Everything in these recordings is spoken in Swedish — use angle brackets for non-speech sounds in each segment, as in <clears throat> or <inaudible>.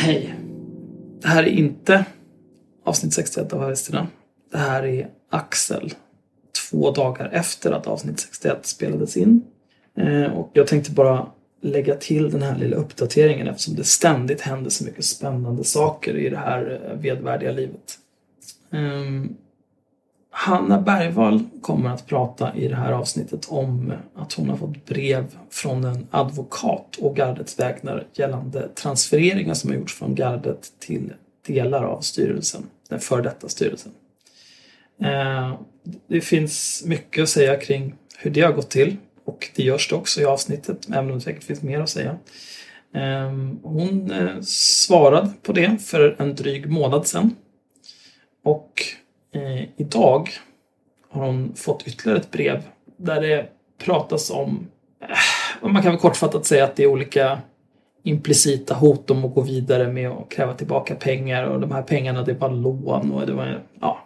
Hej. Det här är inte avsnitt 61 av Haveristerna. Det här är Axel. Två dagar efter att avsnitt 61 spelades in. Eh, och jag tänkte bara lägga till den här lilla uppdateringen eftersom det ständigt händer så mycket spännande saker i det här eh, vedvärdiga livet. Ehm, Hanna Bergvall kommer att prata i det här avsnittet om att hon har fått brev från en advokat och gardets vägnar gällande transfereringar som har gjorts från gardet till delar av styrelsen, den för detta styrelsen. Eh, det finns mycket att säga kring hur det har gått till och det görs det också i avsnittet, även om det säkert finns mer att säga. Eh, hon eh, svarade på det för en dryg månad sedan. Och eh, idag har hon fått ytterligare ett brev där det pratas om, eh, man kan väl kortfattat säga att det är olika implicita hot om att gå vidare med att kräva tillbaka pengar och de här pengarna det var lån och det var, ja.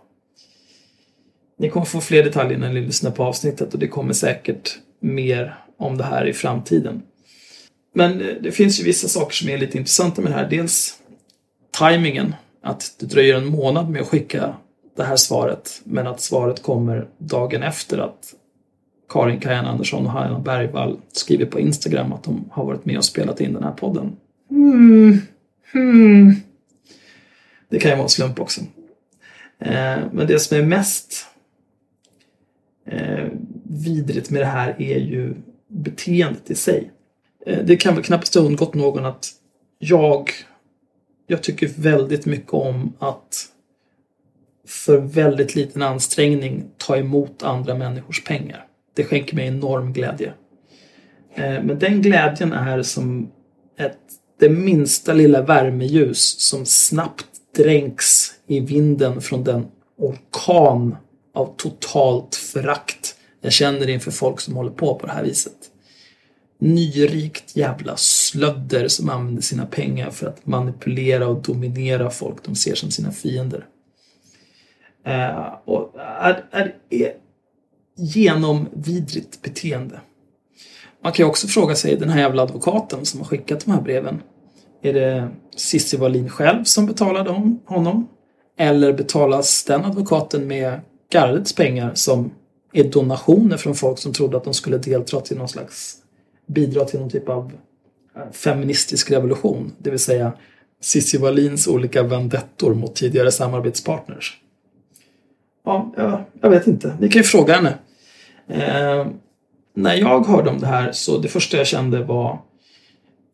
Ni kommer få fler detaljer när ni lyssnar på avsnittet och det kommer säkert mer om det här i framtiden. Men eh, det finns ju vissa saker som är lite intressanta med det här. Dels tajmingen, att det dröjer en månad med att skicka det här svaret, men att svaret kommer dagen efter att Karin Kajan Andersson och Hanna Bergvall skriver på Instagram att de har varit med och spelat in den här podden. Mm. Mm. Det kan ju vara en slump också. Eh, men det som är mest eh, vidrigt med det här är ju beteendet i sig. Eh, det kan väl knappast ha undgått någon att jag, jag tycker väldigt mycket om att för väldigt liten ansträngning ta emot andra människors pengar. Det skänker mig enorm glädje. Eh, men den glädjen är som ett, det minsta lilla värmeljus som snabbt dränks i vinden från den orkan av totalt förakt jag känner inför folk som håller på på det här viset. Nyrikt jävla slödder som använder sina pengar för att manipulera och dominera folk de ser som sina fiender. Eh, och är, är, är genomvidrigt beteende. Man kan ju också fråga sig, den här jävla advokaten som har skickat de här breven. Är det Cissi Wallin själv som betalade honom? Eller betalas den advokaten med gardets pengar som är donationer från folk som trodde att de skulle delta till någon slags bidra till någon typ av eh, feministisk revolution. Det vill säga Cissi Wallins olika vendettor mot tidigare samarbetspartners. Ja, jag, jag vet inte. Ni kan ju fråga henne. Eh, när jag hörde om det här så det första jag kände var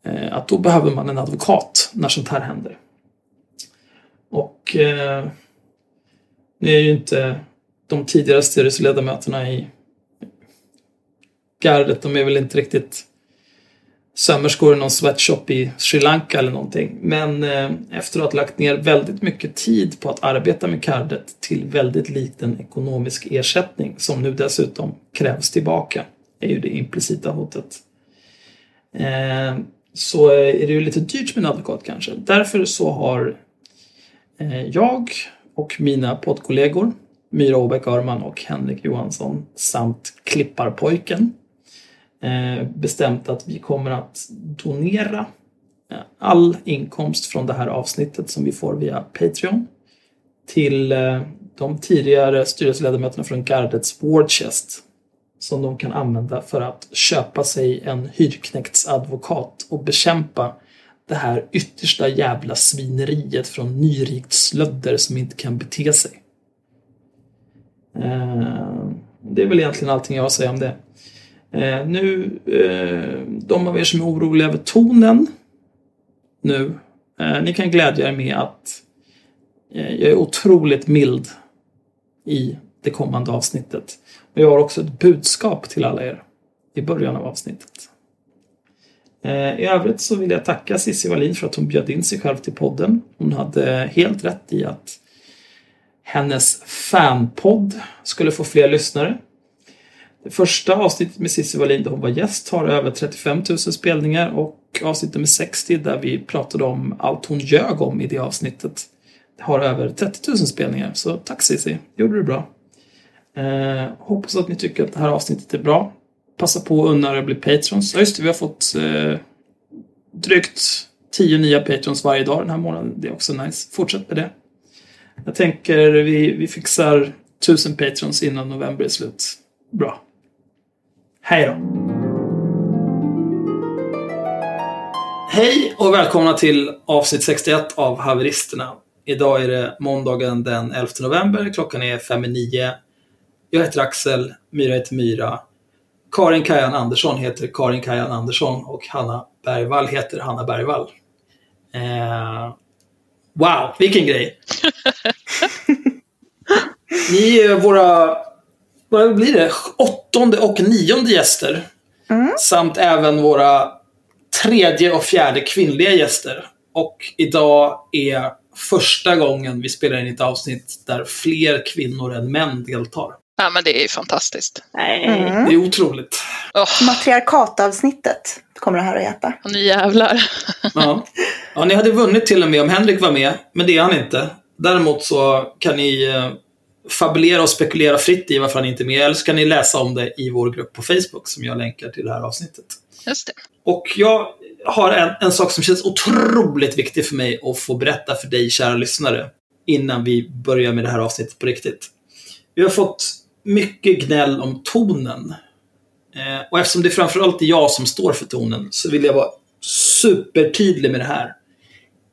eh, att då behöver man en advokat när sånt här händer. Och eh, nu är ju inte de tidigare styrelseledamöterna i gardet, de är väl inte riktigt sömmerskor i någon sweatshop i Sri Lanka eller någonting. Men eh, efter att ha lagt ner väldigt mycket tid på att arbeta med kardet till väldigt liten ekonomisk ersättning som nu dessutom krävs tillbaka, är ju det implicita hotet. Eh, så är det ju lite dyrt med en advokat kanske. Därför så har eh, jag och mina poddkollegor Myra Åbäck Örman och Henrik Johansson samt Klipparpojken Eh, bestämt att vi kommer att donera eh, all inkomst från det här avsnittet som vi får via Patreon till eh, de tidigare styrelseledamöterna från Gardets warchest som de kan använda för att köpa sig en hyrknäktsadvokat och bekämpa det här yttersta jävla svineriet från nyrikt slödder som inte kan bete sig. Det är väl egentligen allting jag har att säga om det. Eh, nu, eh, de av er som är oroliga över tonen nu, eh, ni kan glädja er med att eh, jag är otroligt mild i det kommande avsnittet. Och jag har också ett budskap till alla er i början av avsnittet. Eh, I övrigt så vill jag tacka Cissi Wallin för att hon bjöd in sig själv till podden. Hon hade helt rätt i att hennes fanpodd skulle få fler lyssnare. Det första avsnittet med Cissi Wallin där hon var gäst har över 35 000 spelningar och avsnitt nummer 60 där vi pratade om allt hon ljög om i det avsnittet har över 30 000 spelningar. Så tack Cissi, gjorde du bra. Eh, hoppas att ni tycker att det här avsnittet är bra. Passa på att unna er att bli patrons. Ja, just det, vi har fått eh, drygt 10 nya patrons varje dag den här månaden. Det är också nice. Fortsätt med det. Jag tänker vi, vi fixar 1000 patrons innan november är slut. Bra. Hej då! Hej och välkomna till avsnitt 61 av Haveristerna. Idag är det måndagen den 11 november. Klockan är fem i nio. Jag heter Axel, Myra heter Myra. Karin Kajan Andersson heter Karin Kajan Andersson och Hanna Bergvall heter Hanna Bergvall. Eh, wow, vilken grej! <laughs> Ni är våra, vad blir det, åttonde och nionde gäster. Mm. Samt även våra tredje och fjärde kvinnliga gäster. Och idag är första gången vi spelar in ett avsnitt där fler kvinnor än män deltar. Ja, men det är ju fantastiskt. Nej. Mm. Det är otroligt. Åh, Matriarkatavsnittet kommer det här att heta. nu jävlar. <laughs> Ja. ja, ni hade vunnit till och med om Henrik var med, men det är han inte. Däremot så kan ni eh, fabulera och spekulera fritt i varför han inte är med, eller så kan ni läsa om det i vår grupp på Facebook som jag länkar till det här avsnittet. Just det. Och jag har en, en sak som känns otroligt viktig för mig att få berätta för dig, kära lyssnare, innan vi börjar med det här avsnittet på riktigt. Vi har fått mycket gnäll om tonen. Eh, och eftersom det framförallt är jag som står för tonen så vill jag vara supertydlig med det här.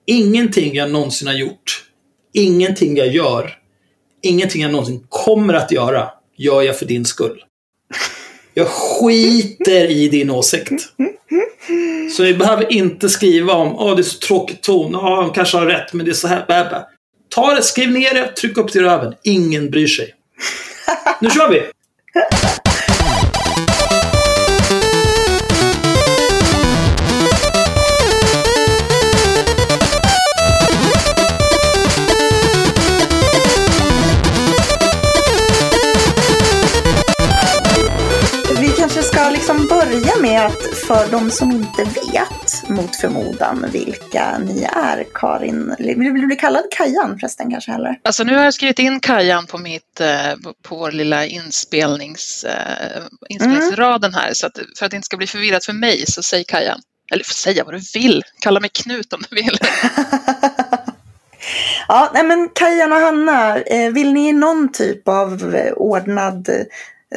Ingenting jag någonsin har gjort, ingenting jag gör, ingenting jag någonsin kommer att göra, gör jag för din skull. Jag skiter i din åsikt. Så vi behöver inte skriva om åh det är så tråkig ton, ja han kanske har rätt men det är så här, bä, bä. Ta det, skriv ner det, tryck upp det i röven. Ingen bryr sig. Nu kör! Vi börja med att för de som inte vet mot förmodan vilka ni är, Karin, vill du bli kallad Kajan förresten kanske heller? Alltså nu har jag skrivit in Kajan på, mitt, eh, på vår lilla inspelnings, eh, inspelningsraden här. Så att, för att det inte ska bli förvirrat för mig så säg Kajan. Eller säga vad du vill. Kalla mig Knut om du vill. <laughs> ja, nej men Kajan och Hanna, eh, vill ni i någon typ av ordnad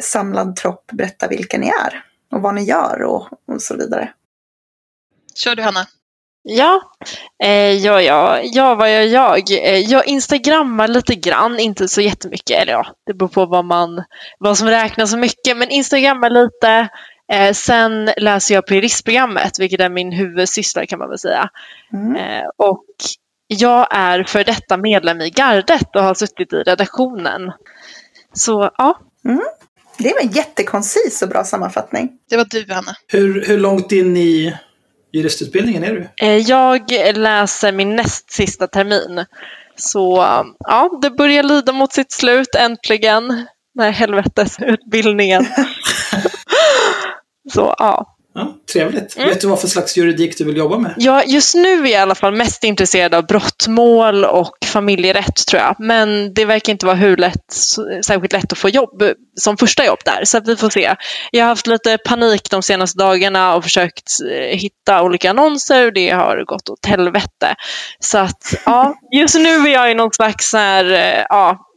samlad tropp berätta vilka ni är? Och vad ni gör och, och så vidare. Kör du Hanna. Ja, eh, ja, ja, ja, vad gör jag? Eh, jag instagrammar lite grann, inte så jättemycket. Eller ja, det beror på vad, man, vad som räknas som mycket. Men instagrammar lite. Eh, sen läser jag playlistprogrammet, vilket är min huvudsyssla kan man väl säga. Mm. Eh, och jag är för detta medlem i gardet och har suttit i redaktionen. Så ja, Det var en jättekoncis och bra sammanfattning. Det var du Hanna. Hur, hur långt in i juristutbildningen är du? Eh, Jag läser min näst sista termin. Så ja, det börjar lida mot sitt slut äntligen. Den här helvetesutbildningen. <laughs> Så ja. Ja, trevligt. Mm. Vet du vad för slags juridik du vill jobba med? ja, just nu är jag i alla fall mest intresserad av brottmål och familjerätt tror jag. Men det verkar inte vara hur lätt, särskilt lätt att få jobb som första jobb där. Så vi får se. Jag har haft lite panik de senaste dagarna och försökt eh, hitta olika annonser det har gått åt helvete. Så att ja, just nu är jag i någon slags här, eh, ja,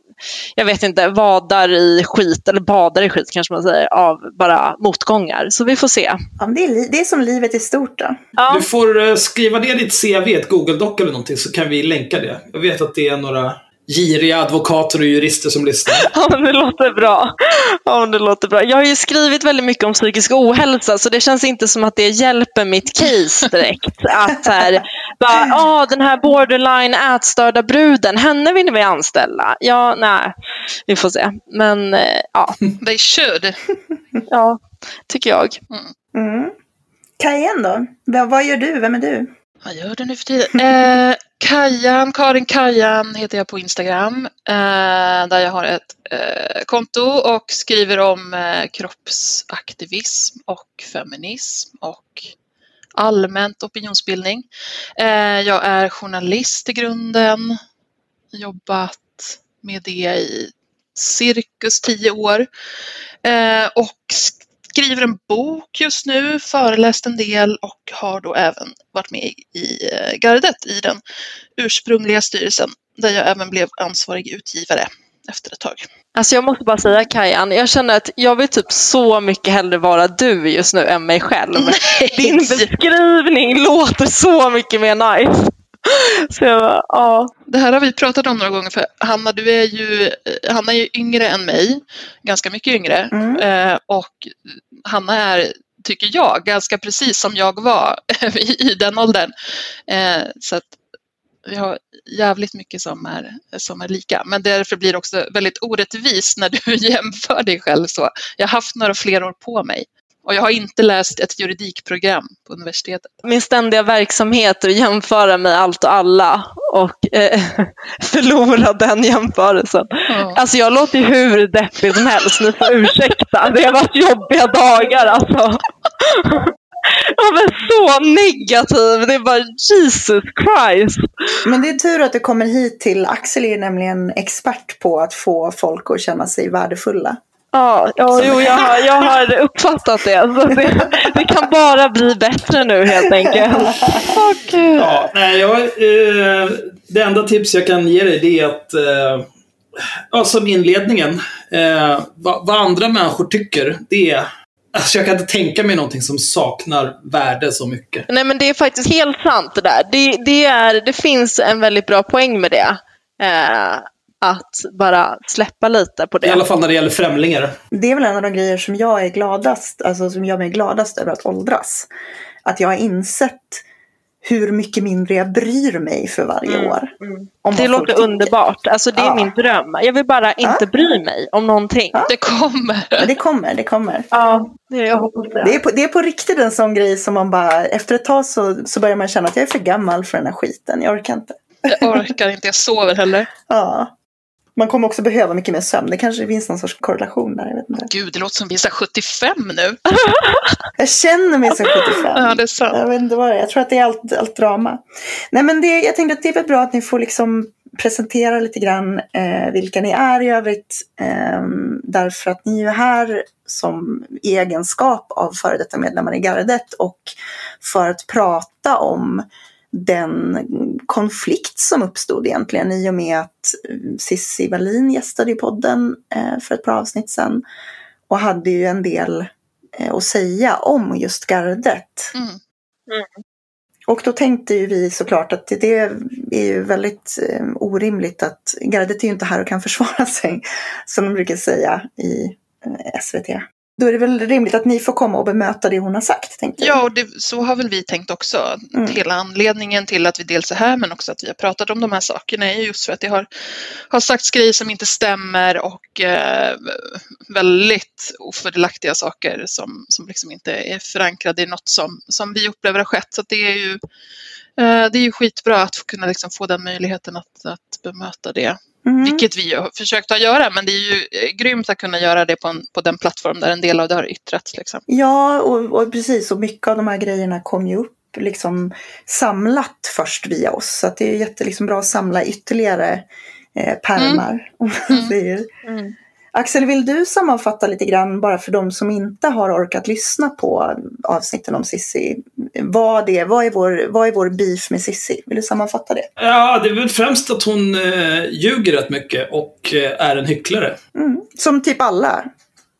jag vet inte, vadar i skit, eller badar i skit kanske man säger, av bara motgångar. Så vi får se. Ja, det, är, det är som livet i stort då. Ja, Du får eh, skriva ner ditt CV i ett Google-doc eller någonting så kan vi länka det. Jag vet att det är några giriga advokater och jurister som lyssnar. <laughs> ja men det låter bra. Ja, men det låter bra. Jag har ju skrivit väldigt mycket om psykisk ohälsa så det känns inte som att det hjälper mitt case direkt. Att här, bara, ah, den här borderline ätstörda bruden, henne vill vi anställa. Ja, nej, vi får se. Men eh, ja, <laughs> They should. ja, tycker jag. Mm. Kajen då? V- vad gör du? Vem är du? Vad gör du nu för tiden? Eh, Kajan, Karin Kajan heter jag på Instagram. Eh, där jag har ett eh, konto och skriver om eh, kroppsaktivism och feminism och allmänt opinionsbildning. Eh, jag är journalist i grunden. Jobbat med det i cirkus tio år. Eh, och skriver en bok just nu, föreläst en del och har då även varit med i eh, gardet i den ursprungliga styrelsen där jag även blev ansvarig utgivare efter ett tag. Alltså jag måste bara säga Kajan, jag känner att jag vill typ så mycket hellre vara du just nu än mig själv. <laughs> Din beskrivning låter så mycket mer nice. Så jag bara, ja. Det här har vi pratat om några gånger för Hanna, du är ju, Hanna är ju yngre än mig, ganska mycket yngre. Mm. Eh, och Hanna är, tycker jag, ganska precis som jag var i, <laughs> i den åldern. Eh, så att vi har jävligt mycket som är, som är lika. Men därför blir det också väldigt orättvist när du <laughs> jämför dig själv så. Jag har haft några fler år på mig. Och jag har inte läst ett juridikprogram på universitetet. Min ständiga verksamhet är att jämföra med allt och alla och eh, <laughs> förlora den jämförelsen. Ja. Alltså jag låter ju hur deppig som helst, ni får ursäkta. Det har varit jobbiga dagar alltså. <laughs> Jag var så negativ, det är bara Jesus Christ. Men det är tur att du kommer hit till Axel är nämligen expert på att få folk att känna sig värdefulla. Ja, ja jo, jag, har, jag har uppfattat det. Alltså det. Det kan bara bli bättre nu helt enkelt. <laughs> Åh, Gud. Ja, nej, jag, eh, det enda tips jag kan ge dig det är att, eh, ja, som inledningen, eh, vad, vad andra människor tycker, det är Alltså jag kan inte tänka mig någonting som saknar värde så mycket. Nej men det är faktiskt helt sant det där. Det, det, är, det finns en väldigt bra poäng med det. Eh, att bara släppa lite på det. I alla fall när det gäller främlingar. Det är väl en av de grejer som jag är gladast, alltså som gör mig gladast över att åldras. Att jag har insett hur mycket mindre jag bryr mig för varje Mm, år. mm. Om Det låter underbart. Alltså det är Ja. min dröm. Jag vill bara inte Ja. bry mig om någonting. Ja. Det kommer. Men det kommer, det kommer. Ja, det, jag hoppas det. Det är, på, det är på riktigt en sån grej som man bara, efter ett tag så, så börjar man känna att jag är för gammal för den här skiten. Jag orkar inte. Jag orkar inte, jag sover heller. Ja. Man kommer också behöva mycket mer sömn. Det kanske finns någon sorts korrelation där. Jag, vet inte. Gud, det låter som vi är så här 75 nu. <laughs> jag känner mig som 75. Ja, det är sant. Jag vet inte vad det är. Jag tror att det är allt, allt drama. Nej, men det, jag tänkte att det är väl bra att ni får liksom presentera lite grann eh, vilka ni är i övrigt. Eh, därför att ni är här som i egenskap av före detta medlemmar i gardet och för att prata om den konflikt som uppstod egentligen i och med att eh, Cissi Wallin gästade i podden eh, för ett par avsnitt sedan och hade ju en del eh, att säga om just gardet. Mm. Och då tänkte ju vi såklart att det är ju väldigt orimligt att gardet är ju inte här och kan <laughs> försvara sig, som de brukar säga i SVT. Då är det väl rimligt att ni får komma och bemöta det hon har sagt, tänkte jag. Ja, och det, så har väl vi tänkt också. Mm. Hela anledningen till att vi dels är här men också att vi har pratat om de här sakerna är just för att det har, har sagts grejer som inte stämmer och eh, väldigt ofördelaktiga saker som, som liksom inte är förankrade i något som, som vi upplever har skett. Så det är ju eh, det är ju skitbra att kunna liksom få den möjligheten att, att bemöta det. Mm. Vilket vi har försökt att göra, men det är ju eh, grymt att kunna göra det på, en, på den plattform där en del av det har yttrats. Liksom. Ja, och, och precis. Och mycket av de här grejerna kom ju upp liksom samlat först via oss. Så att det är jätte, liksom, bra att samla ytterligare eh, pärmar. Om man Mm. säger. Mm. Axel, vill du sammanfatta lite grann bara för de som inte har orkat lyssna på avsnitten om Sissi? Vad, det, vad, är, vår, vad är vår beef med Sissi? Vill du sammanfatta det? Ja, det är väl främst att hon eh, ljuger rätt mycket och eh, är en hycklare. Mm. Som typ alla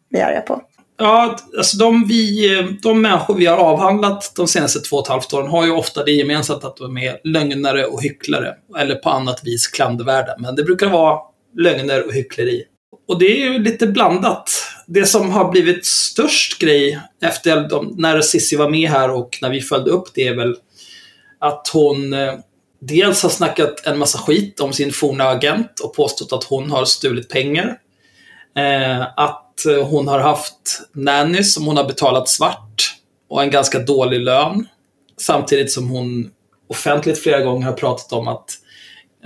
vi är arga på. Ja, alltså de, vi, eh, de människor vi har avhandlat de senaste två och ett halvt åren har ju ofta det gemensamt att de är lögnare och hycklare. Eller på annat vis klandervärda. Men det brukar vara lögner och hyckleri. Och det är ju lite blandat. Det som har blivit störst grej efter de, när Sissi var med här och när vi följde upp det är väl att hon eh, dels har snackat en massa skit om sin forna agent och påstått att hon har stulit pengar. Eh, att hon har haft nannies som hon har betalat svart och en ganska dålig lön. Samtidigt som hon offentligt flera gånger har pratat om att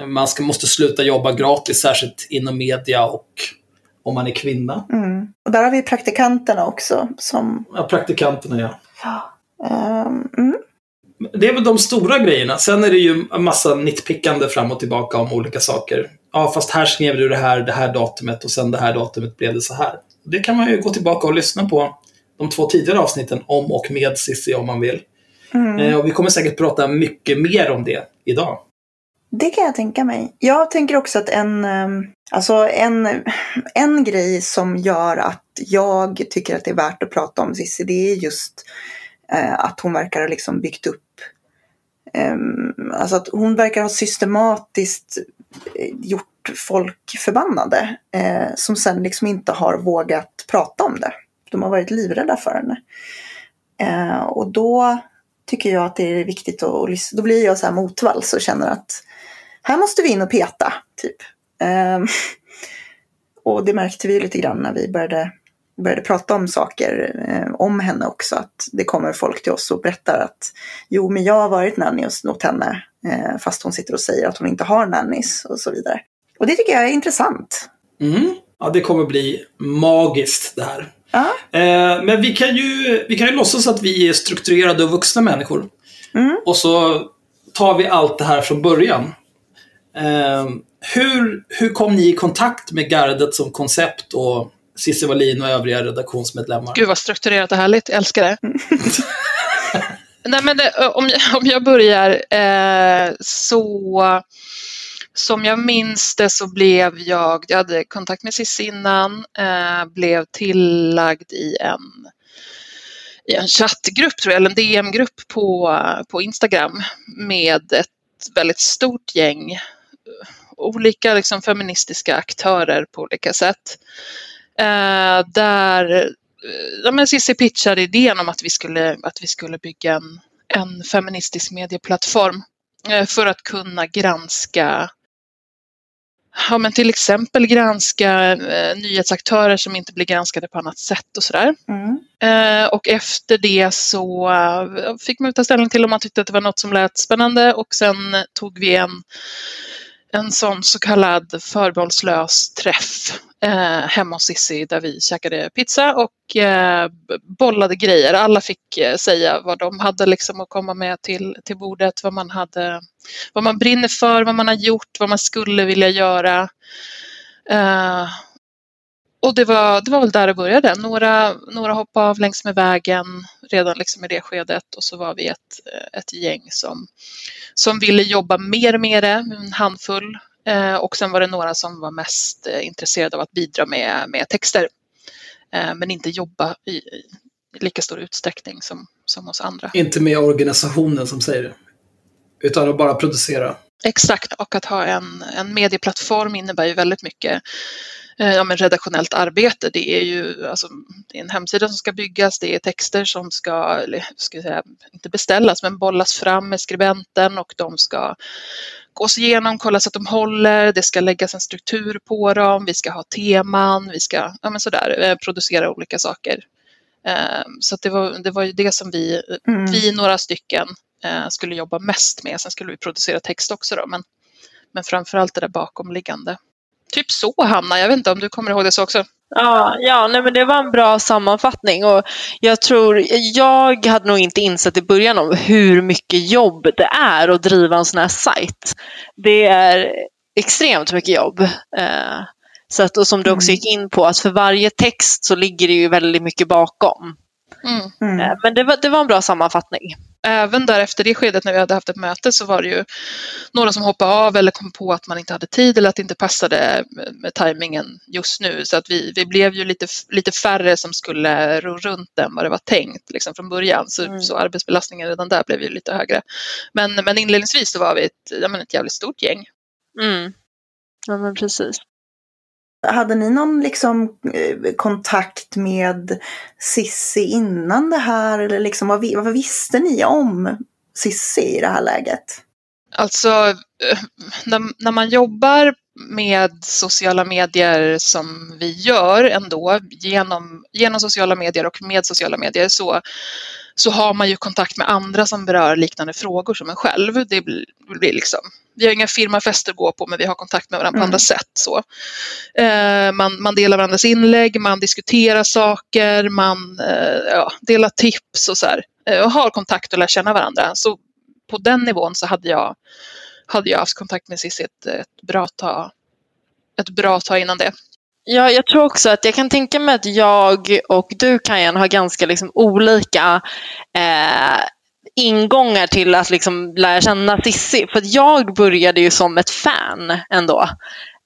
man ska, måste sluta jobba gratis, särskilt inom media och om man är kvinna. Mm. Och där har vi praktikanterna också. Som, Ja, praktikanterna, ja. ja, ehm, mm. Det är väl de stora grejerna. Sen är det ju en massa nitpickande fram och tillbaka om olika saker. Ja, fast här skrev du det här, det här datumet och sen det här datumet blev det så här. Det kan man ju gå tillbaka och lyssna på de två tidigare avsnitten om och med Cissi om man vill. Mm. Eh, och vi kommer säkert prata mycket mer om det idag. Det kan jag tänka mig. Jag tänker också att en, ehm, alltså en, <laughs> en grej som gör att jag tycker att det är värt att prata om Cissi, det är just eh, att hon verkar ha liksom byggt upp ehm, Alltså att hon verkar ha systematiskt eh, gjort folk förbannade eh, som sen liksom inte har vågat prata om det. De har varit livrädda för henne. Och då tycker jag att det är viktigt att lyssna. Då blir jag så här motvalls och känner att här måste vi in och peta, typ. Ehm, och det märkte vi lite grann när vi började, började prata om saker eh, om henne också. Att det kommer folk till oss och berättar att jo, men jag har varit nanny hos åt henne eh, fast hon sitter och säger att hon inte har nannies och så vidare. Och det tycker jag är intressant. Mm. Ja, det kommer bli magiskt det här. Ja. Eh, men vi kan, ju, vi kan ju låtsas att vi är strukturerade och vuxna människor. Mm. Och så tar vi allt det här från början. Eh, hur, hur kom ni i kontakt med gardet som koncept och Cissi Wallin och övriga redaktionsmedlemmar? Gud vad strukturerat och härligt, jag älskar det. <laughs> Nej, men det, om, jag, om jag börjar eh, så som jag minns det så blev jag, jag hade kontakt med Cissi innan, eh, blev tillagd i en, i en chattgrupp tror jag, eller en DM-grupp på, på Instagram med ett väldigt stort gäng olika liksom, feministiska aktörer på olika sätt. Eh, där eh, ja, Cissi pitchade idén om att vi skulle, att vi skulle bygga en, en feministisk medieplattform eh, för att kunna granska ja, men till exempel granska eh, nyhetsaktörer som inte blir granskade på annat sätt och sådär. Mm. Eh, och efter det så eh, fick man ta ställning till om man tyckte att det var något som lät spännande och sen tog vi en, en sån så kallad förbehållslös träff eh, hemma hos Sissi där vi käkade pizza och eh, bollade grejer. Alla fick eh, säga vad de hade liksom att komma med till, till bordet, vad man, hade, vad man brinner för, vad man har gjort, vad man skulle vilja göra. Eh, och det var, det var väl där det började. Några, några hoppade av längs med vägen redan liksom i det skedet och så var vi ett, ett gäng som, som ville jobba mer med det, en handfull. Eh, och sen var det några som var mest eh, intresserade av att bidra med, med texter. Eh, men inte jobba i, i lika stor utsträckning som, som hos andra. Inte med organisationen som säger det. Utan att bara producera. Exakt, och att ha en, en medieplattform innebär ju väldigt mycket ja, men redaktionellt arbete. Det är ju alltså, det är en hemsida som ska byggas, det är texter som ska, eller, ska säga, inte beställas, men bollas fram med skribenten och de ska gås igenom, kollas så att de håller, det ska läggas en struktur på dem, vi ska ha teman, vi ska ja, men sådär, eh, producera olika saker. Eh, Så det, var, det var ju det som vi, Mm. vi några stycken eh, skulle jobba mest med. Sen skulle vi producera text också då, men, men framförallt det där bakomliggande. Typ så Hanna, jag vet inte om du kommer ihåg det så också? Ja, ja nej, men det var en bra sammanfattning och jag tror, jag hade nog inte insett i början om hur mycket jobb det är att driva en sån här sajt. Det är extremt mycket jobb. Eh, så att, och som du också Mm. gick in på, att för varje text så ligger det ju väldigt mycket bakom. Mm. Mm. Eh, men det var, det var en bra sammanfattning. Även där efter det skedet när vi hade haft ett möte så var det ju några som hoppade av eller kom på att man inte hade tid eller att det inte passade med, tajmingen just nu. Så att vi, vi blev ju lite, lite färre som skulle ro runt än vad det var tänkt liksom från början. Så, Mm. så arbetsbelastningen redan där blev ju lite högre. Men, men inledningsvis så var vi ett, ja, men ett jävligt stort gäng. Mm. Ja, men precis. Hade ni någon liksom, eh, kontakt med Sissi innan det här? Eller liksom, vad, vad visste ni om Sissi i det här läget? Alltså, eh, när, när man jobbar med sociala medier som vi gör ändå, genom, genom sociala medier och med sociala medier, så, så har man ju kontakt med andra som berör liknande frågor som en själv. Det blir, blir liksom, vi har inga firmafester att gå på, men vi har kontakt med varandra på Mm. andra sätt. Så. Eh, man, man delar varandras inlägg, man diskuterar saker, man eh, ja, delar tips och så här. Eh, och har kontakt och lär känna varandra. Så på den nivån så hade jag, hade jag haft kontakt med Cissi ett, ett bra tag ett bra tag innan det. Ja, jag tror också att jag kan tänka mig att jag och du Kajan har ganska liksom olika eh, ingångar till att liksom lära känna Sissi. För jag började ju som ett fan ändå.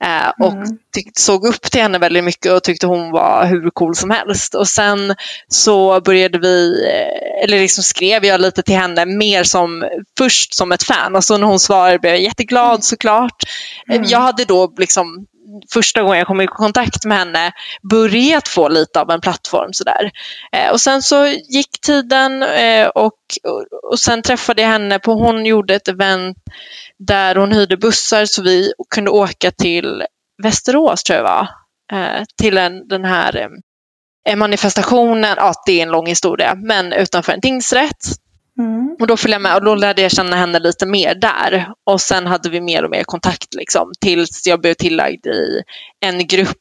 Eh, och Mm. tyck- såg upp till henne väldigt mycket och tyckte hon var hur cool som helst. Och sen så började vi, eh, eller liksom skrev jag lite till henne mer som, först som ett fan och så när hon svarade blev jag jätteglad såklart. Eh, Mm. Jag hade då liksom första gången jag kom i kontakt med henne börjat få lite av en plattform sådär. Eh, och sen så gick tiden eh, och, och, sen träffade jag henne på, hon gjorde ett event där hon hyrde bussar så vi kunde åka till Västerås tror jag det var. Eh, till en, den här eh, manifestationen, ja det är en lång historia, men utanför en tingsrätt. Mm. Och då följde jag med och då lärde jag känna henne lite mer där. Och sen hade vi mer och mer kontakt liksom, tills jag blev tillagd i en grupp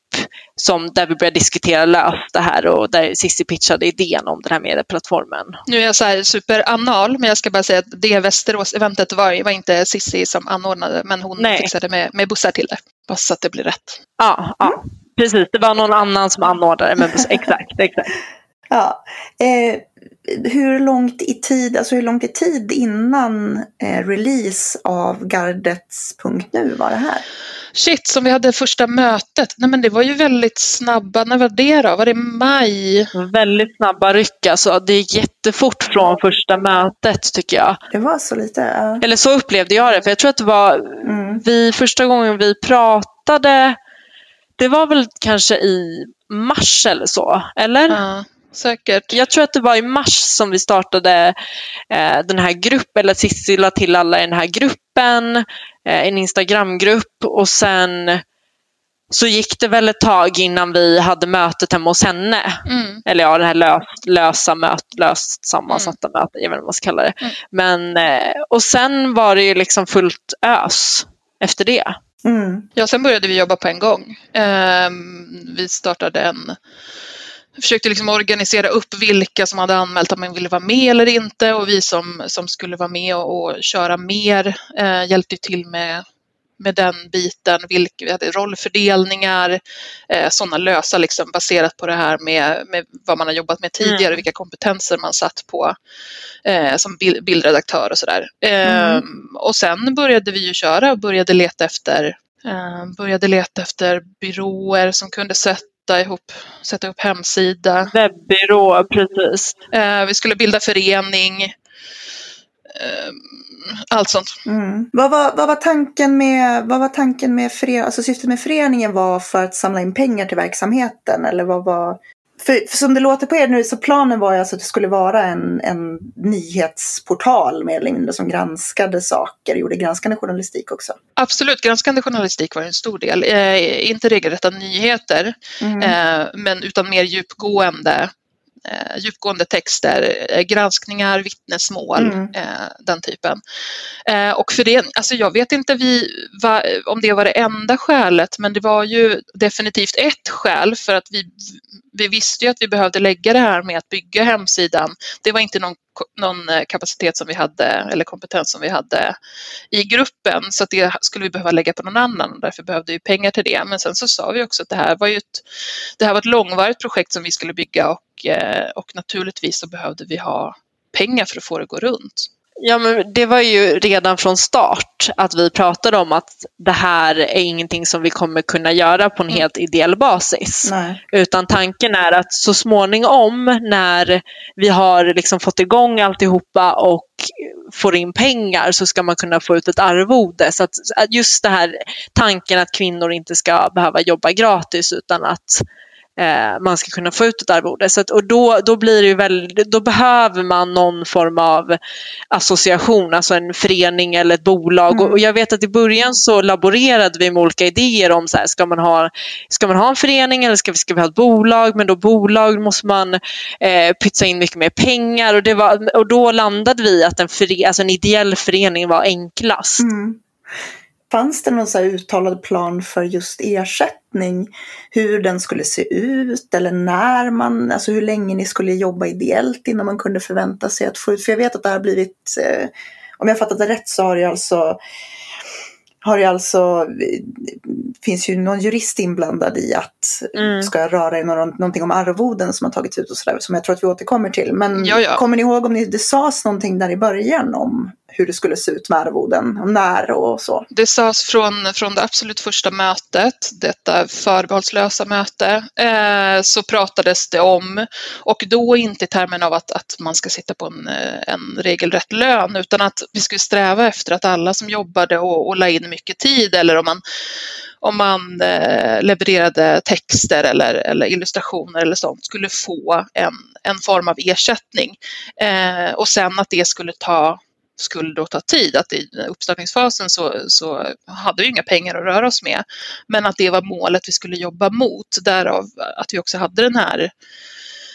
som, där vi började diskutera löst det här och där Cissi pitchade idén om den här medieplattformen. Nu är jag så här superanal, men jag ska bara säga att det Västerås-eventet var, var inte Sissi som anordnade, men hon Nej. fixade med, med bussar till det. Bara så att det blir rätt. Ja, ja. precis. Det var någon annan som anordnade men exakt, exakt. <laughs> Ja. Eh, hur långt i tid, alltså hur långt i tid innan eh, release av Gardets punkt nu var det här? Shit, som vi hade första mötet. Nej men det var ju väldigt snabba. När var det då? Var det maj? Väldigt snabba ryck alltså. Det gick jättefort från första mötet tycker jag. Det var så lite? Ja. Eller så upplevde jag det. För jag tror att det var Mm. vi, första gången vi pratade, det var väl kanske i mars eller så, eller? Ja, säkert. Jag tror att det var i mars som vi startade eh, den här gruppen, eller Cissi la till alla i den här gruppen, eh, en Instagramgrupp och sen så gick det väl ett tag innan vi hade mötet hemma hos henne. Mm. Eller ja, det här lös, lösa möt, löst sammansatta mötet, jag vet inte vad man ska kalla det. Mm. Men, eh, och sen var det ju liksom fullt ös efter det. Mm. Ja, sen började vi jobba på en gång. Ehm, vi startade en försökte liksom organisera upp vilka som hade anmält att man ville vara med eller inte och vi som, som skulle vara med och, och köra mer eh, hjälpte till med, med den biten. Vilka, vi hade rollfördelningar, eh, sådana lösa liksom baserat på det här med, med vad man har jobbat med tidigare, Mm. vilka kompetenser man satt på eh, som bild, bildredaktör och sådär. Ehm, och sen började vi ju köra och började leta efter Eh, började leta efter byråer som kunde sätta ihop, sätta upp hemsida. Webbyrå, precis. Eh, vi skulle bilda förening. Eh, allt sånt. Mm. Vad, var, vad var tanken med, vad var tanken med föreningen, alltså syftet med föreningen var för att samla in pengar till verksamheten eller vad var för, för som det låter på er nu så planen var ju alltså att det skulle vara en, en nyhetsportal mer eller mindre som granskade saker, gjorde granskande journalistik också. Absolut, granskande journalistik var en stor del. Eh, inte regelrätta nyheter, Mm. eh, men utan mer djupgående, djupgående texter, eh, granskningar, vittnesmål, Mm. eh, den typen. Eh, och för det, alltså jag vet inte vi, om det var det enda skälet, men det var ju definitivt ett skäl för att vi, vi visste ju att vi behövde lägga det här med att bygga hemsidan. Det var inte någon, någon eh, kapacitet som vi hade eller kompetens som vi hade i gruppen så att det skulle vi behöva lägga på någon annan och därför behövde vi pengar till det. Men sen så sa vi också att det här var ju ett, det här var ett långvarigt projekt som vi skulle bygga och, eh, och naturligtvis så behövde vi ha pengar för att få det att gå runt. Ja, men det var ju redan från start att vi pratade om att det här är ingenting som vi kommer kunna göra på en helt ideell basis. Nej. Utan tanken är att så småningom när vi har liksom fått igång alltihopa och får in pengar så ska man kunna få ut ett arvode. Så att just det här tanken att kvinnor inte ska behöva jobba gratis utan att eh, man ska kunna få ut ett arvode. Så att, och då, då, blir det väl, då behöver man någon form av association, alltså en förening eller ett bolag. Mm. Och, och jag vet att i början så laborerade vi med olika idéer om så här, ska man ha, ska man ha en förening eller ska vi, ska vi ha ett bolag? Men då bolag måste man eh, pytsa in mycket mer pengar och, det var, och då landade vi att en, före, alltså en ideell förening var enklast. Mm. Fanns det någon så uttalad plan för just ersättning? Hur den skulle se ut eller när man, alltså hur länge ni skulle jobba ideellt innan man kunde förvänta sig att få ut? För jag vet att det har blivit, eh, om jag fattat det rätt så har det alltså har ju alltså, finns ju någon jurist inblandad i att Mm. ska röra i någon, någonting om arvoden som har tagits ut och sådär som jag tror att vi återkommer till. Men Ja, ja. kommer ni ihåg om ni, det sades någonting där i början om hur det skulle se ut med arvoden, och när och så? Det sades från, från det absolut första mötet, detta förbehållslösa möte, eh, så pratades det om, och då inte i termen av att, att man ska sitta på en, eh, en regelrätt lön, utan att vi skulle sträva efter att alla som jobbade och, och la in mycket tid, eller om man, om man eh, levererade texter eller, eller illustrationer eller sånt, skulle få en, en form av ersättning. Eh, och sen att det skulle ta skulle då ta tid. Att i uppstartningsfasen så, så hade vi inga pengar att röra oss med. Men att det var målet vi skulle jobba mot. Därav att vi också hade den här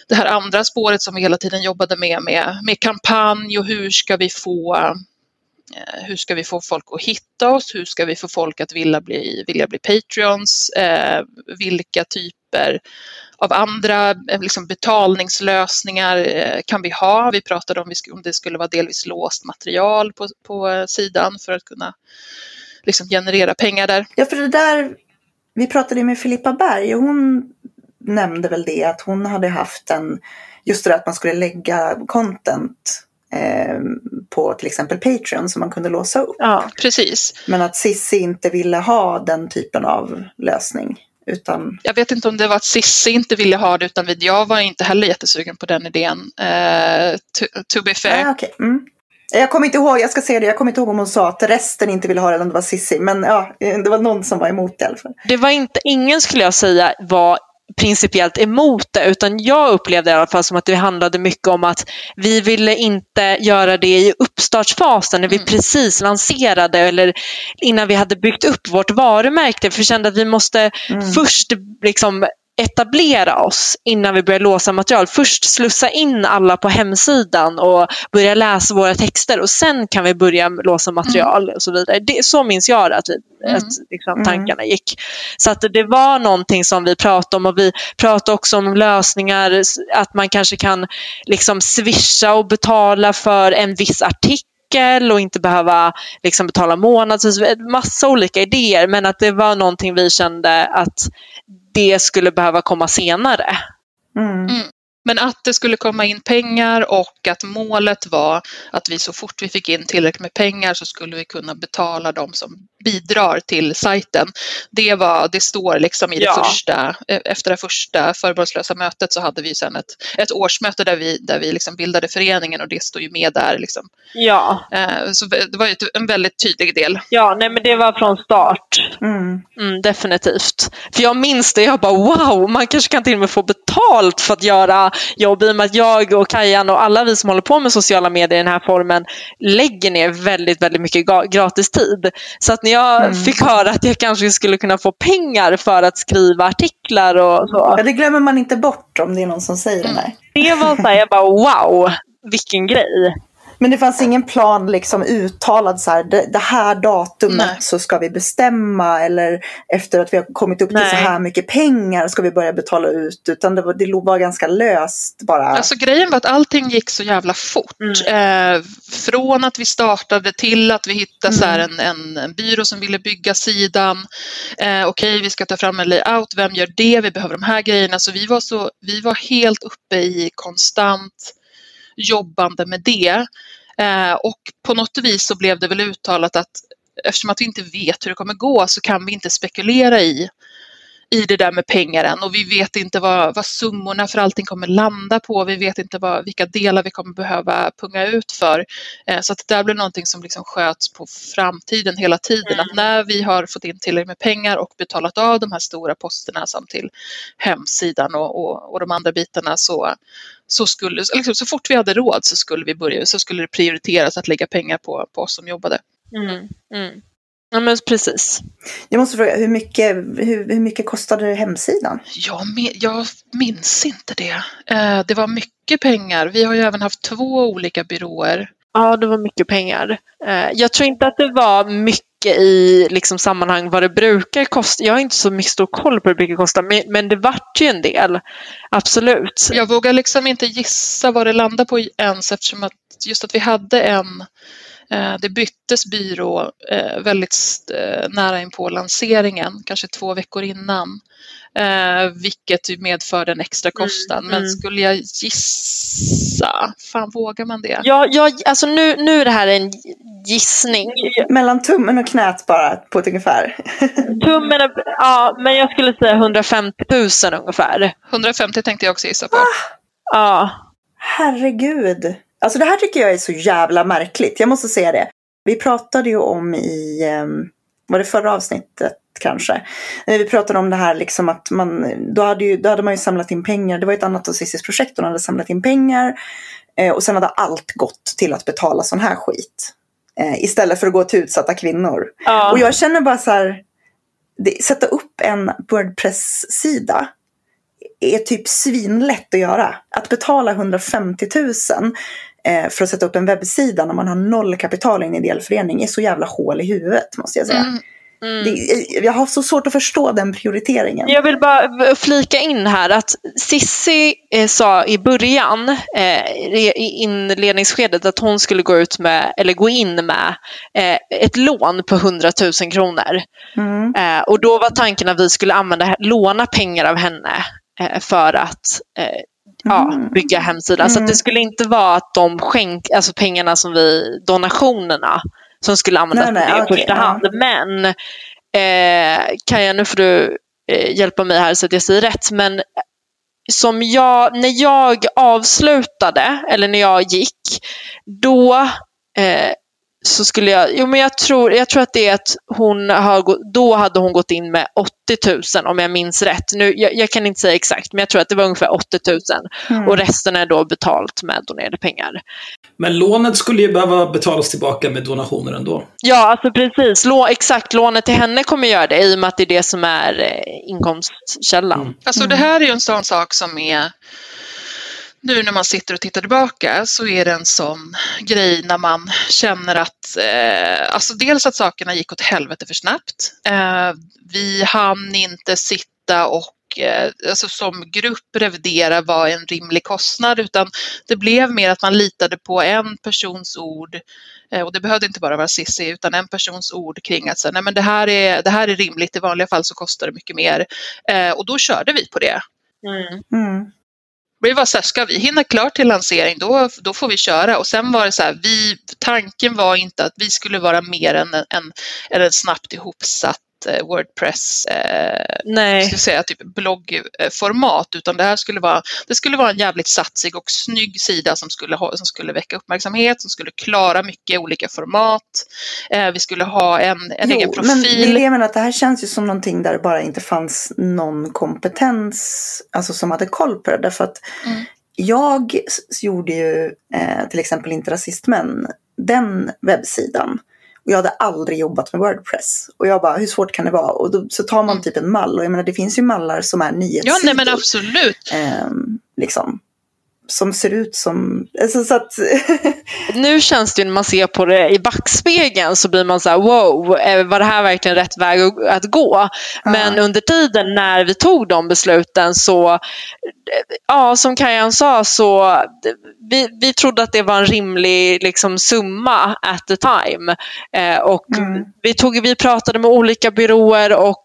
det här andra spåret som vi hela tiden jobbade med, med, med kampanj och hur ska vi få eh, hur ska vi få folk att hitta oss? Hur ska vi få folk att vilja bli, vilja bli Patreons? Eh, vilka typer av andra eh, liksom betalningslösningar eh, kan vi ha? Vi pratade om om det skulle vara delvis låst material på, på eh, sidan för att kunna liksom generera pengar där. Ja, för det där, vi pratade med Filippa Berg och hon nämnde väl det att hon hade haft en, just det där att man skulle lägga content eh, på till exempel Patreon som man kunde låsa upp. Ja. Precis. Men att Sissi inte ville ha den typen av lösning. Utan, Jag vet inte om det var att Sissi inte ville ha det utan jag var inte heller jättesugen på den idén. Eh, to, to be fair. ah, okej. mm. Jag kommer inte ihåg, jag ska säga det, jag kommer inte ihåg om hon sa att resten inte ville ha det eller om det var Sissi. Men ja, det var någon som var emot det i alla fall. Det var inte, ingen skulle jag säga var principiellt emot det, utan jag upplevde i alla fall som att det handlade mycket om att vi ville inte göra det i uppstartsfasen när vi Mm. precis lanserade eller innan vi hade byggt upp vårt varumärke. För vi kände att vi måste Mm. först liksom etablera oss innan vi börjar låsa material. Först slussa in alla på hemsidan och börja läsa våra texter och sen kan vi börja låsa material och så vidare. Det, så minns jag att, vi, Mm. att liksom, Mm. tankarna gick. Så att det var någonting som vi pratade om och vi pratade också om lösningar, att man kanske kan liksom swisha och betala för en viss artikel och inte behöva liksom betala månads... Massa olika idéer men att det var någonting vi kände att det skulle behöva komma senare. Mm. Men att det skulle komma in pengar och att målet var att vi så fort vi fick in tillräckligt med pengar så skulle vi kunna betala de som bidrar till sajten. Det, var, det står liksom i det Ja. första, eh, efter det första förbehållslösa mötet så hade vi sen ett, ett årsmöte där vi, där vi liksom bildade föreningen och det står ju med där. Liksom. Ja, Eh, Så det var ju en väldigt tydlig del. ja nej, men det var från start. Mm. Mm, definitivt. För jag minns det, jag bara wow, man kanske kan till och med få betalt för att göra jobb i och med att jag och Kajan och alla vi som håller på med sociala medier i den här formen lägger ner väldigt, väldigt mycket gratis tid. Så att när jag Mm. fick höra att jag kanske skulle kunna få pengar för att skriva artiklar och så. Ja, det glömmer man inte bort om det är någon som säger det. Mm. Nej. Det var så här, jag bara wow, vilken grej. Men det fanns ingen plan liksom uttalad så här, det, det här datumet Nej. så ska vi bestämma eller efter att vi har kommit upp till Nej. så här mycket pengar ska vi börja betala ut. Utan det var, det var ganska löst bara. Alltså grejen var att allting gick så jävla fort. Eh, från att vi startade till att vi hittade så här en, en, en byrå som ville bygga sidan. Eh, Okej, vi ska ta fram en layout. Vem gör det? Vi behöver de här grejerna. Så vi var, så, vi var helt uppe i konstant jobbande med det. Eh, och på något vis så blev det väl uttalat att eftersom att vi inte vet hur det kommer gå så kan vi inte spekulera i i det där med pengar än och vi vet inte vad, vad summorna för allting kommer landa på. Vi vet inte vad, vilka delar vi kommer behöva punga ut för. Eh, så att det där blir någonting som liksom sköts på framtiden hela tiden. Att när vi har fått in tillräckligt med pengar och betalat av de här stora posterna som till hemsidan och, och, och de andra bitarna så, så skulle, liksom, så fort vi hade råd så skulle vi börja, så skulle det prioriteras att lägga pengar på, på oss som jobbade. Mm, mm. Ja men precis. Jag måste fråga, hur mycket, hur, hur mycket kostade hemsidan? Jag, jag minns inte det. Eh, det var mycket pengar. Vi har ju även haft två olika byråer. Ja, det var mycket pengar. Eh, Jag tror inte att det var mycket i liksom, sammanhang vad det brukar kosta. Jag har inte så mycket stor koll på hur mycket det kostar, men, men det vart ju en del. Absolut. Jag vågar liksom inte gissa vad det landar på ens eftersom att just att vi hade en, det byttes byrå eh, väldigt eh, nära in på lanseringen, kanske två veckor innan. Eh, vilket medförde en extra kostnad. Mm, Men mm. skulle jag gissa, fan vågar man det? Ja, jag, alltså nu, nu är det här en gissning. Mellan tummen och knät bara på ett ungefär. Tummen är, ja, men jag skulle säga 150 000 ungefär. 150 tänkte jag också gissa på. Ja. Herregud. Alltså det här tycker jag är så jävla märkligt. Jag måste säga det. Vi pratade ju om i, ehm, var det förra avsnittet kanske? När vi pratade om det här liksom att man, då hade, ju, då hade man ju samlat in pengar. Det var ett annat Cissis projekt och de hade samlat in pengar. Eh, och sen hade allt gått till att betala sån här skit. Eh, istället för att gå till utsatta kvinnor. ja. Och jag känner bara så här, det, sätta upp en Wordpress-sida är typ svinlätt att göra. Att betala 150 000 eh, för att sätta upp en webbsida när man har noll kapital i en ideell förening är så jävla hål i huvudet måste jag säga. Mm. Mm. Det, jag har så svårt att förstå den prioriteringen. Jag vill bara flika in här att Sissi eh, sa i början, eh, i inledningsskedet, att hon skulle gå ut med, eller gå in med eh, ett lån på 100 000 kronor. Mm. Eh, och då var tanken att vi skulle använda, låna pengar av henne eh, för att eh, ja, Mm. bygga hemsidan. Så Mm. att det skulle inte vara att de skänk, alltså pengarna som vi, donationerna som skulle användas Nej, nej, i okej, första ja. hand. Men eh, Kaja, nu får du eh, hjälpa mig här så att jag säger rätt. Men som jag, när jag avslutade, eller när jag gick, då eh, så skulle jag, jo men jag tror, jag tror att det är att hon har, då hade hon gått in med 80 000 om jag minns rätt. Nu, jag, jag kan inte säga exakt men jag tror att det var ungefär 80 000 Mm. och resten är då betalt med donerade pengar. Men lånet skulle ju behöva betalas tillbaka med donationer ändå. Ja, alltså precis. Lå, exakt, lånet till henne kommer göra det i och med att det är det som är eh, inkomstkällan. Mm. Alltså det här är ju en sån sak som är nu när man sitter och tittar tillbaka så är det en sån grej när man känner att, eh, alltså dels att sakerna gick åt helvete för snabbt. Eh, vi hann inte sitta och eh, alltså som grupp revidera vad en rimlig kostnad utan det blev mer att man litade på en persons ord eh, och det behövde inte bara vara Cissi utan en persons ord kring att säga, nej men det här, är, det här är rimligt, i vanliga fall så kostar det mycket mer. Eh, och då körde vi på det. Mm. Mm. Det var så här, ska vi hinna klart till lansering då, då får vi köra. Och sen var det så här, vi, tanken var inte att vi skulle vara mer än en, en, en snabbt ihopsatt Wordpress, eh, ska säga, typ bloggformat, utan det här skulle vara, det skulle vara en jävligt satsig och snygg sida som skulle, ha, som skulle väcka uppmärksamhet, som skulle klara mycket olika format. Eh, vi skulle ha en, en egen Jo, men är profil. det jag menar, att det här känns ju som någonting där det bara inte fanns någon kompetens alltså som hade koll på det. Därför att Mm. jag gjorde ju eh, till exempel inte rasistmän, den webbsidan. Och jag hade aldrig jobbat med Wordpress. Och jag bara, hur svårt kan det vara? Och då, så tar man Mm. typ en mall. Och jag menar, det finns ju mallar som är Ja, nyhetssidor. nej men absolut. Ehm, liksom. Som ser ut som... Alltså, så att, <laughs> Nu känns det ju när man ser på det i backspegeln så blir man så här wow, eh, var det här verkligen rätt väg att- gå? Men Ja. under tiden när vi tog de besluten så, eh, ja som Kajan sa så vi, vi trodde att det var en rimlig liksom, summa at the time. Eh, och Mm. vi, tog, vi pratade med olika byråer och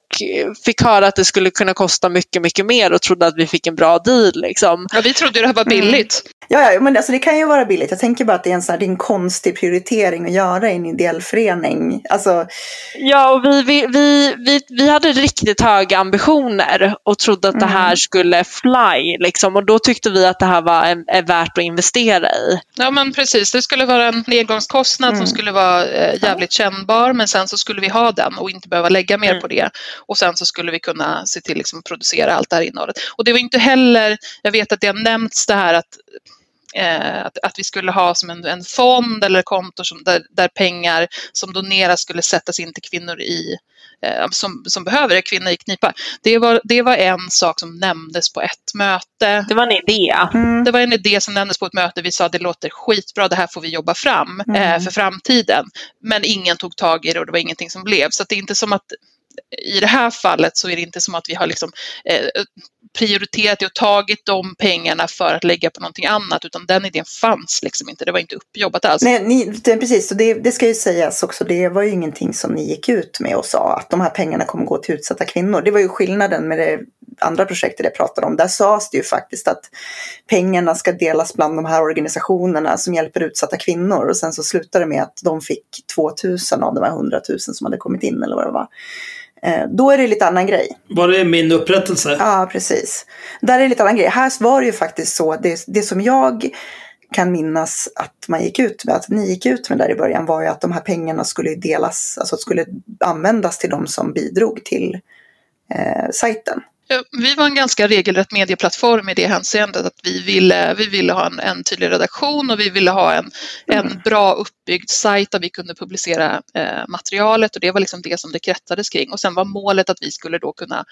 fick höra att det skulle kunna kosta mycket, mycket mer och trodde att vi fick en bra deal. Liksom. Ja, vi trodde det här var Mm. Ja, ja, men alltså det kan ju vara billigt. Jag tänker bara att det är en, sån här, det är en konstig prioritering att göra i en ideell förening. Alltså, Ja, och vi, vi, vi, vi, vi hade riktigt höga ambitioner och trodde att det Mm. här skulle fly. Liksom, och då tyckte vi att det här var en, är värt att investera i. Ja men precis, det skulle vara en engångskostnad Mm. som skulle vara eh, jävligt kännbar men sen så skulle vi ha den och inte behöva lägga mer Mm. på det. Och sen så skulle vi kunna se till liksom, att producera allt det här innehållet. Och det var inte heller, jag vet att det har nämnts det här att eh, att, att vi skulle ha som en, en fond eller konto som, där, där pengar som doneras skulle sättas in till kvinnor i, eh, som, som behöver det, kvinnor i knipa. Det var, det var en sak som nämndes på ett möte. Det var en idé. mm, Det var en idé som nämndes på ett möte. Vi sa att det låter skitbra, det här får vi jobba fram Mm. eh, för framtiden. Men ingen tog tag i det och det var ingenting som blev. Så att det är inte som att i det här fallet så är det inte som att vi har liksom, eh, prioriterat och tagit de pengarna för att lägga på någonting annat utan den idén fanns liksom inte, det var inte uppjobbat alls. Nej, ni, det, precis, och det, det ska ju sägas också, det var ju ingenting som ni gick ut med och sa att de här pengarna kommer gå till utsatta kvinnor. Det var ju skillnaden med det andra projektet jag pratade om. Där sades det ju faktiskt att pengarna ska delas bland de här organisationerna som hjälper utsatta kvinnor och sen så slutade det med att de fick 2000 av de här 100 000 som hade kommit in eller vad det var. Eh, då är det lite annan grej. Var det min upprättelse? Ja, precis. Där är det lite annan grej. Här var det ju faktiskt så, det, det som jag kan minnas att man gick ut med, att ni gick ut med där i början var ju att de här pengarna skulle delas, alltså skulle användas till de som bidrog till eh, sajten. Vi var en ganska regelrätt medieplattform i det hänseendet att vi ville, vi ville ha en, en tydlig redaktion och vi ville ha en, en mm. bra uppbyggd sajt där vi kunde publicera eh, materialet och det var liksom det som det kretsades kring. Och sen var målet att vi skulle då kunna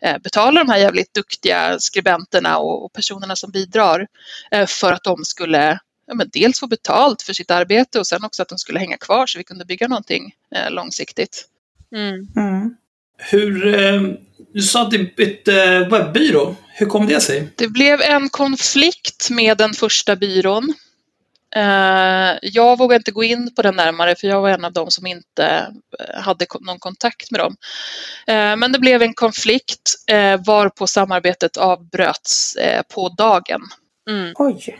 eh, betala de här jävligt duktiga skribenterna och, och personerna som bidrar eh, för att de skulle ja, men dels få betalt för sitt arbete och sen också att de skulle hänga kvar så vi kunde bygga någonting eh, långsiktigt. Mm. Mm. Hur, eh, du sa att du bytte webbyrå. Hur kom det sig? Det blev en konflikt med den första byrån. Eh, jag vågade inte gå in på den närmare för jag var en av dem som inte eh, hade någon kontakt med dem. Men det blev en konflikt varpå samarbetet avbröts på dagen. Mm. Oj!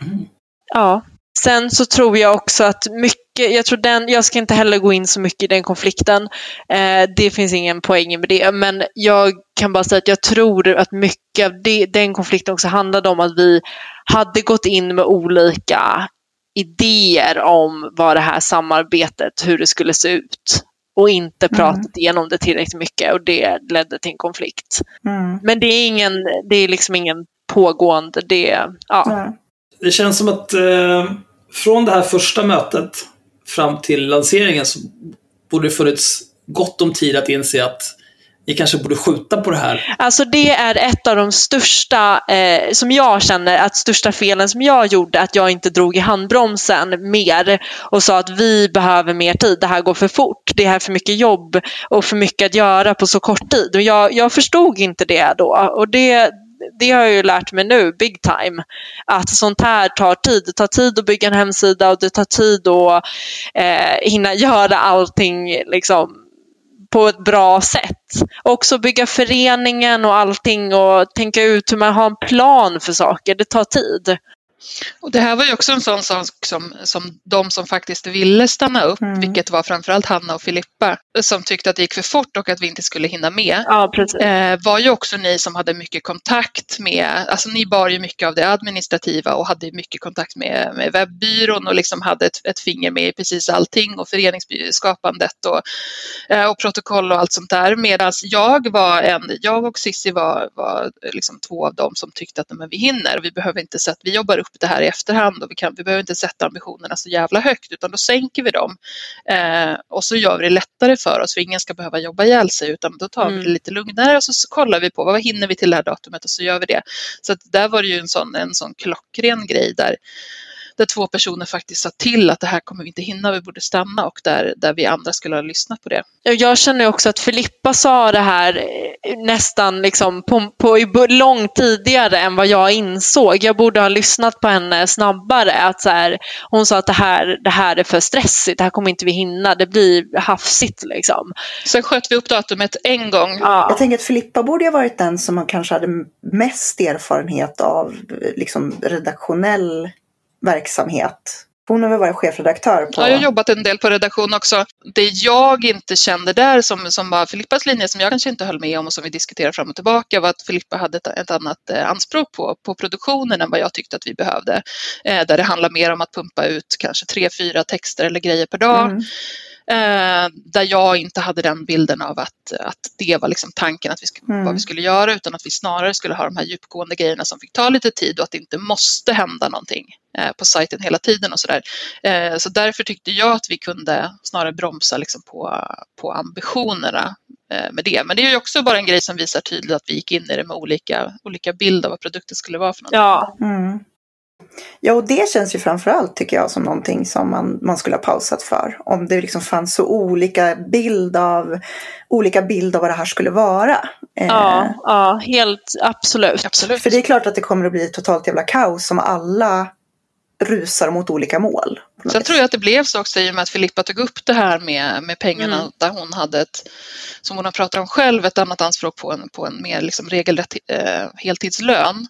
Ja. Sen så tror jag också att mycket, jag tror den, jag ska inte heller gå in så mycket i den konflikten. Eh, det finns ingen poäng med det, men jag kan bara säga att jag tror att mycket av det, den konflikten också handlade om att vi hade gått in med olika idéer om vad det här samarbetet, hur det skulle se ut och inte mm. pratat mm. igenom det tillräckligt mycket och det ledde till en konflikt. Mm. Men det är, ingen, det är liksom ingen pågående, det, ja. Det känns som att eh, från det här första mötet fram till lanseringen så borde det funnits gott om tid att inse att ni kanske borde skjuta på det här. Alltså det är ett av de största, eh, som jag känner, att största felen som jag gjorde, att jag inte drog i handbromsen mer och sa att vi behöver mer tid, det här går för fort, det här är för mycket jobb och för mycket att göra på så kort tid. Och jag, jag förstod inte det då och det, det har jag ju lärt mig nu, big time. Att sånt här tar tid. Det tar tid att bygga en hemsida och det tar tid att eh, hinna göra allting liksom, på ett bra sätt. Också bygga föreningen och allting och tänka ut hur man har en plan för saker. Det tar tid. Och det här var ju också en sån sak som, som de som faktiskt ville stanna upp, mm. vilket var framförallt Hanna och Filippa, som tyckte att det gick för fort och att vi inte skulle hinna med. Ja, eh, var ju också ni som hade mycket kontakt med, alltså ni bar ju mycket av det administrativa och hade mycket kontakt med, med webbyrån och liksom hade ett, ett finger med i precis allting och föreningsskapandet och, eh, och protokoll och allt sånt där. Medan jag var en, jag och Sissi var, var liksom två av dem som tyckte att men vi hinner och vi behöver inte sätta, vi jobbar upp det här i efterhand och vi, kan, vi behöver inte sätta ambitionerna så jävla högt utan då sänker vi dem. Eh, och så gör vi det lättare för oss för ingen ska behöva jobba ihjäl sig utan då tar vi det mm. lite lugnare och så kollar vi på vad hinner vi till det här datumet och så gör vi det. Så att där var det ju en sån, en sån klockren grej där där två personer faktiskt sa till att det här kommer vi inte hinna, vi borde stanna och där, där vi andra skulle ha lyssnat på det. Jag känner också att Filippa sa det här eh, nästan liksom på, på, långt tidigare än vad jag insåg. Jag borde ha lyssnat på henne snabbare. Att så här, hon sa att det här, det här är för stressigt, det här kommer inte vi hinna, det blir hafsigt. Liksom. Sen sköt vi upp datumet en gång. Ja. Jag tänker att Filippa borde ha varit den som kanske hade mest erfarenhet av liksom, redaktionell verksamhet. Hon har väl varit chefredaktör på... Ja, jag har jobbat en del på redaktion också. Det jag inte kände där som, som var Filippas linje, som jag kanske inte höll med om och som vi diskuterade fram och tillbaka, var att Filippa hade ett, ett annat eh, anspråk på, på produktionen än vad jag tyckte att vi behövde. Eh, där det handlar mer om att pumpa ut kanske tre, fyra texter eller grejer per dag. Mm. Eh, där jag inte hade den bilden av att, att det var liksom tanken att vi skulle, mm. vad vi skulle göra utan att vi snarare skulle ha de här djupgående grejerna som fick ta lite tid och att det inte måste hända någonting eh, på sajten hela tiden och sådär. Eh, så därför tyckte jag att vi kunde snarare bromsa liksom på, på ambitionerna eh, med det. Men det är ju också bara en grej som visar tydligt att vi gick in i det med olika, olika bild av vad produkten skulle vara för något. Ja. Mm. Ja, och det känns ju framförallt tycker jag som någonting som man, man skulle ha pausat för. Om det liksom fanns så olika bild av, olika bild av vad det här skulle vara. Ja, Eh, ja helt absolut. Absolut. För det är klart att det kommer att bli ett totalt jävla kaos om alla rusar mot olika mål. Sen tror jag att det blev så också i och med att Filippa tog upp det här med, med pengarna Mm. där hon hade ett, som hon har pratat om själv, ett annat anspråk på en, på en mer liksom regelrätt eh, heltidslön.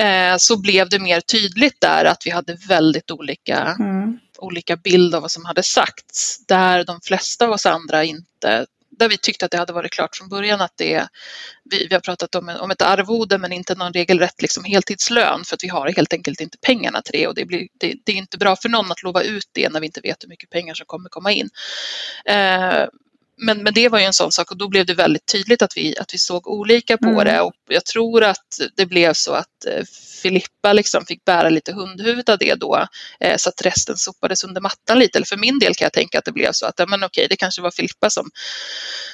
Eh, så blev det mer tydligt där att vi hade väldigt olika, Mm. olika bild av vad som hade sagts. Där de flesta av oss andra inte där vi tyckte att det hade varit klart från början att det vi, vi har pratat om, om ett arvode men inte någon regelrätt liksom heltidslön för att vi har helt enkelt inte pengarna till det och det, blir, det, det är inte bra för någon att lova ut det när vi inte vet hur mycket pengar som kommer komma in. Eh, men, men det var ju en sån sak och då blev det väldigt tydligt att vi, att vi såg olika på Mm. det och jag tror att det blev så att eh, Filippa liksom fick bära lite hundhuvud av det då eh, så att resten sopades under mattan lite. Eller för min del kan jag tänka att det blev så att ja, men okej, det kanske var Filippa som,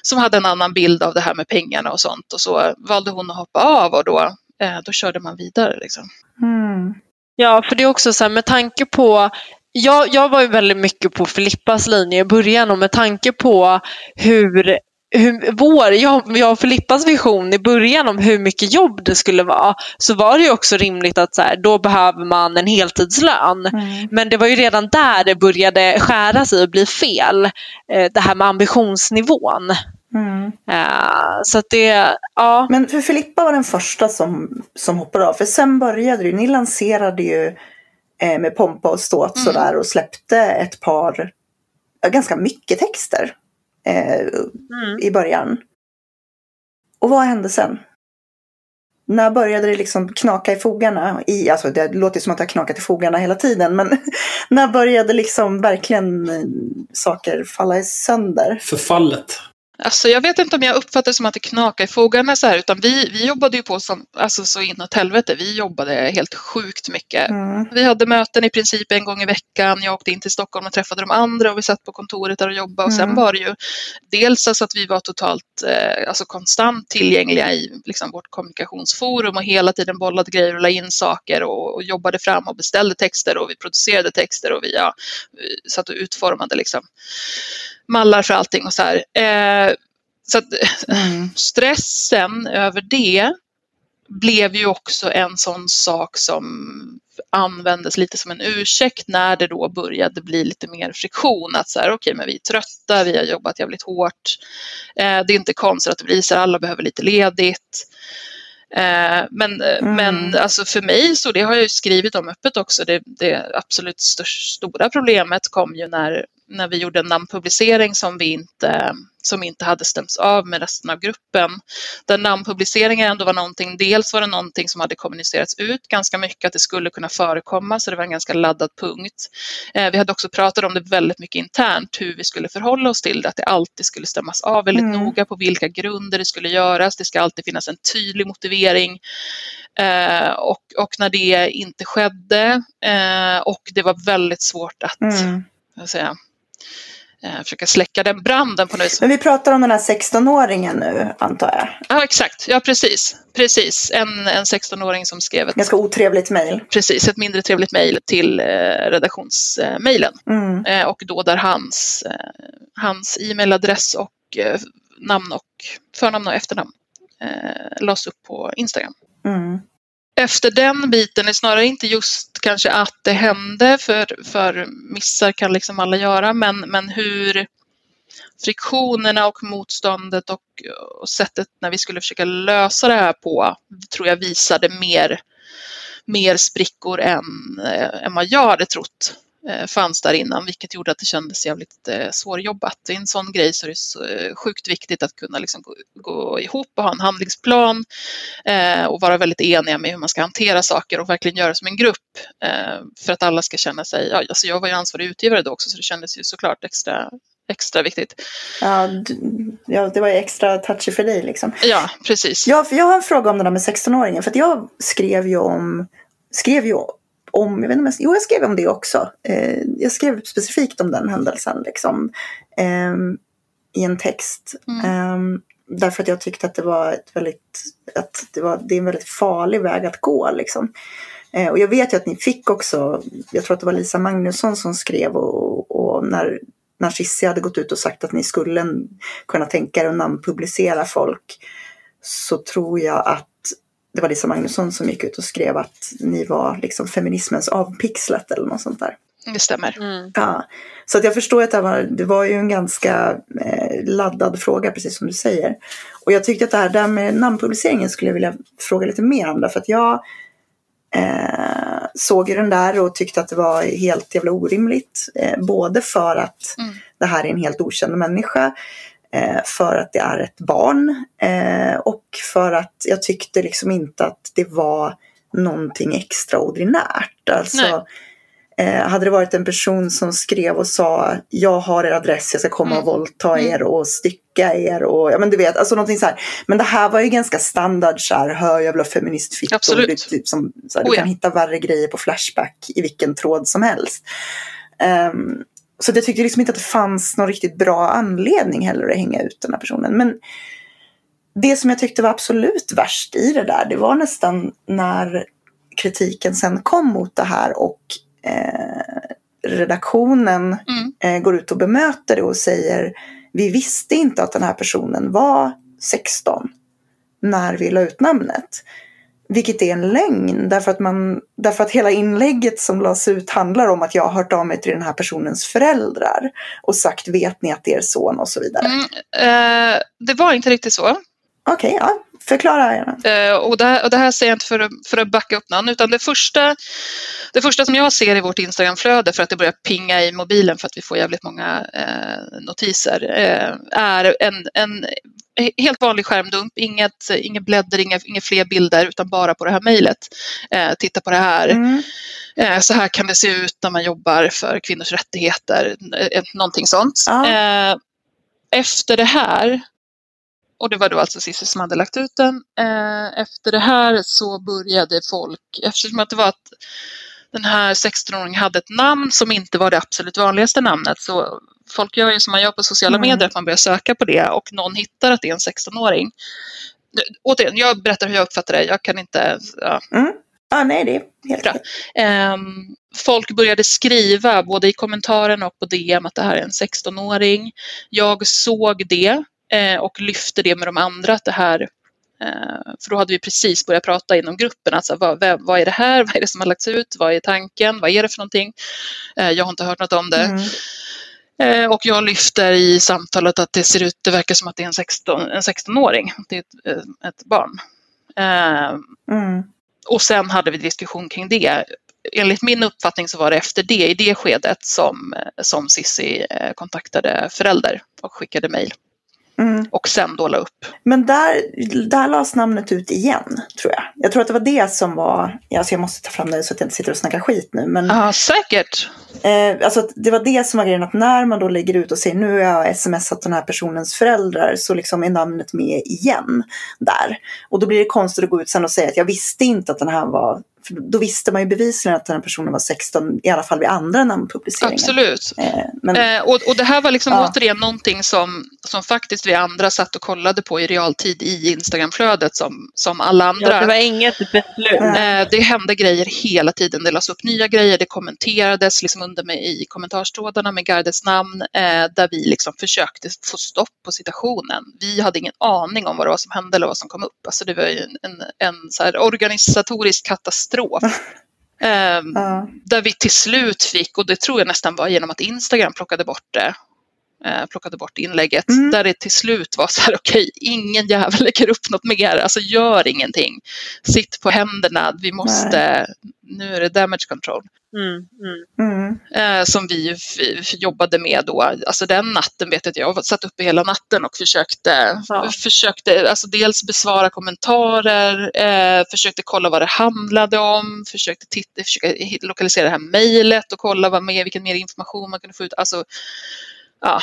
som hade en annan bild av det här med pengarna och sånt och så valde hon att hoppa av och då, eh, då körde man vidare. Liksom. Mm. Ja, för det är också så här med tanke på jag, jag var ju väldigt mycket på Filippas linje i början och med tanke på hur, hur vår, jag, jag och Filippas vision i början om hur mycket jobb det skulle vara så var det ju också rimligt att så här, då behöver man en heltidslön. Mm. Men det var ju redan där det började skära sig och bli fel. Eh, Det här med ambitionsnivån. Mm. Eh, Så att det, ja. Men för Filippa var den första som, som hoppade av. För sen började ju, ni lanserade ju eh, med pompa och ståt Mm. sådär och släppte ett par, ganska mycket texter eh, Mm. i början. Och vad hände sen? När började det liksom knaka i fogarna? I, alltså det låter som att det har knakat i fogarna hela tiden, men <laughs> när började liksom verkligen eh, saker falla sönder? Förfallet. Alltså jag vet inte om jag uppfattar det som att det knakar i fogarna så här, utan vi, vi jobbade ju på som, alltså så inåt helvete. Vi jobbade helt sjukt mycket. Mm. Vi hade möten i princip en gång i veckan. Jag åkte in till Stockholm och träffade de andra och vi satt på kontoret där och jobbade. Och sen Mm. var det ju dels alltså att vi var totalt eh, alltså konstant tillgängliga i liksom, vårt kommunikationsforum och hela tiden bollade grejer och la in saker och, och jobbade fram och beställde texter och vi producerade texter och vi ja, vi satt och utformade liksom, mallar för allting och så här. Eh, så att, Mm. <laughs> stressen över det blev ju också en sån sak som användes lite som en ursäkt när det då började bli lite mer friktion. Att så här, okej, men vi är trötta, vi har jobbat jävligt hårt. Eh, det är inte konstigt att det blir så här, alla behöver lite ledigt. Eh, men Mm. men alltså för mig, så det har jag ju skrivit om öppet också, det, det absolut störst, stora problemet kom ju när, när vi gjorde en namnpublicering som vi inte, som inte hade stämts av med resten av gruppen. Där namnpubliceringen ändå var någonting, dels var det någonting som hade kommunicerats ut ganska mycket att det skulle kunna förekomma, så det var en ganska laddad punkt. Eh, vi hade också pratat om det väldigt mycket internt, hur vi skulle förhålla oss till det, att det alltid skulle stämmas av väldigt Mm. noga på vilka grunder det skulle göras. Det ska alltid finnas en tydlig motivering. Eh, och, och när det inte skedde eh, och det var väldigt svårt att Mm. säga, eh, försöka släcka den branden på något vis. Men vi pratar om den här 16-åringen nu, antar jag. Ja, exakt. Ja, precis. Precis. En, en 16-åring som skrev ett, Ganska otrevligt mejl. precis, ett mindre trevligt mejl till eh, redaktionsmejlen. Mm. Eh, och då där hans, eh, hans e-mailadress och eh, namn och förnamn och efternamn eh, lades upp på Instagram. Mm. Efter den biten är snarare inte just kanske att det hände, för, för missar kan liksom alla göra, men, men hur friktionerna och motståndet och, och sättet när vi skulle försöka lösa det här på tror jag visade mer, mer sprickor än, eh, än vad jag hade trott fanns där innan, vilket gjorde att det kändes jävligt eh, svårjobbat. I en sån grej så är det eh, sjukt viktigt att kunna liksom gå, gå ihop och ha en handlingsplan eh, och vara väldigt eniga med hur man ska hantera saker och verkligen göra som en grupp eh, för att alla ska känna sig, ja, alltså jag var ju ansvarig utgivare då också så det kändes ju såklart extra, extra viktigt. Ja, ja, det var ju extra touchy för dig liksom. Ja, precis. Ja, för jag har en fråga om den där med 16-åringen. För att jag skrev ju om, skrev ju om, jag vet inte jo jag skrev om det också. Eh, jag skrev specifikt om den händelsen liksom. ehm, I en text. Mm. Ehm, därför att jag tyckte att det var ett väldigt, att det var, det är en väldigt farlig väg att gå liksom. Eh, och jag vet ju att ni fick också, jag tror att det var Lisa Magnusson som skrev och, och när, när Cissi hade gått ut och sagt att ni skulle kunna tänka er att namnpublicera folk så tror jag att det var Lisa Magnusson som gick ut och skrev att ni var liksom feminismens avpixlat eller något sånt där. Det stämmer. Mm. Ja, så att jag förstår att det var, det var ju en ganska eh, laddad fråga, precis som du säger. Och jag tyckte att det här där med namnpubliceringen skulle jag vilja fråga lite mer om. Därför att jag eh, såg ju den där och tyckte att det var helt jävla orimligt. Eh, både för att Mm. det här är en helt okänd människa. Eh, för att det är ett barn. Eh, och för att jag tyckte liksom inte att det var någonting extraordinärt. Alltså, Nej. Eh, hade det varit en person som skrev och sa jag har er adress, jag ska komma och Mm. våldta Mm. er och stycka er och ja men du vet, alltså någonting så här. Men det här var ju ganska standard så här, hör jävla feministfittor. Absolut. Typ som, så här, du Oh ja. kan hitta värre grejer på Flashback i vilken tråd som helst. Ehm, så jag tyckte liksom inte att det fanns någon riktigt bra anledning heller att hänga ut den här personen. Men det som jag tyckte var absolut värst i det där, det var nästan när kritiken sen kom mot det här och eh, redaktionen Mm. eh, går ut och bemöter det och säger vi visste inte att den här personen var 16 när vi la ut namnet. Vilket är en lögn därför att, man, därför att hela inlägget som lades ut handlar om att jag har hört av mig till den här personens föräldrar och sagt vet ni att det är son och så vidare. Mm, eh, det var inte riktigt så. Okej, ja, förklara. Eh, och, det här, och det här säger jag inte för att, för att backa upp någon, utan det första, det första som jag ser i vårt Instagramflöde för att det börjar pinga i mobilen för att vi får jävligt många eh, notiser, eh, är en, en helt vanlig skärmdump, inget, inget bläddring, inga, inga fler bilder, utan bara på det här mejlet. Eh, titta på det här. Mm. Eh, så här kan det se ut när man jobbar för kvinnors rättigheter, eh, någonting sånt. Ja. Eh, efter det här, och det var då alltså Cissi som hade lagt ut den, eh, efter det här så började folk, eftersom att det var att den här 16-åringen hade ett namn som inte var det absolut vanligaste namnet, så folk gör ju som man gör på sociala Mm. medier, att man börjar söka på det och någon hittar att det är en 16-åring. Återigen, jag berättar hur jag uppfattar det, jag kan inte ja, Mm. Ja, nej, det är helt Bra. Ehm, folk började skriva både i kommentaren och på DM att det här är en 16-åring. Jag såg det och lyfte det med de andra att det här eh, för då hade vi precis börjat prata inom gruppen. Alltså, vad, vad, är det här? Vad är det som har lagts ut? Vad är tanken? Vad är det för någonting? Eh, jag har inte hört något om det. Mm. Eh, och jag lyfter i samtalet att det ser ut, det verkar som att det är en 16, en 16-åring. Det är ett, eh, ett barn. Eh, Mm. och sen hade vi diskussion kring det. Enligt min uppfattning så var det efter det, i det skedet, som, som Sissi eh, kontaktade förälder och skickade mejl. Mm. Mm. Och sen då la upp. Men där, där lades namnet ut igen, tror jag. Jag tror att det var det som var... Alltså jag måste ta fram det så att jag inte sitter och snackar skit nu. Men Ja, säkert. eh, alltså det var det som var grejen, att när man då lägger ut och säger nu har jag smsat den här personens föräldrar så liksom är namnet med igen där. Och då blir det konstigt att gå ut sen och säga att jag visste inte att den här var... Då visste man ju bevisligen att den här personen var 16, i alla fall vid andra namnpubliceringar. Absolut. Eh, men, Eh, och, och det här var liksom Ja. återigen någonting som, som faktiskt vi andra satt och kollade på i realtid i Instagramflödet som, som alla andra. Ja, det var inget beslut. Eh, Det hände grejer hela tiden. Det lades upp nya grejer, det kommenterades liksom under mig i kommentarstrådarna med Gardes namn eh, där vi liksom försökte få stopp på situationen. Vi hade ingen aning om vad det var som hände eller vad som kom upp. Alltså det var ju en, en, en så här organisatorisk katastrof. <laughs> Ehm, ja. där vi till slut fick, och det tror jag nästan var genom att Instagram plockade bort det, eh, plockade bort inlägget, Mm. där det till slut var så här, <laughs> okej, ingen jävel lägger upp något mer, alltså gör ingenting. Sitt på händerna, vi måste, nu är det damage control. Mm, mm. Mm. Eh, som vi jobbade med då. Alltså den natten vet jag att jag satt uppe hela natten och försökte, Ja. försökte alltså dels besvara kommentarer, eh, försökte kolla vad det handlade om, försökte titta, försöka hi- lokalisera det här mejlet och kolla vad mer, vilken mer information man kunde få ut. Alltså, ja.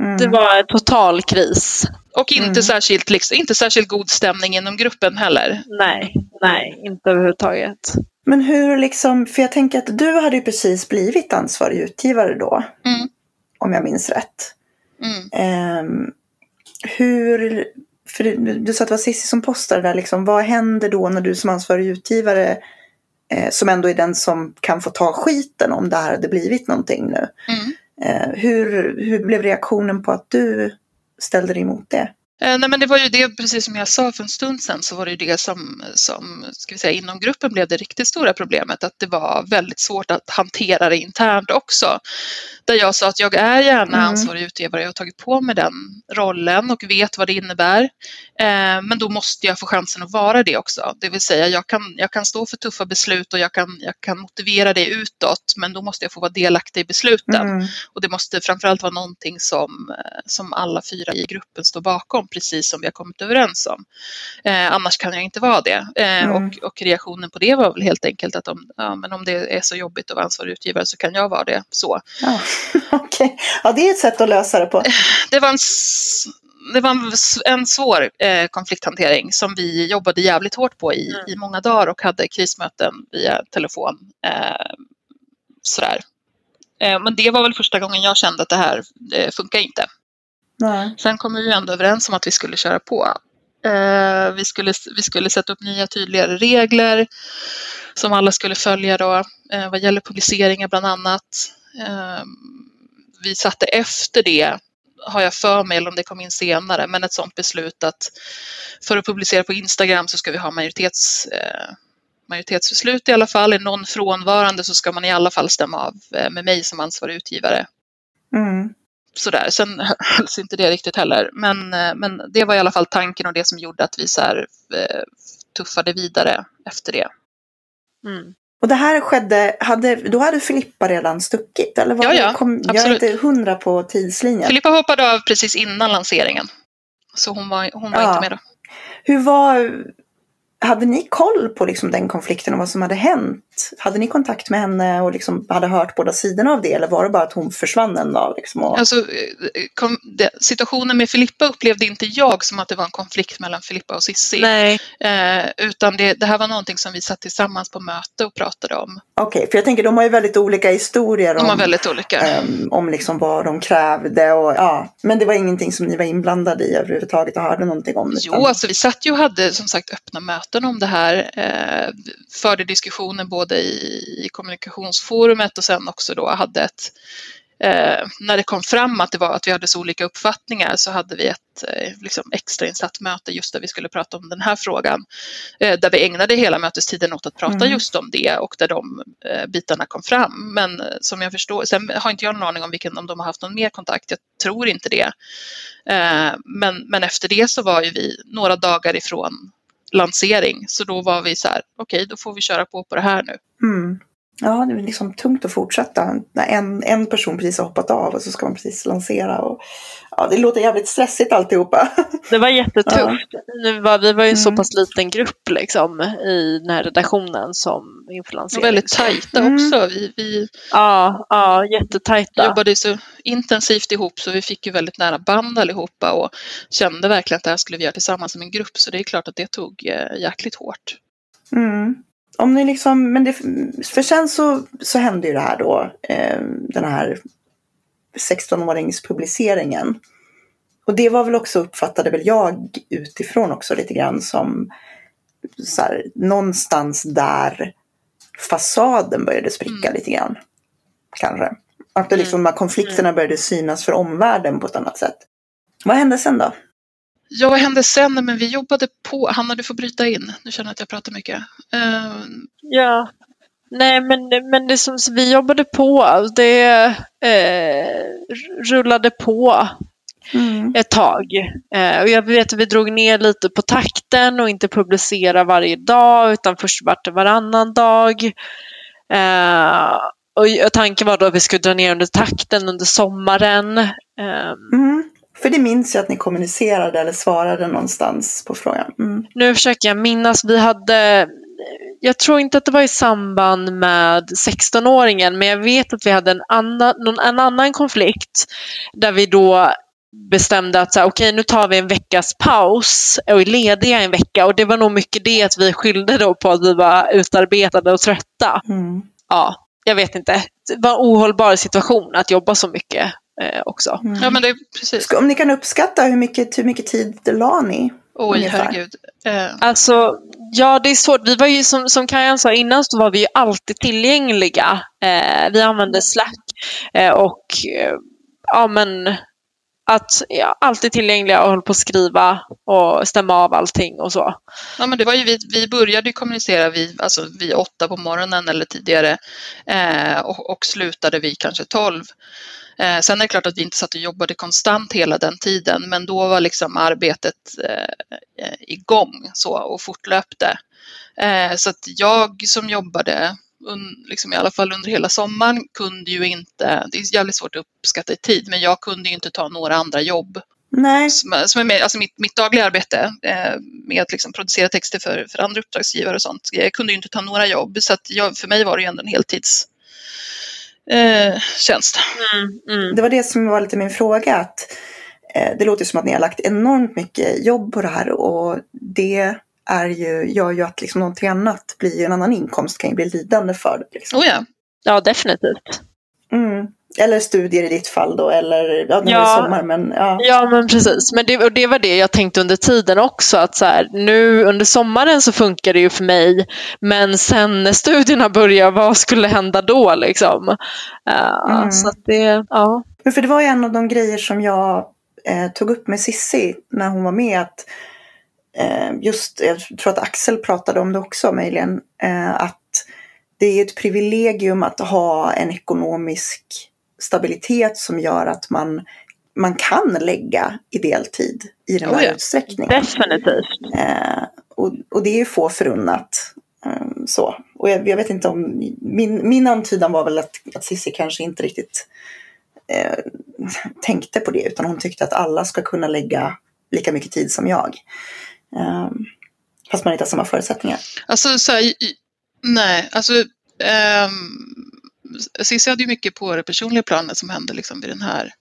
Mm. Det var en total kris. Och inte, Mm. särskilt, liksom, inte särskilt god stämning inom gruppen heller. Nej, nej, inte överhuvudtaget. Men hur liksom, för jag tänker att du hade ju precis blivit ansvarig utgivare då. Mm. Om jag minns rätt. Mm. Ehm, hur, för du, du sa att det var Cissi som postade där liksom. Vad händer då när du som ansvarig utgivare eh, som ändå är den som kan få ta skiten om det här hade blivit någonting nu. Eh, hur, hur blev reaktionen på att du ställde dig emot det? Eh, nej, men det var ju det, precis som jag sa för en stund sedan, så var det ju det som, som ska vi säga, inom gruppen blev det riktigt stora problemet, att det var väldigt svårt att hantera det internt också. Där jag sa att jag är gärna Mm. ansvarig utgivare, jag har tagit på mig den rollen och vet vad det innebär. Eh, men då måste jag få chansen att vara det också. Det vill säga, jag kan, jag kan stå för tuffa beslut och jag kan, jag kan motivera det utåt, men då måste jag få vara delaktig i besluten. Mm. Och det måste framförallt vara någonting som, eh, som alla fyra i gruppen står bakom, precis som vi har kommit överens om. Eh, annars kan jag inte vara det. Eh, Mm. och, och reaktionen på det var väl helt enkelt att om, ja, men om det är så jobbigt att vara ansvarig utgivare så kan jag vara det. Så. Ja, <laughs> okej. Ja, det är ett sätt att lösa det på. Det var en, det var en svår eh, konflikthantering som vi jobbade jävligt hårt på i, Mm. i många dagar och hade krismöten via telefon. Eh, sådär. Eh, men det var väl första gången jag kände att det här eh, funkar inte. Nej. Sen kom vi ju ändå överens om att vi skulle köra på. Eh, vi, skulle, vi skulle sätta upp nya tydligare regler som alla skulle följa då, eh, vad gäller publiceringar bland annat. Eh, vi satte efter det, har jag för mig, eller om det kom in senare, men ett sådant beslut att för att publicera på Instagram så ska vi ha majoritets, eh, majoritetsbeslut i alla fall. Är någon frånvarande så ska man i alla fall stämma av eh, med mig som ansvarig utgivare Mm. Sådär. Sen hölls inte det riktigt heller. Men, eh, men det var i alla fall tanken och det som gjorde att vi så här, eh, tuffade vidare efter det. Mm. Och det här skedde, hade, då hade Filippa redan stuckit? Eller var Ja, ja, kom, jag är inte hundra på tidslinjen. Filippa hoppade av precis innan lanseringen. Så hon var, hon var Ja. inte med då. Hur var, hade ni koll på liksom den konflikten och vad som hade hänt? Hade ni kontakt med henne och liksom hade hört båda sidorna av det? Eller var det bara att hon försvann en dag? Liksom och, Alltså, eh, kom, det, situationen med Filippa upplevde inte jag som att det var en konflikt mellan Filippa och Sissi. Nej, Eh, utan det, det här var någonting som vi satt tillsammans på möte och pratade om. Okej, för jag tänker de har ju väldigt olika historier De om, väldigt olika. ehm, om liksom vad de krävde. Och, ja. Men det var ingenting som ni var inblandade i överhuvudtaget och hörde någonting om? Jo, alltså vi satt ju och hade som sagt öppna möten om det här. Eh, förde diskussioner både i, i kommunikationsforumet och sen också då hade ett Eh, när det kom fram att, det var, att vi hade så olika uppfattningar så hade vi ett eh, liksom extrainsatt möte just där vi skulle prata om den här frågan. Eh, där vi ägnade hela mötestiden åt att prata Mm. just om det och där de eh, bitarna kom fram. Men eh, som jag förstår, sen har inte jag någon aning om vilken, om de har haft någon mer kontakt. Jag tror inte det. Eh, men, men efter det så var ju vi några dagar ifrån lansering. Så då var vi så här, okej då får vi köra på på det här nu. Mm. Ja, det är liksom tungt att fortsätta. När en, en person precis har hoppat av och så ska man precis lansera. Och, ja, det låter jävligt stressigt alltihopa. <laughs> det var jättetufft. Nu var, vi var ju en så Mm. pass liten grupp liksom, i den här redaktionen som inför Och lansering. väldigt tajta Mm. också. Vi, vi Ja, ja jättetajta. jobbade så intensivt ihop så vi fick ju väldigt nära band allihopa och kände verkligen att det här skulle vi göra tillsammans som en grupp. Så det är klart att det tog eh, jäkligt hårt. Mm. Om ni liksom, men det, för sen så, så hände ju det här då, eh, den här 16-åringspubliceringen. Och det var väl också, uppfattade väl jag utifrån också lite grann som så här, någonstans där fasaden började spricka Mm. lite grann. Kanske. Att det liksom, de här konflikterna började synas för omvärlden på ett annat sätt. Vad hände sen då? Ja, vad hände sen? Men vi jobbade på. Hanna, du får bryta in. Nu känner jag att jag pratar mycket. Eh, Ja. Nej, men, men det som vi jobbade på, det eh, rullade på Mm. ett tag. Eh, och jag vet att vi drog ner lite på takten och inte publicera varje dag utan först vart det varannan dag. Eh, och tanken var då att vi skulle dra ner under takten under sommaren. Eh, Mm. För det minns jag att ni kommunicerade eller svarade någonstans på frågan. Mm. nu försöker jag minnas, vi hade jag tror inte att det var i samband med 16-åringen, men jag vet att vi hade en annan, någon, en annan konflikt där vi då bestämde att så här, okej, nu tar vi en veckas paus och är lediga en vecka. Och det var nog mycket det att vi skyllde då på att vi var utarbetade och trötta. Mm. Ja, jag vet inte. Det var en ohållbar situation att jobba så mycket eh, också. Mm. ja, men det precis. Ska- Om ni kan uppskatta hur mycket, hur mycket tid la ni Oj, ungefär? herregud. Eh, Alltså, ja det är svårt. Vi var ju som, som Kajan sa innan så var vi ju alltid tillgängliga. Eh, vi använde Slack eh, och eh, ja men att ja, alltid tillgängliga och höll på att skriva och stämma av allting och så. Ja, men det var ju vi, vi började ju kommunicera vid, alltså vid åtta på morgonen eller tidigare eh, och, och slutade vid kanske tolv. Eh, sen är det klart att vi inte satt och jobbade konstant hela den tiden, men då var liksom arbetet eh, igång så, och fortlöpte. Eh, så att jag som jobbade un, liksom i alla fall under hela sommaren kunde ju inte, det är jävligt svårt att uppskatta i tid, men jag kunde ju inte ta några andra jobb Nej. som, som är med, alltså mitt, mitt dagliga arbete eh, med att liksom producera texter för, för andra uppdragsgivare och sånt. Jag kunde ju inte ta några jobb så att jag, för mig var det ju ändå en heltids eh, tjänst. Mm. Det var det som var lite min fråga. Att, eh, det låter som att ni har lagt enormt mycket jobb på det här och det är ju, gör ju att liksom någonting annat blir en annan inkomst kan ju bli lidande för det. Liksom. Oh ja. Ja, definitivt. Mm. Eller studier i ditt fall då, eller ja, nu är Ja. det sommar men ja. Ja, men precis. Men det, och det var det jag tänkte under tiden också. Att så här, nu under sommaren så funkar det ju för mig. Men sen när studierna börjar, vad skulle hända då? Liksom? Eh, Mm. Så att det, ja. För det var ju en av de grejer som jag eh, tog upp med Sissi när hon var med. Att, eh, just, jag tror att Axel pratade om det också möjligen. Eh, att det är ett privilegium att ha en ekonomisk stabilitet som gör att man, man kan lägga i deltid i den Oh här ja. utsträckningen. Definitivt. Eh, och, och det är ju få förunnat. Eh, så. Och jag, jag vet inte om, min, min antydan var väl att, att Cissi kanske inte riktigt eh, <laughs> tänkte på det utan hon tyckte att alla ska kunna lägga lika mycket tid som jag. Eh, fast man inte har samma förutsättningar. Alltså så här, nej, alltså um, Cissi hade ju mycket på det personliga planet som hände liksom vid den här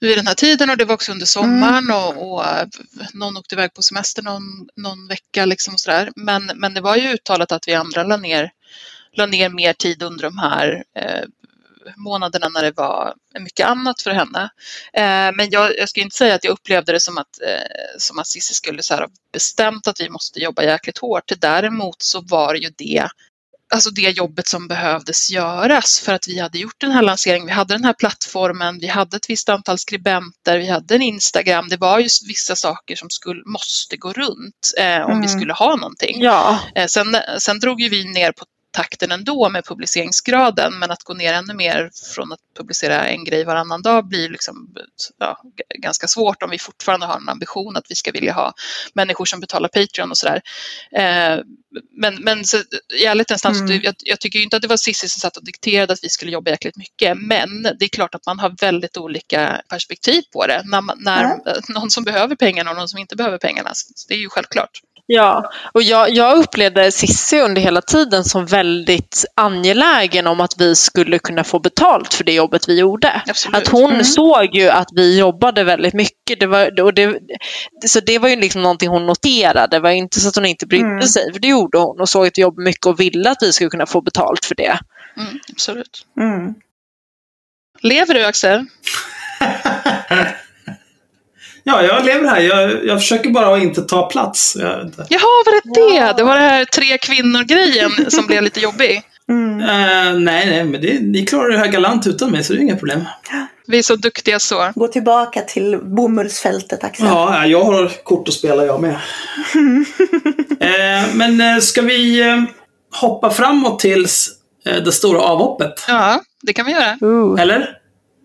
vid den här tiden och det var också under sommaren och, och eh, någon åkte iväg på semester någon, någon vecka liksom och sådär. Men, men det var ju uttalat att vi andra la ner, la ner mer tid under de här eh, månaderna när det var mycket annat för henne. Eh, men jag, jag ska inte säga att jag upplevde det som att, eh, som att Cissi skulle så här, ha bestämt att vi måste jobba jäkligt hårt. Däremot så var ju det alltså det jobbet som behövdes göras för att vi hade gjort den här lanseringen. Vi hade den här plattformen, vi hade ett visst antal skribenter, vi hade en Instagram. Det var just vissa saker som skulle, måste gå runt eh, om vi Mm. skulle ha någonting. Ja, Eh, sen, sen drog ju vi ner på takten ändå med publiceringsgraden, men att gå ner ännu mer från att publicera en grej varannan dag blir liksom, ja, ganska svårt om vi fortfarande har en ambition att vi ska vilja ha människor som betalar Patreon och sådär. Eh, men men så, i ärlighetens namn, Mm. jag, jag tycker inte att det var Cissi som satt och dikterade att vi skulle jobba jäkligt mycket, men det är klart att man har väldigt olika perspektiv på det. När, man, när Ja. <laughs> någon som behöver pengarna och någon som inte behöver pengarna, det är ju självklart. Ja. och jag, jag upplevde Cissi under hela tiden som väldigt angelägen om att vi skulle kunna få betalt för det jobbet vi gjorde. Absolut. Att hon Mm. såg ju att vi jobbade väldigt mycket. Det var, och det, så det var ju liksom någonting hon noterade. Det var inte så att hon inte brydde Mm. sig, för det gjorde hon och såg att vi jobbade mycket och ville att vi skulle kunna få betalt för det. Mm, absolut. Mm. Lever du Axel? <laughs> Ja, jag lever här. Jag, jag försöker bara att inte ta plats. Jag, vet inte. Jaha, var det det? Det var det här tre kvinnor-grejen som blev lite jobbig. Mm. Eh, nej, nej, men det, ni klarar det här galant utan mig, så det är inga problem. Vi är så duktiga så. Gå tillbaka till bomullsfältet Axel. Ja, jag har kort att spela jag med. <laughs> eh, men eh, ska vi hoppa framåt tills det stora avhoppet? Ja, det kan vi göra. Eller?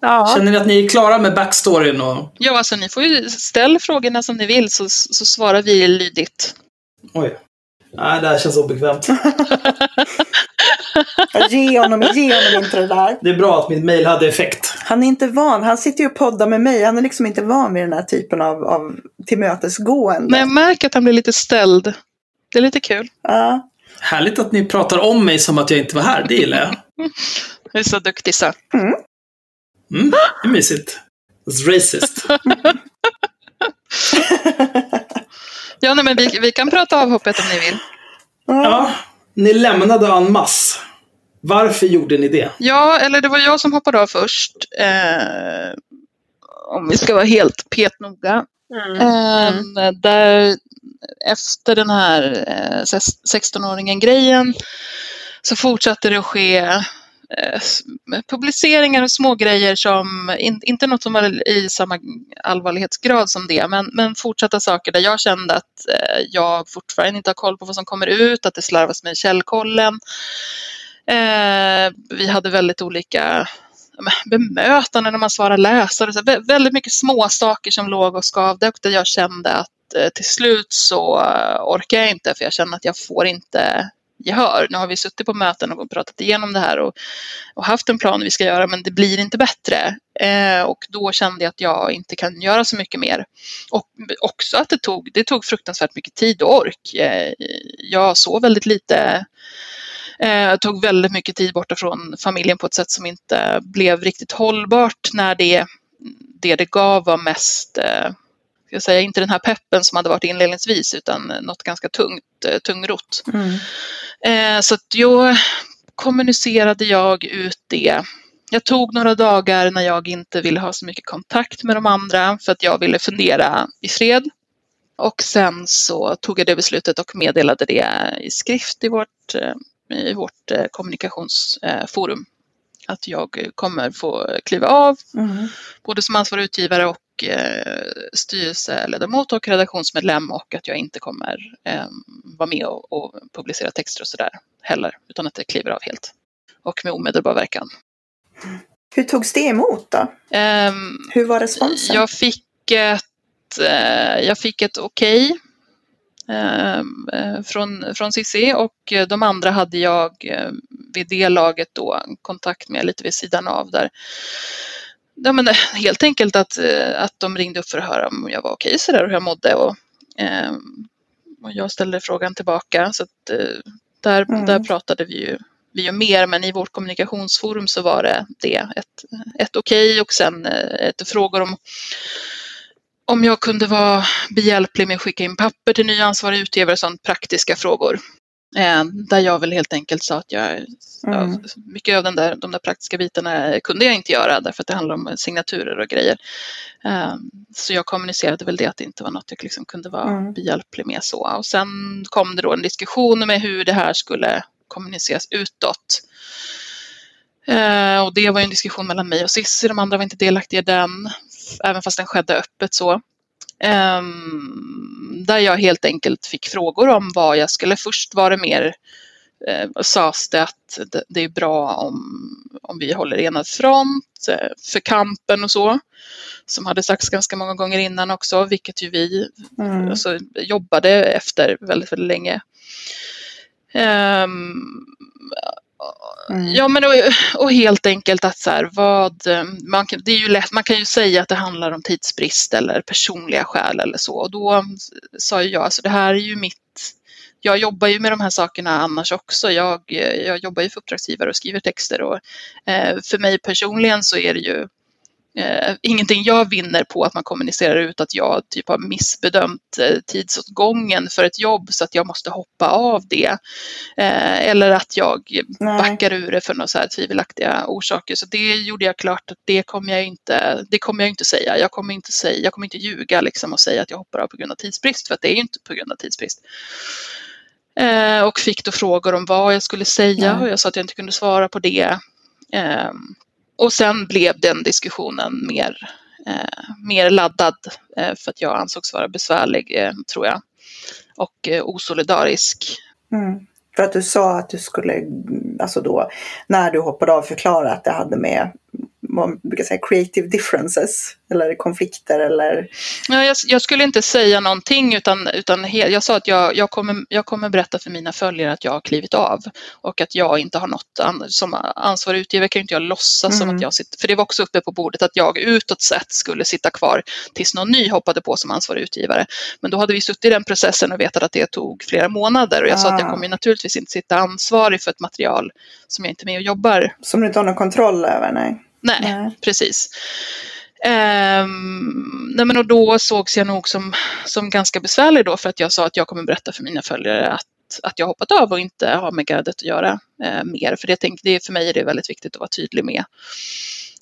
Ja. Känner ni att ni är klara med backstoryn? Och... Ja, alltså ni får ju ställa frågorna som ni vill så, så svarar vi lydigt. Oj. Nej, det här känns obekvämt. Ge honom, ge honom inte det där. Det är bra att mitt mail hade effekt. Han är inte van. Han sitter ju och poddar med mig. Han är liksom inte van vid den här typen av, av tillmötesgående. Men jag märker att han blir lite ställd. Det är lite kul. Ja. Härligt att ni pratar om mig som att jag inte var här. Det gillar jag. <laughs> Du är så duktig så. Mm, det är mysigt. It's racist. <laughs> Ja, nej, men vi, vi kan prata avhoppet om ni vill. Ja, ni lämnade en mass. Varför gjorde ni det? Ja, eller det var jag som hoppade av först. Eh, om vi ska vara helt petnoga. Mm. Ehm, där efter den här eh, 16-åringen grejen så fortsatte det att ske eh, Eh, publiceringar och små grejer som, in, inte något som var i samma allvarlighetsgrad som det, men, men fortsatta saker där jag kände att eh, jag fortfarande inte har koll på vad som kommer ut, att det slarvas med källkollen. Eh, vi hade väldigt olika bemötande när man svarar läsare. Så väldigt mycket små saker som låg och skavde och där jag kände att eh, till slut så eh, orkar jag inte för jag känner att jag får inte gehör. Nu har vi suttit på möten och pratat igenom det här och, och haft en plan vi ska göra men det blir inte bättre. Eh, och då kände jag att jag inte kan göra så mycket mer. Och också att det tog, det tog fruktansvärt mycket tid och ork. Eh, jag sov väldigt lite Eh, tog väldigt mycket tid borta från familjen på ett sätt som inte blev riktigt hållbart när det, det det gav var mest, eh, ska säga, inte den här peppen som hade varit inledningsvis utan något ganska tungt, eh, tungrot. Mm. Eh, så att då kommunicerade jag ut det. Jag tog några dagar när jag inte ville ha så mycket kontakt med de andra för att jag ville fundera i fred. Och sen så tog jag det beslutet och meddelade det i skrift i vårt eh, i vårt kommunikationsforum. Att jag kommer få kliva av, mm. både som ansvarig utgivare och eh, styrelseledamot och redaktionsmedlem och att jag inte kommer eh, vara med och, och publicera texter och sådär heller, utan att jag kliver av helt. Och med omedelbar verkan. Hur togs det emot då? Um, Hur var responsen? Jag fick ett, jag fick ett okej okay Ehm, eh, från, från Cissi och eh, de andra hade jag eh, vid det laget då kontakt med lite vid sidan av där. Ja, men helt enkelt att, att de ringde upp för att höra om jag var okej sådär och hur jag mådde och, ehm, och jag ställde frågan tillbaka så att där, mm. där pratade vi ju vi gör mer, men i vårt kommunikationsforum så var det det, ett, ett okej okay och sen ett frågor om om jag kunde vara behjälplig med att skicka in papper till nya ansvariga utgivare, sånt praktiska frågor. Eh, där jag väl helt enkelt sa att jag, mm. mycket av den där, de där praktiska bitarna kunde jag inte göra därför att det handlar om signaturer och grejer. Eh, så jag kommunicerade väl det att det inte var något jag liksom kunde vara mm. behjälplig med så. Och sen kom det då en diskussion med hur det här skulle kommuniceras utåt. Eh, och det var en diskussion mellan mig och Cissi, de andra var inte delaktiga i den även fast den skedde öppet så. Um, där jag helt enkelt fick frågor om vad jag skulle. Först var det mer eh, sades det att det, det, är bra om, om vi håller enad front eh, för kampen och så. Som hade sagts ganska många gånger innan också, vilket ju vi mm. alltså, jobbade efter väldigt, väldigt länge. Um, Mm. Ja men och, och, helt enkelt att så här, vad, eh, man, kan, det är ju lätt, man kan ju säga att det handlar om tidsbrist eller personliga skäl eller så. Och då sa jag, alltså det här är ju mitt jag jobbar ju med de här sakerna annars också. Jag, eh, jag jobbar ju för uppdragsgivare och skriver texter och eh, för mig personligen så är det ju eh, ingenting jag vinner på att man kommunicerar ut att jag typ har missbedömt eh, tidsåtgången för ett jobb så att jag måste hoppa av det. Eh, eller att jag Nej. backar ur det för några så här tvivelaktiga orsaker. Så det gjorde jag klart att det kommer jag inte, det kommer jag inte säga. Jag kommer inte, säga, jag kommer inte ljuga liksom och säga att jag hoppar av på grund av tidsbrist för att det är ju inte på grund av tidsbrist. Eh, och fick då frågor om vad jag skulle säga och jag sa att jag inte kunde svara på det. Och sen blev den diskussionen mer, eh, mer laddad eh, för att jag ansågs vara besvärlig, eh, tror jag, och eh, osolidarisk. Mm. För att du sa att du skulle, alltså då, när du hoppade av, förklara att det hade med man brukar säga creative differences eller konflikter eller? Ja, jag, jag skulle inte säga någonting utan, utan he, jag sa att jag, jag, kommer, jag kommer berätta för mina följare att jag har klivit av och att jag inte har något, an, som ansvarig utgivare kan inte jag låtsas mm. som att mm. jag sitter, för det var också uppe på bordet att jag utåt sett skulle sitta kvar tills någon ny hoppade på som ansvarig utgivare. Men då hade vi suttit i den processen och vetat att det tog flera månader och jag ah. sa att jag ah. kommer naturligtvis inte sitta ansvarig för ett material som jag inte är med och jobbar. Som du inte har någon kontroll över? Nej. Nej, Nej. precis. Um, nej men och då sågs jag nog som, som ganska besvärlig då för att jag sa att jag kommer berätta för mina följare att, att jag hoppat av och inte har med gardet att göra uh, mer. För det, tänk, det, för mig är det väldigt viktigt att vara tydlig med.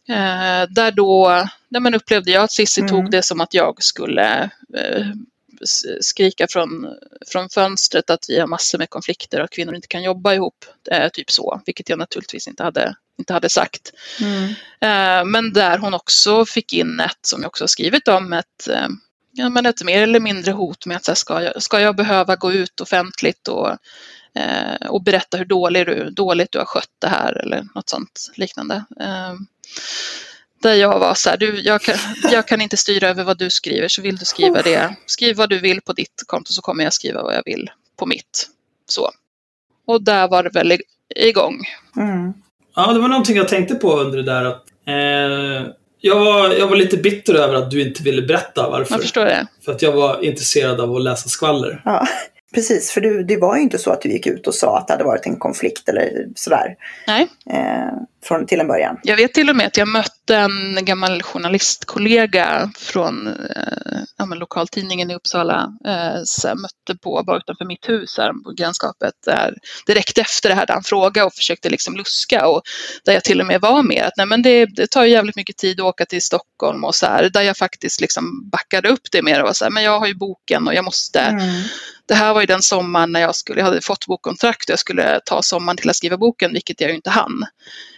Uh, där då nej men upplevde jag att Cissi Mm. tog det som att jag skulle eh, skrika från, från fönstret att vi har massor med konflikter och att kvinnor inte kan jobba ihop. Eh, typ så, vilket jag naturligtvis inte hade, inte hade sagt. Mm. Eh, men där hon också fick in ett, som jag också har skrivit om, ett, eh, ja, men ett mer eller mindre hot med att så här, ska, jag, ska jag behöva gå ut offentligt och, eh, och berätta hur dålig du, dåligt du har skött det här eller något sånt liknande. Där jag var så här, du, jag, kan, jag kan inte styra över vad du skriver, så vill du skriva det, skriv vad du vill på ditt konto så kommer jag skriva vad jag vill på mitt. Så. Och där var det väl igång. Mm. Ja, det var någonting jag tänkte på under det där. Att, eh, jag, var, jag var lite bitter över att du inte ville berätta varför. Man förstår det. För att jag var intresserad av att läsa skvaller. Ja, precis. För du, det var ju inte så att du gick ut och sa att det hade varit en konflikt eller sådär. Nej. Eh, från, till en början. Jag vet till och med att jag mötte en gammal journalistkollega från eh, ja, lokaltidningen i Uppsala. Eh, mötte på, bara utanför mitt hus här på grannskapet. Där, direkt efter det här där han frågade och försökte liksom luska. Och där jag till och med var med att nej, men det, det tar ju jävligt mycket tid att åka till Stockholm och så här. Där jag faktiskt liksom backade upp det mer och var så här, men jag har ju boken och jag måste Mm det här var ju den sommaren när jag, skulle, jag hade fått bokkontrakt och jag skulle ta sommaren till att skriva boken, vilket jag ju inte hann.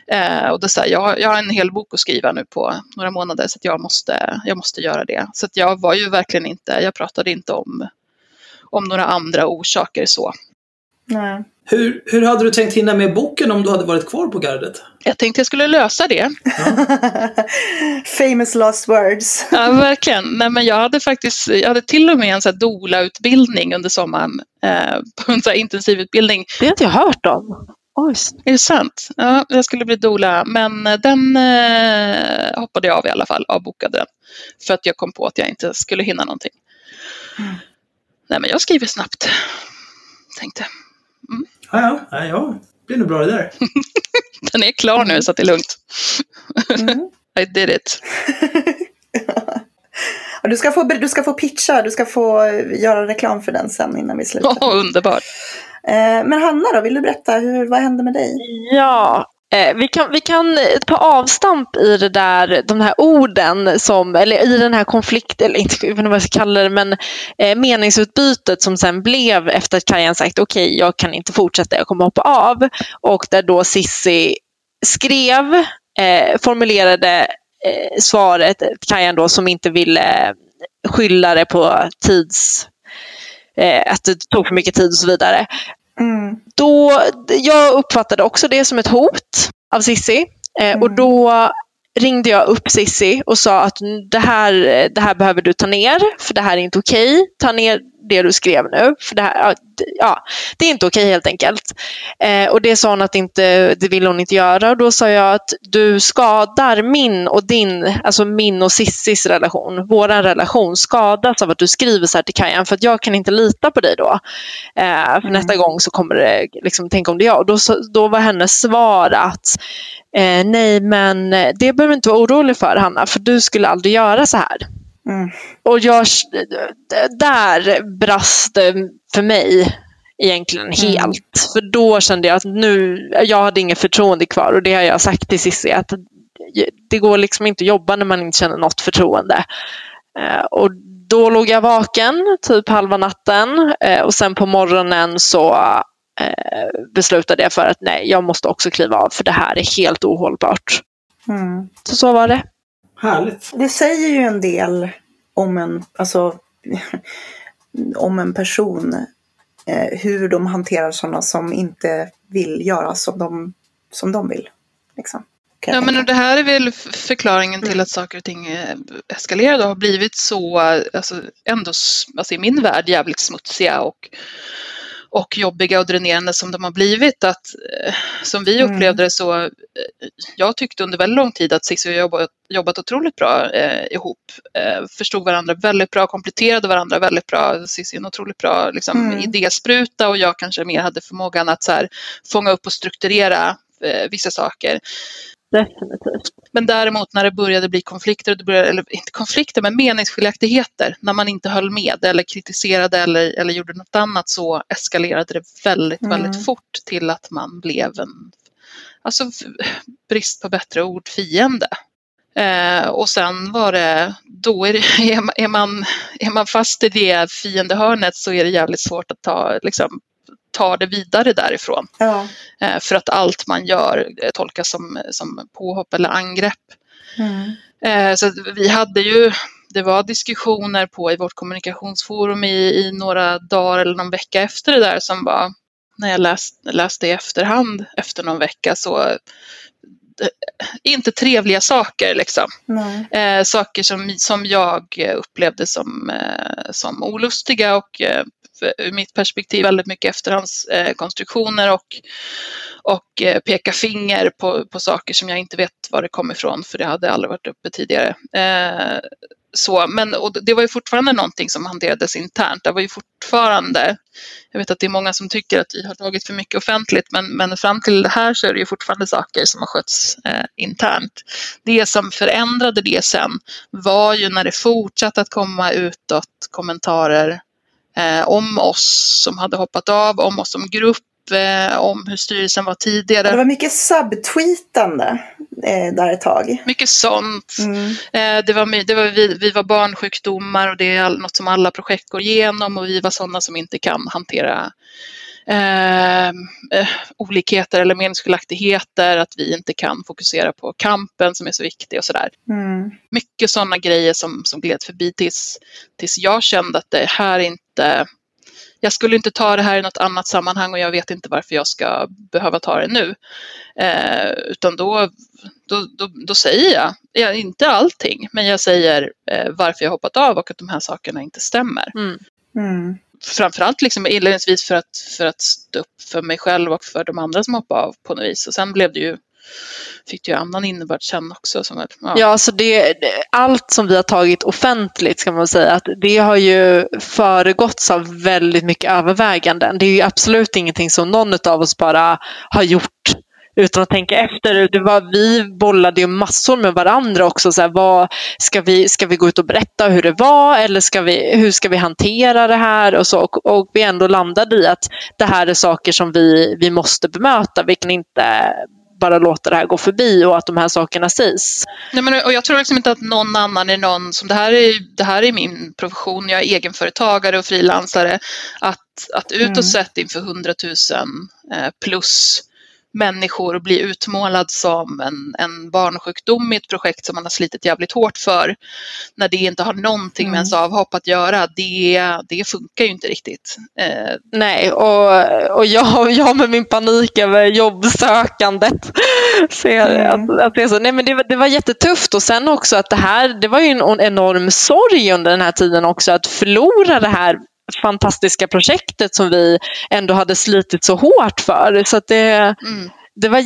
Eh, och det så här, jag, jag har en hel bok att skriva nu på några månader så att jag måste, jag måste göra det. Så att jag var ju verkligen inte, jag pratade inte om, om några andra orsaker så. Nej. Hur, hur hade du tänkt hinna med boken om du hade varit kvar på gardet? Jag tänkte jag skulle lösa det. <laughs> Famous last words. Ja, verkligen. Nej, men jag hade faktiskt, jag hade till och med en doula-utbildning under sommaren, eh, på en så här intensivutbildning Det har inte jag hört om. Oj. Är det sant? Ja, jag skulle bli doula, men eh, den eh, hoppade jag av i alla fall, avbokade den. För att jag kom på att jag inte skulle hinna någonting. Nej, men jag skriver snabbt, tänkte. Ja, ja, ja, ja. Det blir nog bra det där. <laughs> Den är klar nu så att det är lugnt. Mm. <laughs> I did it. <laughs> Du, ska få, du ska få pitcha, du ska få eh, göra reklam för den sen innan vi slutar. Åh, underbart. Eh, men Hanna då, vill du berätta, hur, vad hände med dig? Ja, Eh, vi kan, vi kan eh, ta avstamp i det där, de här orden som, eller i den här konflikten, eller inte, jag vet inte vad jag ska kalla det, men eh, meningsutbytet som sen blev efter att Kajan sagt okej, jag kan inte fortsätta, jag kommer hoppa av. Och där då Sissi skrev, eh, formulerade eh, svaret, Kajan då som inte ville eh, skylla det på tids, eh, att det tog för mycket tid och så vidare Mm. då, jag uppfattade också det som ett hot av Sissi. Eh, Och Mm. då ringde jag upp Sissi och sa att det här, det här behöver du ta ner, för det här är inte okej. Ta ner det du skrev nu, för det här, ja, det är inte okej helt enkelt. Eh, och det sa hon att inte, det ville hon inte göra och då sa jag att du skadar min och din, alltså min och Sissis relation, våran relation skadas av att du skriver så här till Kajan för att jag kan inte lita på dig då. Eh, för Mm. nästa gång så kommer det, liksom, tänk om det är jag. Och då, då var hennes svar att eh, nej men eh, det behöver du inte vara orolig för Hanna, för du skulle aldrig göra så här. Mm. Och jag, där brast det för mig egentligen helt. För då kände jag att nu, jag hade inget förtroende kvar och det har jag sagt till Cissi att det går liksom inte att jobba när man inte känner något förtroende. Eh, Och då låg jag vaken typ halva natten eh, och sen på morgonen så eh, beslutade jag för att nej, jag måste också kliva av för det här är helt ohållbart. Mm. Så så var det. Härligt. Det säger ju en del om en, alltså, <laughs> om en person. Eh, hur de hanterar sådana som inte vill göra som de, som de vill. Liksom. Ja, men och det här är väl förklaringen till att saker och ting eh, eskalerade och har blivit så, alltså, ändå alltså, i min värld jävligt smutsiga och, och jobbiga och dränerande som de har blivit. Att, eh, som vi Mm. upplevde det så, eh, jag tyckte under väldigt lång tid att Cissi och jag jobbat, jobbat otroligt bra eh, ihop. Eh, förstod varandra väldigt bra, kompletterade varandra väldigt bra. Cissi är en otroligt bra liksom, Mm. idéspruta och jag kanske mer hade förmågan att så här, fånga upp och strukturera eh, vissa saker. Definitivt. Men däremot när det började bli konflikter, det började, eller inte konflikter men meningsskiljaktigheter, när man inte höll med eller kritiserade eller, eller gjorde något annat så eskalerade det väldigt, Mm. väldigt fort till att man blev en, alltså brist på bättre ord, fiende. Eh, och sen var det, då är, det, är, <laughs> man, är, man, är man fast i det fiendehörnet så är det jävligt svårt att ta, liksom, ta det vidare därifrån. Ja. Eh, för att allt man gör eh, tolkas som, som påhopp eller angrepp. Mm. Eh, så vi hade ju, det var diskussioner på i vårt kommunikationsforum i, i några dagar eller någon vecka efter det där som var, när jag läst, läste i efterhand efter någon vecka så inte trevliga saker liksom. Eh, saker som, som jag upplevde som, eh, som olustiga och eh, ur mitt perspektiv väldigt mycket efterhandskonstruktioner eh, och, och eh, peka finger på, på saker som jag inte vet var det kom ifrån för det hade aldrig varit uppe tidigare. Eh, så, men och det var ju fortfarande någonting som hanterades internt. Det var ju fortfarande, jag vet att det är många som tycker att vi har tagit för mycket offentligt, men, men fram till det här så är det ju fortfarande saker som har skötts eh, internt. Det som förändrade det sen var ju när det fortsatte att komma utåt kommentarer eh, om oss som hade hoppat av, om oss som grupp, eh, om hur styrelsen var Det tidigare. var mycket subtweetande eh, där ett tag. Mycket sånt. Mm. Eh, Det var, det var, vi, vi var barnsjukdomar och det är något som alla projekt går igenom och vi var sådana som inte kan hantera eh, eh, olikheter eller meningsskiljaktigheter, att vi inte kan fokusera på kampen som är så viktig och sådär. Mm. Mycket sådana grejer som, som gled förbi tills, tills jag kände att det här inte jag skulle inte ta det här i något annat sammanhang och jag vet inte varför jag ska behöva ta det nu. Eh, utan då, då, då, då säger jag, ja, inte allting, men jag säger eh, varför jag hoppat av och att de här sakerna inte stämmer. Mm. Mm. Framförallt liksom inledningsvis för att, för att stå upp för mig själv och för de andra som hoppade av på något vis. Och sen blev det ju, fick det ju annan innebörd sen också. Som, ja. Ja, så det- allt som vi har tagit offentligt ska man säga, att det har ju föregåtts av väldigt mycket överväganden. Det är ju absolut ingenting som någon av oss bara har gjort utan att tänka efter. Det var, vi bollade ju massor med varandra också. Så här, vad, ska, vi, ska vi gå ut och berätta hur det var eller ska vi, hur ska vi hantera det här? Och, så, och, och vi ändå landade i att det här är saker som vi, vi måste bemöta. Vi kan inte bara låta det här gå förbi och att de här sakerna sägs. Nej, men, och jag tror liksom inte att någon annan är någon som, det här är, det här är min profession, jag är egenföretagare och frilansare, att, att utåt Mm. sett inför 100 000 eh, plus människor bli utmålad som en, en barnsjukdom i ett projekt som man har slitit jävligt hårt för, när det inte har någonting med Mm. ens avhopp att göra, det, det funkar ju inte riktigt. Eh, Nej, och, och jag, jag med min panik över jobbsökandet. <laughs> Ser Mm. att, att det, är så. Nej, men det, var- det var jättetufft och sen också att det här, det var ju en enorm sorg under den här tiden också att förlora det här fantastiska projektet som vi ändå hade slitit så hårt för. Så att det, mm. det var,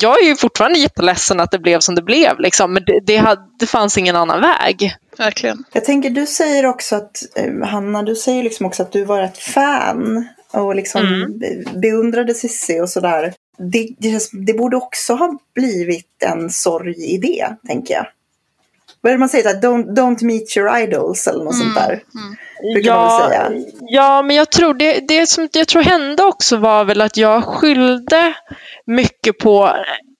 jag är ju fortfarande jätteledsen att det blev som det blev, liksom, men det, det, hade, det fanns ingen annan väg. Verkligen. Jag tänker, du säger också att, eh, Hanna, du säger liksom också att du var ett fan och liksom Mm. be- beundrade Cissi och sådär. Det, det, det borde också ha blivit en sorg i det, tänker jag. Vad är det man säger? Att don't, don't meet your idols eller något sånt där. Mm. Säga. Ja, men jag tror det, det som jag tror hände också var väl att jag skyllde mycket på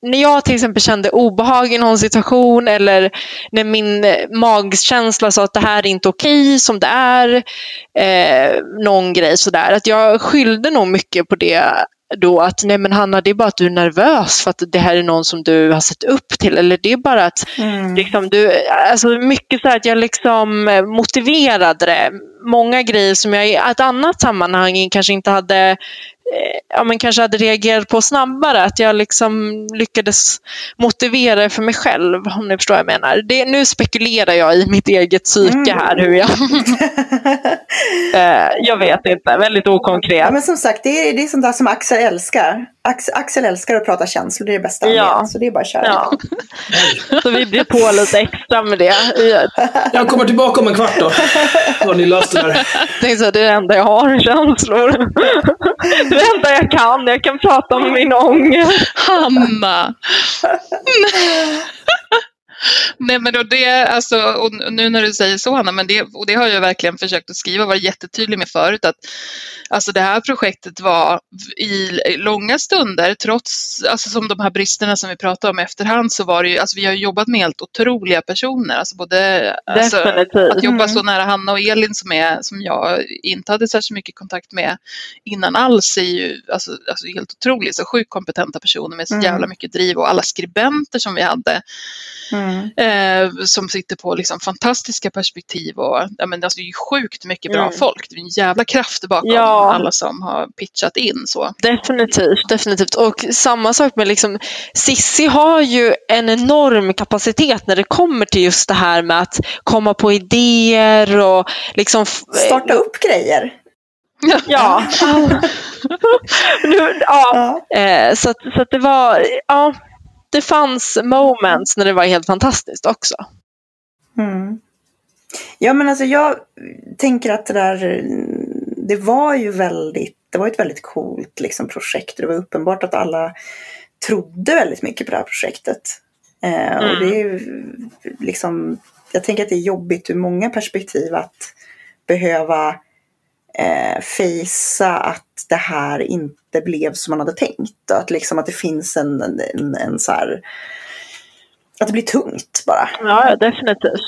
när jag till exempel kände obehag i någon situation eller när min magkänsla sa att det här är inte okej som det är, eh, någon grej sådär. Att jag skyllde nog mycket på det då att nej men Hanna det är bara att du är nervös för att det här är någon som du har sett upp till eller det är bara att Mm. liksom du, alltså mycket så här att jag liksom eh, motiverade det. Många grejer som jag i ett annat sammanhang kanske inte hade Ja, men kanske hade reagerat på snabbare. Att jag liksom lyckades motivera det för mig själv. Om ni förstår vad jag menar. Det, nu spekulerar jag i mitt eget psyke Mm. här. Hur jag, <laughs> eh, jag vet inte. Väldigt Ja, okonkret. men som sagt, det är, det är sånt där som Axel älskar. Axel, Axel älskar att prata känslor, det är det bästa han Ja. vet. Så det är bara att köra. Ja. <laughs> Så vi blir på lite extra med det. Jag kommer tillbaka om en kvart då. Har ni löst det där? <laughs> det är det enda jag har känslor. Det enda jag kan. Jag kan prata om min ångest. Hanna! <laughs> Nej men och det, alltså, och nu när du säger så Hanna, men det, och det har jag verkligen försökt att skriva och vara jättetydlig med förut att alltså det här projektet var i långa stunder, trots alltså, som de här bristerna som vi pratade om efterhand så var det ju, alltså vi har jobbat med helt otroliga personer, alltså både alltså, att jobba så nära Hanna och Elin som, är, som jag inte hade särskilt mycket kontakt med innan alls är ju alltså, alltså helt otroligt, så sjukt kompetenta personer med så jävla mm. mycket driv och alla skribenter som vi hade Mm. Eh, som sitter på liksom fantastiska perspektiv och ja, men alltså, det är ju sjukt mycket bra mm. folk. Det är en jävla kraft bakom ja. alla som har pitchat in. Så. Definitivt, definitivt. Och samma sak med liksom, Sissi har ju en enorm kapacitet när det kommer till just det här med att komma på idéer och liksom... Starta upp grejer. <laughs> Ja. <laughs> nu, ja. ja. Eh, så, så att det var, ja, det fanns moments när det var helt fantastiskt också. Mm. Ja men alltså jag tänker att det där, det var ju väldigt, det var ett väldigt coolt liksom, projekt. Det var uppenbart att alla trodde väldigt mycket på det här projektet. Eh, mm. Och det är liksom, jag tänker att det är jobbigt ur många perspektiv att behöva eh, fejsa att det här inte inte blev som man hade tänkt. Att, liksom, att det finns en, en, en så här, att det blir tungt bara. Ja, definitivt.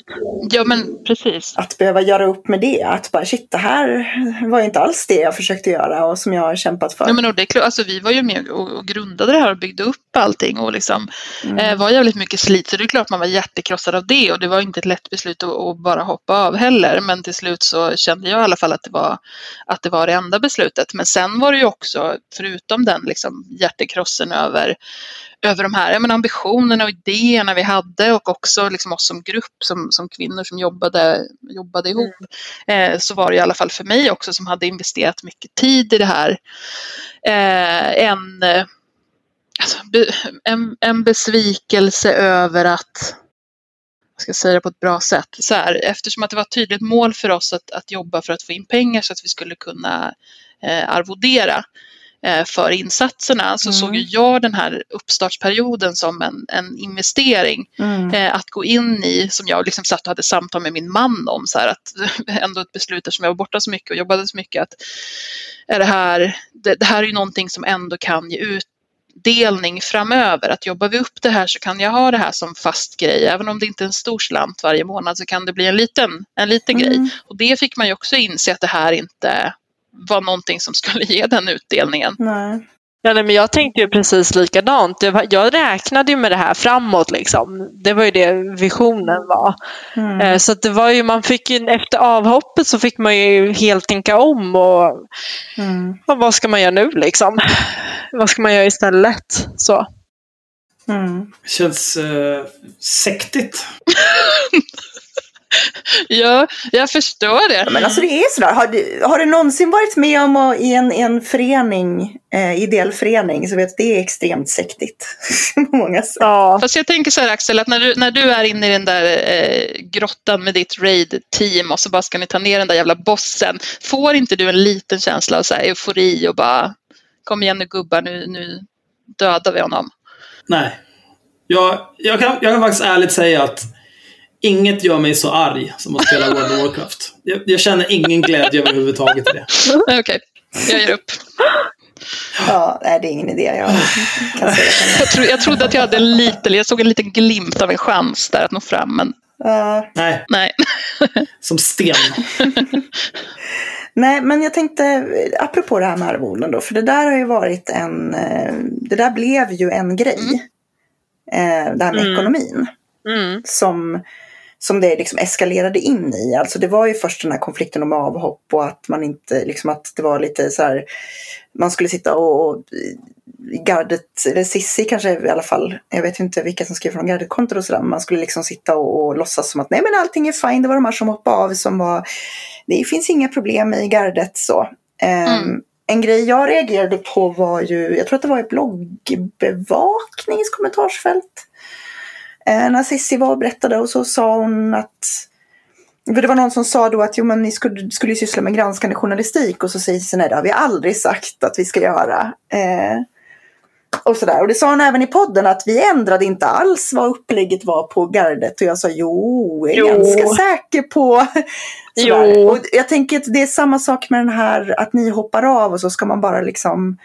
Ja, men precis. Att behöva göra upp med det. Att bara shit, det här var inte alls det jag försökte göra och som jag har kämpat för. Ja, men det är klart, alltså, vi var ju med och, grundade det här och byggde upp allting och liksom mm. eh, var jävligt mycket slit. Så det är klart man var hjärtekrossad av det och det var inte ett lätt beslut att, att, bara hoppa av heller. Men till slut så kände jag i alla fall att det var, att det, var det enda beslutet. Men sen var det ju också, förutom den liksom, hjärtekrossen över över de här menar, ambitionerna och idéerna vi hade och också liksom oss som grupp, som, som kvinnor som jobbade, jobbade ihop, mm. eh, så var det i alla fall för mig också som hade investerat mycket tid i det här. Eh, en, eh, alltså, en, en besvikelse över att jag ska säga det på ett bra sätt. Så här, eftersom att det var ett tydligt mål för oss att, att jobba för att få in pengar så att vi skulle kunna eh, arvodera för insatserna så mm. såg jag den här uppstartsperioden som en, en investering mm. eh, att gå in i som jag liksom satt och hade samtal med min man om. Så här, att <laughs> ändå ett beslut som jag var borta så mycket och jobbade så mycket att är det, här, det, det här är ju någonting som ändå kan ge utdelning framöver. Att jobbar vi upp det här så kan jag ha det här som fast grej. Även om det inte är en stor slant varje månad så kan det bli en liten, en liten mm. grej. Och det fick man ju också inse att det här inte var någonting som skulle ge den utdelningen. Nej. Ja, nej, men jag tänkte ju precis likadant. Jag räknade ju med det här framåt. Liksom. Det var ju det visionen var. Mm. Eh, så det var ju, man fick ju, efter avhoppet så fick man ju helt tänka om. Och, mm. och vad ska man göra nu liksom? Vad ska man göra istället? Så. Mm. Känns eh, sektigt. <laughs> <laughs> ja, jag förstår det. Men alltså det är sådär. Har du, har du någonsin varit med om att, i en, en förening, eh, ideell förening, så vet det är extremt sektigt. <laughs> Många ja. Fast jag tänker så här Axel, att när du, när du är inne i den där eh, grottan med ditt raid-team och så bara ska ni ta ner den där jävla bossen. Får inte du en liten känsla av så här, eufori och bara kom igen nu gubbar, nu, nu dödar vi honom? Nej. Jag, jag, kan, jag kan faktiskt ärligt säga att Inget gör mig så arg som att spela World of Warcraft. Jag, jag känner ingen glädje överhuvudtaget i det. <laughs> Okej, okay. jag ger upp. Ja, nej, det är ingen idé. Jag, kan säga jag, tro, jag trodde att jag hade en liten, jag såg en liten glimt av en chans där att nå fram, men uh, nej. nej. <laughs> Som sten. nej, men jag tänkte, apropå det här med arvoden då, för det där har ju varit en, eh, det där blev ju en grej. Mm. Det här med mm. ekonomin. Mm. Som som det liksom eskalerade in i. Alltså det var ju först den här konflikten om avhopp och att man inte, liksom att det var lite så här, man skulle sitta och, och gardet, eller Sissi kanske i alla fall, jag vet inte vilka som skrev från gardet-kontot och sådär, man skulle liksom sitta och, och låtsas som att nej men allting är fine, det var de här som hoppade av som var, det finns inga problem i gardet så. Mm. Um, en grej jag reagerade på var ju, jag tror att det var i bloggbevakningens kommentarsfält eh, när Cissi var och berättade och så sa hon att för det var någon som sa då att jo, men ni skulle, skulle syssla med granskande journalistik och så säger Cissi nej det har vi aldrig sagt att vi ska göra. Eh, Och, sådär. och det sa hon även i podden att vi ändrade inte alls vad upplägget var på gardet. Och jag sa jo, jag är Jo. ganska säker på. Sådär. Jo. Och jag tänker att det är samma sak med den här att ni hoppar av och så ska man bara liksom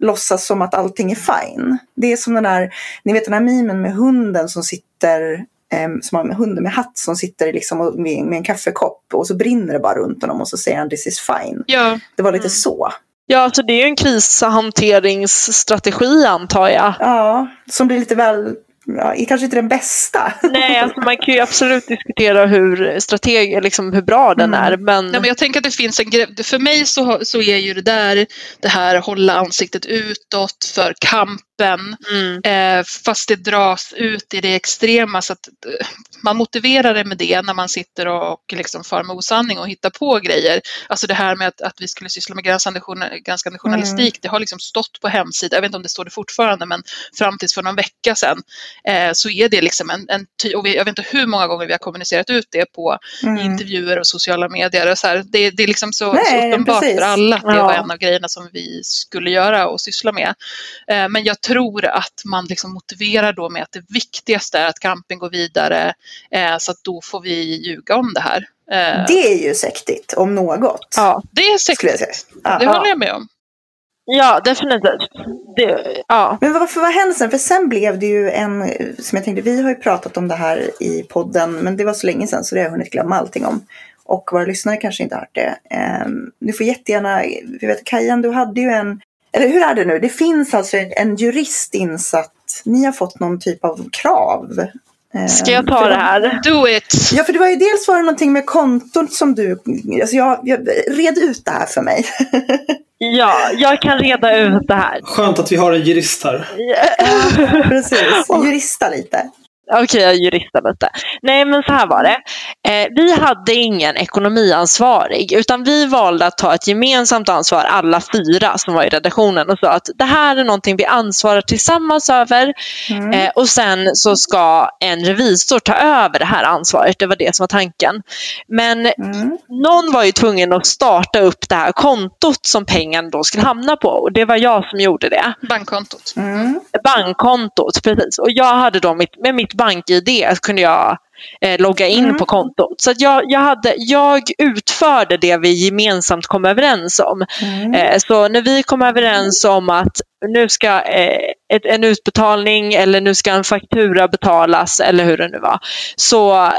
låtsas som att allting är fine. Det är som den här, ni vet den här mimen med hunden som sitter em, som har med hunden med hatt som sitter liksom med en kaffekopp och så brinner det bara runt honom och så säger han this is fine. Ja, Det var lite Mm. så. Ja, alltså det är ju en krishanteringsstrategi antar jag. Ja, som blir lite väl, ja, kanske inte den bästa. Nej, alltså man kan ju absolut diskutera hur strateg, liksom hur bra den Mm. är. Men, Nej, men jag tänker att det finns en grej. För mig så, så är ju det där, det här hålla ansiktet utåt för kampen. mm, Eh, fast det dras ut i det extrema så att eh, man motiverar det med det när man sitter och liksom far med osanning och hittar på grejer. Alltså det här med att, att vi skulle syssla med granskande, granskande journalistik, det har liksom stått på hemsidan, jag vet inte om det står det fortfarande, men fram tills för någon vecka sedan eh, så är det liksom en, en och vi, jag vet inte hur många gånger vi har kommunicerat ut det på Mm. intervjuer och sociala medier. Och så här, det, det är liksom så, Nej, så uppenbart precis. för alla att det Ja. var en av grejerna som vi skulle göra och syssla med. Eh, men jag tror att man liksom motiverar då med att det viktigaste är att kampen går vidare eh, så att då får vi ljuga om det här. Eh, det, Det är ju sektigt, om något. ja, är jag säkert. säga. Ja. Det håller jag med om. ja, definitivt. Det, ja. Men varför var hände sen? För sen blev det ju en, som jag tänkte, vi har ju pratat om det här i podden, men det var så länge sedan så det har jag hunnit glömma allting om. Och våra lyssnare kanske inte har hört det. Um, du får jättegärna, vi vet Kajan, du hade ju en, eller hur är det nu? Det finns alltså en, en jurist insatt. Ni har fått någon typ av krav. Ehm, Ska jag ta det här? Do it! Ja, för det var ju dels var det någonting med kontot som du, alltså jag, jag red ut det här för mig. <laughs> Ja, jag kan reda ut det här. Skönt att vi har en jurist här. Precis, jurista lite. Okej, jag juristar lite. Nej, men så här var det. Eh, vi hade ingen ekonomiansvarig, utan vi valde att ta ett gemensamt ansvar, alla fyra som var i redaktionen, och sa att det här är någonting vi ansvarar tillsammans över Mm. eh, och sen så ska en revisor ta över det här ansvaret. Det var det som var tanken. Men Mm. någon var ju tvungen att starta upp det här kontot som pengen då skulle hamna på och det var jag som gjorde det. Bankkontot. Mm. Bankkontot, precis. Och jag hade då mitt, med mitt bank-id kunde jag eh, logga in Mm. på kontot. Så att jag, jag, hade, jag utförde det vi gemensamt kom överens om. Mm. Eh, så när vi kom överens om att nu ska eh, ett, en utbetalning eller nu ska en faktura betalas eller hur det nu var. Så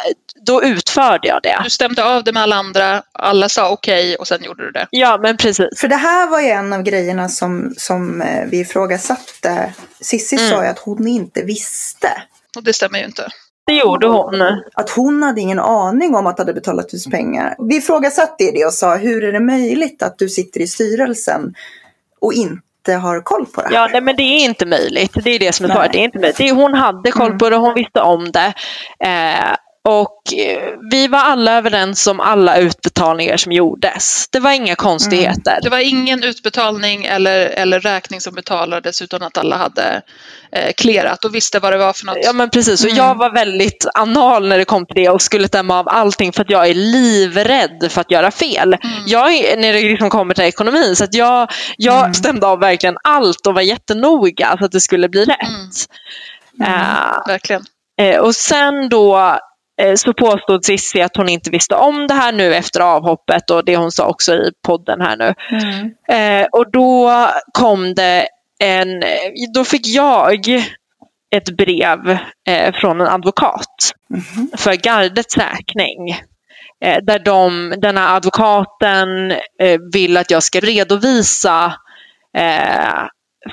då utförde jag det. Du stämde av det med alla andra, alla sa okej och sen gjorde du det. Ja, men precis. För det här var ju en av grejerna som, som eh, vi ifrågasatte. Sissi Mm. sa ju att hon inte visste. Och det stämmer ju inte. Det gjorde hon. Att hon hade ingen aning om att det hade betalat ut pengar. Vi ifrågasatte det och sa hur är det möjligt att du sitter i styrelsen och inte har koll på det här? Ja, nej, men det är inte möjligt. Det är det som är svaret. Det är inte möjligt. Det är, hon hade koll Mm. på det, hon visste om det. Eh, och eh, vi var alla överens om alla utbetalningar som gjordes. Det var inga konstigheter. Det var ingen utbetalning eller, eller räkning som betalades utan att alla hade eh, clearat och visste vad det var för något. Ja men precis, och Mm. jag var väldigt anal när det kom till det och skulle stämma av allting för att jag är livrädd för att göra fel. Mm. Jag är, när det liksom kommer till ekonomin så att jag, jag Mm. stämde av verkligen allt och var jättenoga så att det skulle bli rätt. Mm. Eh, Verkligen. Eh, och sen då så påstod Cissi att hon inte visste om det här nu efter avhoppet och det hon sa också i podden här nu. Mm. Eh, och då kom det en, då fick jag ett brev eh, från en advokat Mhm. för gardets räkning. Eh, där de, den här advokaten eh, vill att jag ska redovisa eh,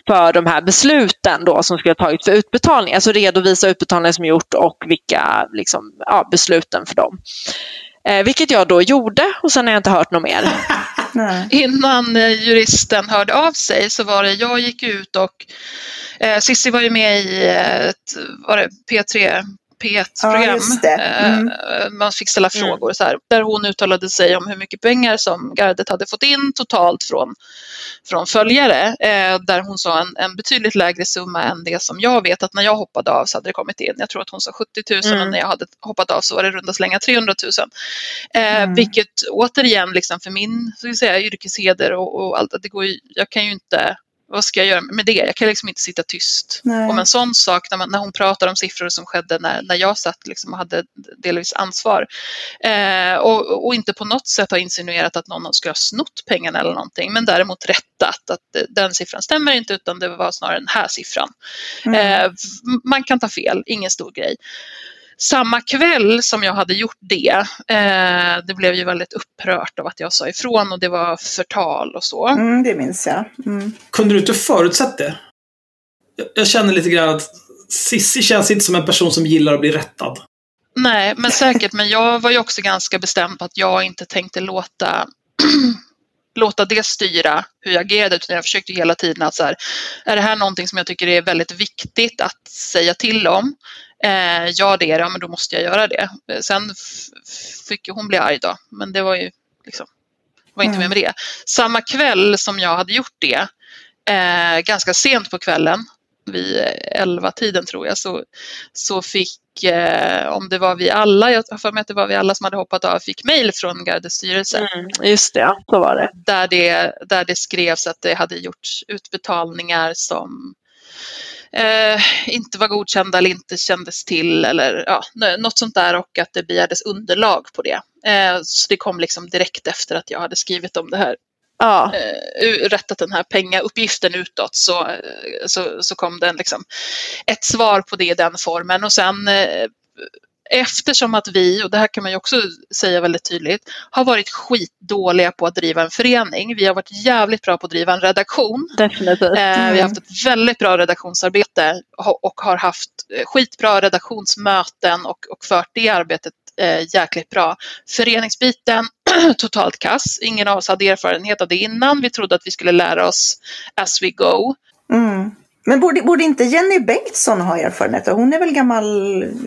för de här besluten då som skulle ha tagits för utbetalning. Alltså redovisa utbetalningar som gjort och vilka liksom, ja, besluten för dem. Eh, vilket jag då gjorde och sen har jag inte hört något mer. <laughs> Nej. Innan eh, juristen hörde av sig så var det, jag gick ut och eh, Cissi var ju med i ett var det P3 Ja, P1-program. just det. Mm. Eh, Man fick ställa Mm. frågor så här, där hon uttalade sig om hur mycket pengar som gardet hade fått in totalt från, från följare. Eh, där hon sa en, en betydligt lägre summa än det som jag vet att när jag hoppade av så hade det kommit in. Jag tror att hon sa 70 000 Mm. och när jag hade hoppat av så var det runda slänga 300 000. Eh, Mm. Vilket återigen liksom för min så säga, yrkesheder och, och allt, det går ju, jag kan ju inte vad ska jag göra med det? Jag kan liksom inte sitta tyst Nej. om en sån sak när, man, när hon pratar om siffror som skedde när, när jag satt liksom och hade delvis ansvar. Eh, och, och inte på något sätt har insinuerat att någon skulle ha snott pengarna eller någonting, men däremot rättat att den siffran stämmer inte utan det var snarare den här siffran. Mm. Eh, man kan ta fel, ingen stor grej. Samma kväll som jag hade gjort det, eh, det blev ju väldigt upprört av att jag sa ifrån och det var förtal och så. Mm, det minns jag. Mm. Kunde du inte förutsett det? Jag, jag känner lite grann att Sissi känns inte som en person som gillar att bli rättad. Nej, men säkert. Men jag var ju också ganska bestämd på att jag inte tänkte låta <clears throat> låta det styra hur jag agerade utan jag försökte hela tiden att så här, är det här någonting som jag tycker är väldigt viktigt att säga till om? Eh, ja, det är det, ja, men då måste jag göra det. Eh, Sen fick ju hon bli arg då, men det var ju liksom, var inte Mm. med med det. Samma kväll som jag hade gjort det, eh, ganska sent på kvällen, vid elva tiden tror jag, så, så fick, eh, om det var vi alla, jag har för mig att det var vi alla som hade hoppat av, fick mejl från Gardets styrelse Mm, just det, ja. så var det. där det, där det skrevs att det hade gjorts utbetalningar som eh, inte var godkända eller inte kändes till eller ja, nå- något sånt där och att det begärdes underlag på det. Eh, så det kom liksom direkt efter att jag hade skrivit om det här, Ja. eh, rättat den här pengauppgiften utåt så, så, så kom det liksom ett svar på det i den formen och sen eh, eftersom att vi, och det här kan man ju också säga väldigt tydligt, har varit skitdåliga på att driva en förening. Vi har varit jävligt bra på att driva en redaktion. Definitivt. Eh, Vi Mm. har haft ett väldigt bra redaktionsarbete och- och har haft eh, skitbra redaktionsmöten och, och fört det arbetet eh, jäkligt bra. Föreningsbiten, <clears throat> totalt kass. Ingen av oss hade erfarenhet av det innan. Vi trodde att vi skulle lära oss as we go. Mm. Men borde, borde inte Jenny Bengtsson ha erfarenhet? Hon är väl gammal?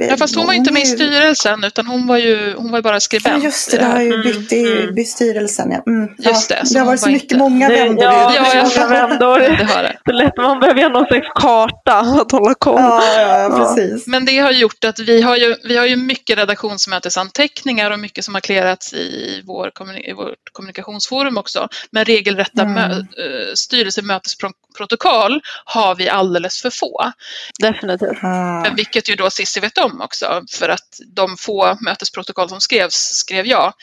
Ja, fast hon var inte med i styrelsen utan hon var ju, hon var ju bara Ja, skribent. just det, i det har ju bytt i Mm, mm. bytt styrelsen. Ja. Mm. Just ja, det, så det har hon varit så var mycket, inte- många Det- vändor. ja, i- Ja, jag många vändor. <laughs> Det har det. Det är lätt, man behöver ju någon slags karta att hålla koll. ja, ja, Ja. precis. Men det har gjort att vi har ju, vi har ju mycket redaktionsmötesanteckningar och mycket som har klarats i, vår, i vårt kommunikationsforum också. Men regelrätta Mm. mö, eh, styrelsemötesprotokoll har vi alldeles för få. Definitivt. Ah. Vilket ju då Cissi vet om också för att de få mötesprotokoll som skrevs skrev jag.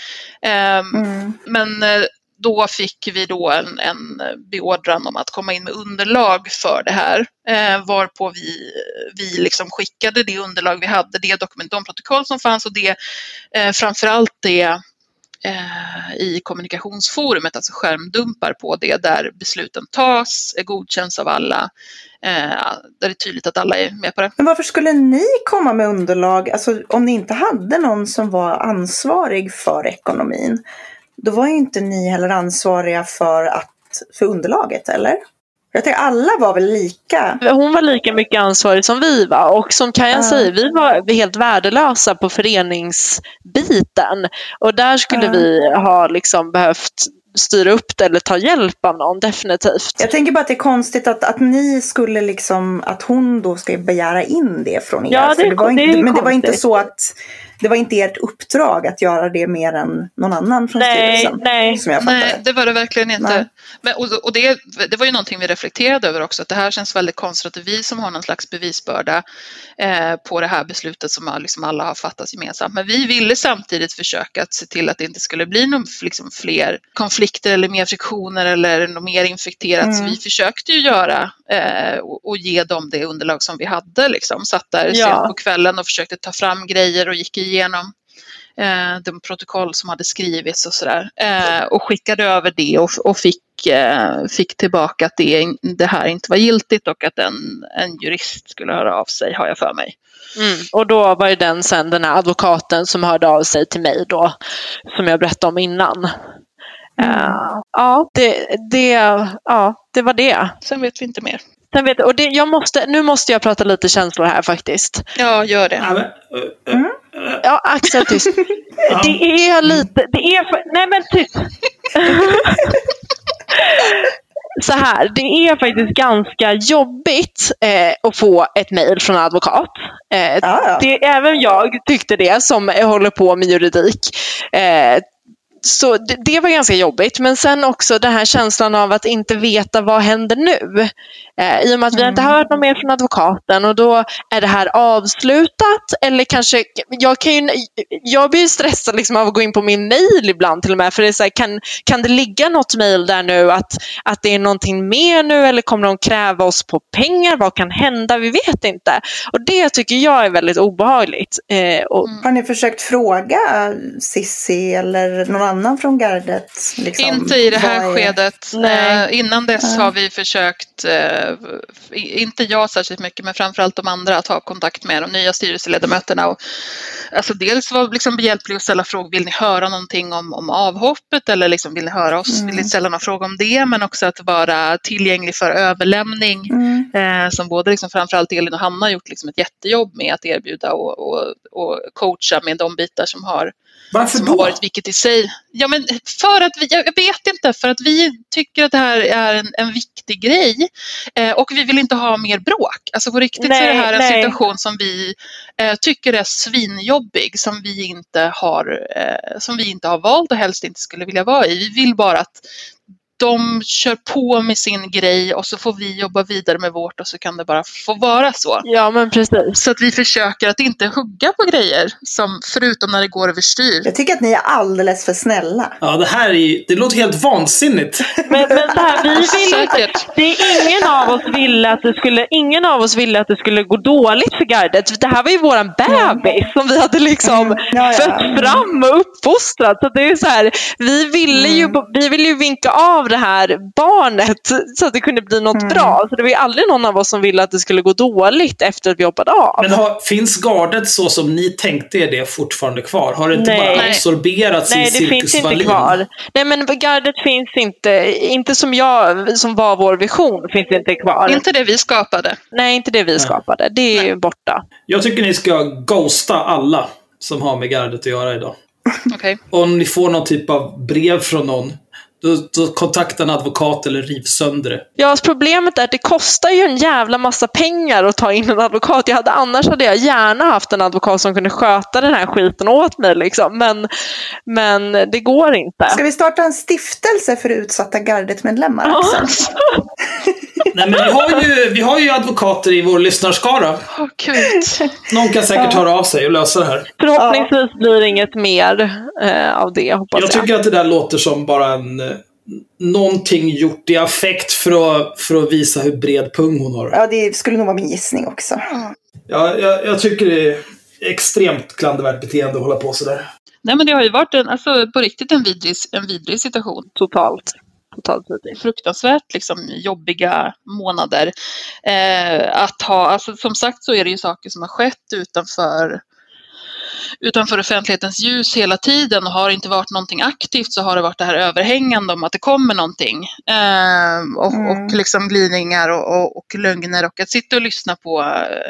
Ehm, Mm. Men eh, då fick vi då en, en beordran om att komma in med underlag för det här. Eh, varpå vi, vi liksom skickade det underlag vi hade, det dokument, de protokoll som fanns och det eh, framförallt det Eh, i kommunikationsforumet, alltså skärmdumpar på det där besluten tas, godkänns av alla, eh, där det är tydligt att alla är med på det. Men varför skulle ni komma med underlag, alltså om ni inte hade någon som var ansvarig för ekonomin? Då var ju inte ni heller ansvariga för, att, för underlaget, eller? Jag tänker alla var väl lika? Hon var lika mycket ansvarig som vi var och som Kajan Ja. säger, vi var helt värdelösa på föreningsbiten. Och där skulle Ja. vi ha liksom behövt styra upp det eller ta hjälp av någon, definitivt. Jag tänker bara att det är konstigt att, att ni skulle liksom, att hon då ska begära in det från er. Ja, det det var det inte, men det var inte konstigt. så att, det var inte ert uppdrag att göra det mer än någon annan från Nej, styrelsen. nej. Som jag Nej, det. det var det verkligen Nej. inte. Men, och och det, det var ju någonting vi reflekterade över också, att det här känns väldigt konstigt att det är vi som har någon slags bevisbörda eh, på det här beslutet som har- liksom alla har fattat gemensamt. Men vi ville samtidigt försöka att se till att det inte skulle bli någon, liksom, fler konflikter eller mer friktioner eller något mer infekterat. Så Mm. vi försökte ju göra eh, och, och ge dem det underlag som vi hade. Liksom. Satt där Ja. sent på kvällen och försökte ta fram grejer och gick igenom eh, de protokoll som hade skrivits och sådär. Eh, och skickade över det och, och fick, eh, fick tillbaka att det, det här inte var giltigt och att en, en jurist skulle höra av sig, har jag för mig. Mm. Och då var det den sen, den här advokaten som hörde av sig till mig då, som jag berättade om innan. Eh, ja, det, det, ja, det var det. Sen vet vi inte mer. Sen vet, och det, jag måste, nu måste jag prata lite känslor här faktiskt. Ja, gör det. Eh, eh, Ja, Axel tyst. Ja. Det är lite, det är för, nej men tyst. Så här, det är faktiskt ganska jobbigt eh, att få ett mejl från en advokat. Eh, Ja, det, även jag tyckte det som håller på med juridik. Eh, så det, det var ganska jobbigt. Men sen också den här känslan av att inte veta vad händer nu. Eh, I och med att vi har inte Mm. hört något mer från advokaten och då är det här avslutat eller kanske, jag, kan ju, jag blir ju stressad liksom av att gå in på min mail ibland till och med för det är så här, kan, kan det ligga något mail där nu att, att det är någonting mer nu eller kommer de kräva oss på pengar? Vad kan hända? Vi vet inte. Och det tycker jag är väldigt obehagligt. Eh, och, Mm. Har ni försökt fråga Sissi eller någon annan från gardet? Liksom, Inte i det här är- skedet. Nej. Eh, innan dess har vi försökt, eh, inte jag särskilt mycket, men framförallt de andra, att ha kontakt med de nya styrelseledamöterna. Och, alltså dels vara liksom behjälplig och ställa frågor. Vill ni höra någonting om, om avhoppet eller liksom, vill ni höra oss? Mm. Vill ni ställa någon fråga om det? Men också att vara tillgänglig för överlämning. Mm. Eh, som både liksom, framförallt Elin och Hanna har gjort liksom, ett jättejobb med att erbjuda och, och, och coacha med de bitar som har Varför då? varit vilket i sig. Ja, men för att vi, jag vet inte, för att vi tycker att det här är en, en viktig grej eh, och vi vill inte ha mer bråk. Alltså på riktigt så är det Nej, här en nej. situation som vi eh, tycker är svinjobbig, som vi, inte har, eh, som vi inte har valt och helst inte skulle vilja vara i. Vi vill bara att de kör på med sin grej och så får vi jobba vidare med vårt och så kan det bara få vara så. ja men precis. Så att vi försöker att inte hugga på grejer, som, förutom när det går överstyr. Jag tycker att ni är alldeles för snälla. Ja, det här är, det låter helt vansinnigt. <laughs> Men, men så här, vi vill det är ingen av oss ville att det skulle, ingen av oss ville att det skulle gå dåligt för gardet. Det här var ju våran bebis som vi hade liksom Mm. Ja, ja. fött fram och uppfostrat. Så det är så här, vi ville ju, Mm. vi ville ju vinka av det här barnet så att det kunde bli något Mm. bra. Så det var ju aldrig någon av oss som ville att det skulle gå dåligt efter att vi jobbade av. Men har, finns gardet så som ni tänkte er det fortfarande kvar? Har det inte Nej. bara Nej. absorberats Nej, i det Cirkus finns inte kvar. Nej, men gardet finns inte, inte som jag, som var vår vision, finns inte kvar. Inte det vi skapade. Nej, inte det vi skapade. Det är ju borta. Jag tycker ni ska ghosta alla som har med gardet att göra idag. <laughs> Okej. Om ni får någon typ av brev från någon, då, då kontakta en advokat eller riv sönder det. Ja, alltså problemet är att det kostar ju en jävla massa pengar att ta in en advokat. Jag hade, annars hade jag gärna haft en advokat som kunde sköta den här skiten åt mig. Liksom. Men, men det går inte. Ska vi starta en stiftelse för utsatta gardet-medlemmar? <laughs> <laughs> Ja. Nej, men vi har, ju, vi har ju advokater i vår lyssnarskara. Gud. Någon kan säkert höra av sig och lösa det här. Förhoppningsvis blir det inget mer eh, av det, hoppas Jag jag. tycker att det där låter som bara en... eh, Någonting gjort i affekt för att, för att visa hur bred pung hon har. Ja, det skulle nog vara min gissning också. Ja, jag, jag tycker det är extremt klandervärt beteende att hålla på sådär. Nej men det har ju varit en, alltså, på riktigt en vidrig, en vidrig situation. Totalt. Totalt. Fruktansvärt liksom, jobbiga månader. Eh, att ha, alltså, som sagt så är det ju saker som har skett utanför utanför offentlighetens ljus hela tiden och har inte varit någonting aktivt så har det varit det här överhängande om att det kommer någonting. Eh, och, Mm. och liksom glidningar och, och, och lögner och att sitta och lyssna på,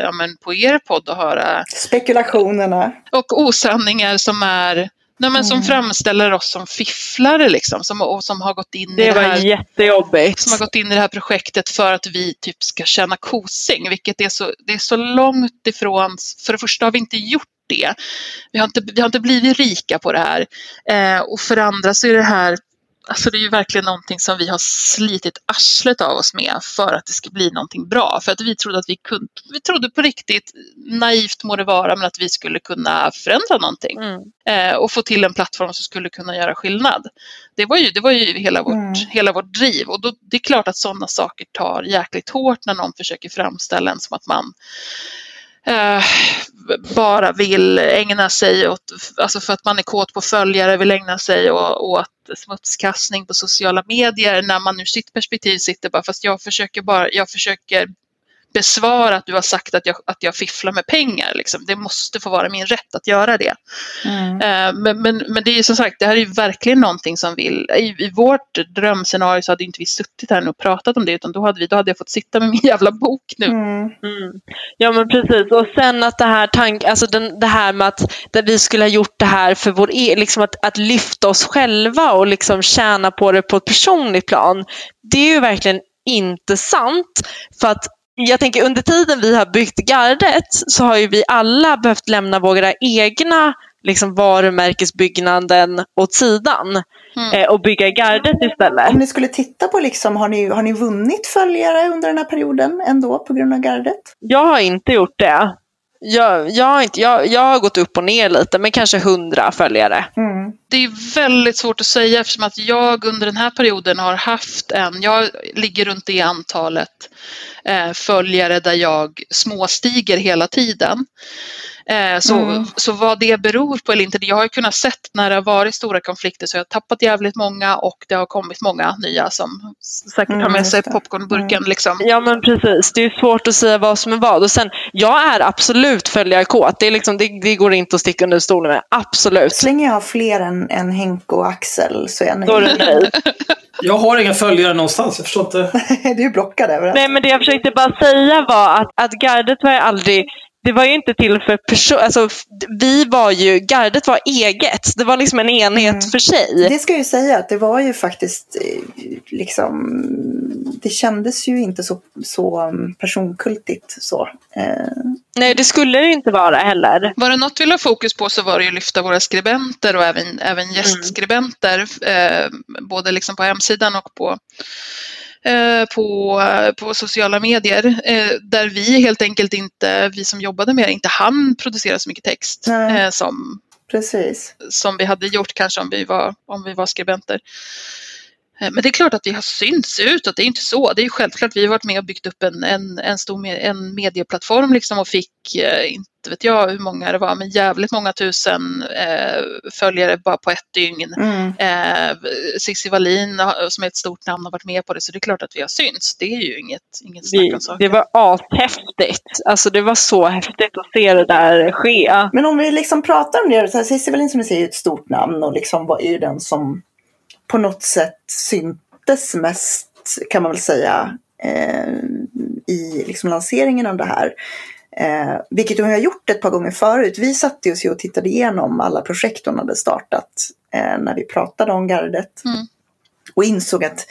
ja, men på er podd och höra Spekulationerna. och osanningar som är Nej, men som Mm. framställer oss som fifflare liksom, som, och som har gått in i Det det var här jättejobbigt. som har gått in i det här projektet för att vi typ ska tjäna kosing, vilket är så, det är så långt ifrån. För det första har vi inte gjort det. Vi har inte, vi har inte blivit rika på det här. Eh, och för det andra så är det här Alltså det är ju verkligen någonting som vi har slitit arslet av oss med för att det ska bli någonting bra. För att vi trodde att vi kunde, vi trodde på riktigt, naivt må det vara, men att vi skulle kunna förändra någonting Mm. eh, och få till en plattform som skulle kunna göra skillnad. Det var ju, det var ju hela, vårt, Mm. hela vårt driv och då, det är klart att sådana saker tar jäkligt hårt när någon försöker framställa en som att man eh, bara vill ägna sig åt, alltså för att man är kåt på följare, vill ägna sig åt smutskastning på sociala medier. När man ur sitt perspektiv sitter bara, fast jag försöker bara, jag försöker besvara att du har sagt att jag, att jag fifflar med pengar. Liksom. Det måste få vara min rätt att göra det. Mm. Eh, Men, men, men det är ju som sagt, det här är ju verkligen någonting som vill, i, i vårt drömscenario så hade inte vi suttit här nu och pratat om det utan då hade, vi, då hade jag fått sitta med min jävla bok nu. Mm. Mm. Ja men precis och sen att det här tank, alltså den, det här med att där vi skulle ha gjort det här för vår e, liksom att, att lyfta oss själva och liksom tjäna på det på ett personligt plan. Det är ju verkligen inte sant. För att jag tänker under tiden vi har byggt gardet så har ju vi alla behövt lämna våra egna liksom varumärkesbyggnaden åt sidan Mm. eh, och bygga gardet istället. Om ni skulle titta på, liksom, har, ni, har ni vunnit följare under den här perioden ändå på grund av gardet? Jag har inte gjort det. Jag, jag, har inte, jag, jag har gått upp och ner lite, men kanske hundra följare. Mm. Det är väldigt svårt att säga eftersom att jag under den här perioden har haft en, jag ligger runt det antalet eh, följare där jag småstiger hela tiden. Eh, så, Mm. så vad det beror på eller inte, jag har ju kunnat sett när det har varit stora konflikter så jag har tappat jävligt många och det har kommit många nya som säkert har Mm, med sig popcornburken liksom. Ja men precis, det är svårt att säga vad som är vad. Och sen, jag är absolut följarkåt. Det, är liksom, det, det går inte att sticka under stolen med. Absolut. Så länge jag har fler än, än Henke och Axel så är jag Då är nöjd. det <laughs> nej. Jag har inga följare någonstans, jag förstår inte. <laughs> du är blockad överallt. nej men det jag försökte bara säga var att, att gardet var ju aldrig det var ju inte till för person, alltså vi var ju, gardet var eget. Det var liksom en enhet Mm. för sig. Det ska jag ju säga att det var ju faktiskt eh, liksom det kändes ju inte så, så um, personkultigt så. Eh, Nej det skulle det inte vara heller. Var det något vi la fokus på så var det ju att lyfta våra skribenter och även, även gästskribenter. Eh, både liksom på hemsidan och på, på, på sociala medier. Eh, där vi helt enkelt inte, vi som jobbade med det, inte hann producera så mycket text Nej. eh, som, precis. som vi hade gjort kanske om vi var, om vi var skribenter. Eh, Men det är klart att vi har synts utåt, det är inte så. Det är ju självklart, vi har varit med och byggt upp en, en, en stor med, en medieplattform liksom och fick, eh, inte vet jag hur många det var, men jävligt många tusen eh, följare bara på ett dygn. Mm. Eh, Cissi Wallin har- som är ett stort namn har varit med på det, så det är klart att vi har synts. Det är ju inget, inget snack om saker. det var ashäftigt. Alltså det var så häftigt att se det där ske. Men om vi liksom pratar om det, Cissi Wallin som du säger är ett stort namn och liksom var ju den som på något sätt syntes mest kan man väl säga eh, i liksom lanseringen av det här. Eh, vilket hon har gjort ett par gånger förut. Vi satte oss ju och tittade igenom alla projekt hon hade startat eh, när vi pratade om gardet. Mm. Och insåg att,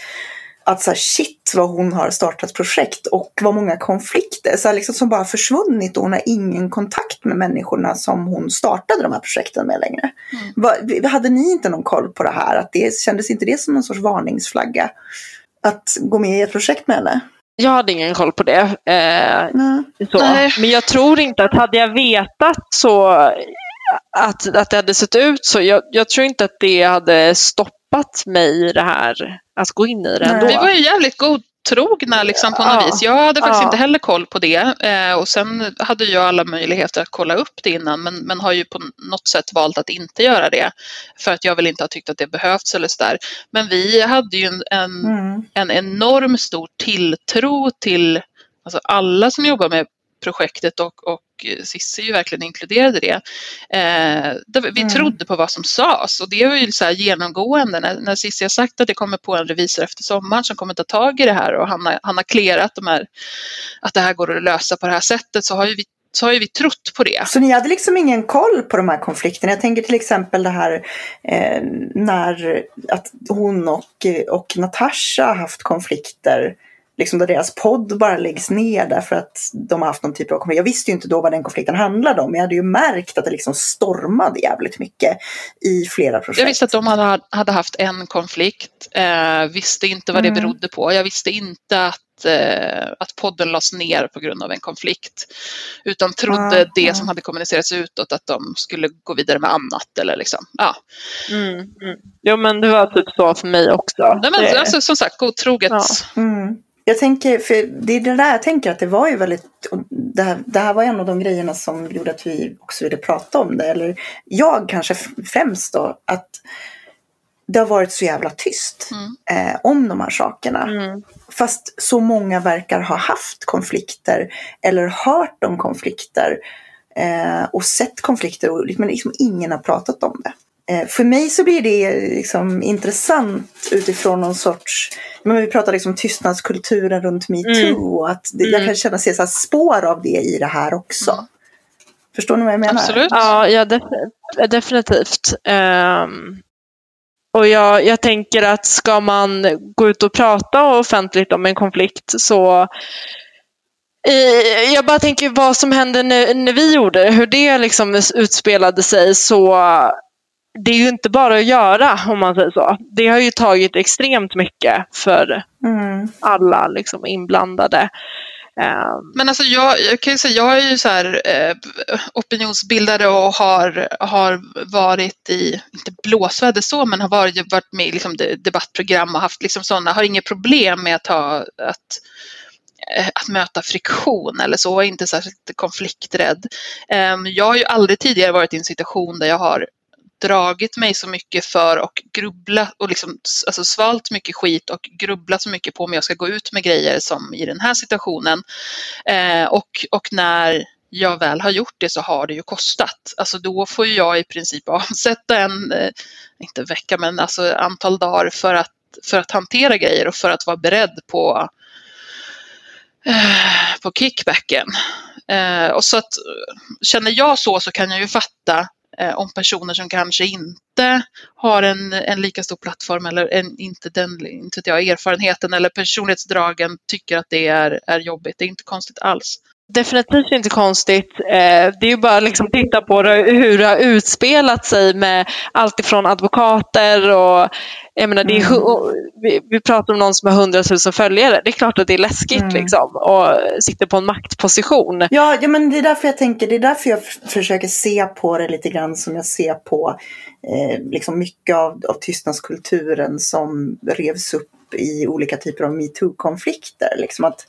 att så här, shit vad hon har startat projekt och vad många konflikter så här, liksom, som bara försvunnit och hon har ingen kontakt med människorna som hon startade de här projekten med längre. Mm. Va, hade ni inte någon koll på det här? Att det, kändes inte det som en sorts varningsflagga? Att gå med i ett projekt med henne? Jag hade ingen koll på det. Eh, Nej. så. Nej. Men jag tror inte att hade jag vetat så att, att det hade sett ut så, jag, jag tror inte att det hade stoppat mig i det här, att gå in i det ändå. Vi var ju jävligt godtrogna liksom på något Ja. vis. Jag hade faktiskt Ja. inte heller koll på det. Eh, och sen hade jag alla möjligheter att kolla upp det innan men, men har ju på något sätt valt att inte göra det. För att jag väl inte har tyckt att det behövts eller sådär. Men vi hade ju en, en, Mm. en enorm stor tilltro till alltså alla som jobbar med projektet och, och Cissi ju verkligen inkluderade det. Eh, vi Mm. trodde på vad som sades och det var ju så här genomgående när, när Cissi har sagt att det kommer på en revisor efter sommaren som kommer ta tag i det här och han har, han har clearat de här, att det här går att lösa på det här sättet så har ju vi, så har ju vi trott på det. Så ni hade liksom ingen koll på de här konflikterna? Jag tänker till exempel det här eh, när att hon och, och Natasha haft konflikter. Liksom där deras podd bara läggs ner därför att de har haft någon typ av konflikt. Jag visste ju inte då vad den konflikten handlade om. Men jag hade ju märkt att det liksom stormade jävligt mycket i flera projekt. Jag visste att de hade, hade haft en konflikt, eh, visste inte vad det Mm. berodde på. Jag visste inte att, eh, att podden lades ner på grund av en konflikt. Utan trodde Ja, det ja. som hade kommunicerats utåt att de skulle gå vidare med annat. Eller liksom. ja. Mm, mm. Jo men det var typ så för mig också. Nej, men, det, alltså, som sagt, godtroget. Ja. Mm. Jag tänker, för det är det där jag tänker att det var ju väldigt, det här, det här var en av de grejerna som gjorde att vi också ville prata om det. Eller jag kanske främst då, att det har varit så jävla tyst Mm. eh, om de här sakerna. mm, Fast så många verkar ha haft konflikter eller hört om konflikter eh, och sett konflikter och, men liksom ingen har pratat om det. Eh, för mig så blir det liksom intressant utifrån någon sorts, men vi pratar liksom tystnadskulturen runt metoo Mm. och att det, jag Mm. kan känna se så här spår av det i det här också. Mm. Förstår ni vad jag menar? Absolut. Ja, ja def- definitivt. Ehm, och jag, jag tänker att ska man gå ut och prata offentligt om en konflikt så Eh, Jag bara tänker vad som hände när, när vi gjorde det, hur det liksom utspelade sig. Så det är ju inte bara att göra om man säger så. Det har ju tagit extremt mycket för Mm. alla liksom, inblandade. Eh, Men alltså jag, jag kan ju säga, jag är ju så här eh, opinionsbildare och har, har varit i, inte blåsväder så, men har varit, varit med i liksom de- debattprogram och haft liksom sådana, har inget problem med att, ha, att, eh, att möta friktion eller så, inte särskilt konflikträdd. Eh, jag har ju aldrig tidigare varit i en situation där jag har dragit mig så mycket för och grubblat och liksom alltså svalt mycket skit och grubblat så mycket på om jag ska gå ut med grejer som i den här situationen. Eh, och, och när jag väl har gjort det så har det ju kostat. Alltså då får jag i princip <laughs> avsätta en, eh, inte vecka, men alltså antal dagar för att, för att hantera grejer och för att vara beredd på, eh, på kickbacken. Eh, och så att eh, känner jag så så kan jag ju fatta Eh, om personer som kanske inte har en, en lika stor plattform eller en, inte den inte jag, erfarenheten eller personlighetsdragen tycker att det är, är jobbigt. Det är inte konstigt alls. Definitivt inte konstigt. Eh, Det är ju bara att liksom titta på hur det har utspelat sig med allt ifrån advokater och jag menar, det är, vi, pratar om någon som har hundratusen följare. Det är klart att det är läskigt Mm. liksom och sitter på en maktposition. Ja, ja, men det är därför jag tänker, det är därför jag försöker se på det lite grann som jag ser på eh, liksom mycket av, av tystnadskulturen som revs upp i olika typer av metoo-konflikter. Liksom att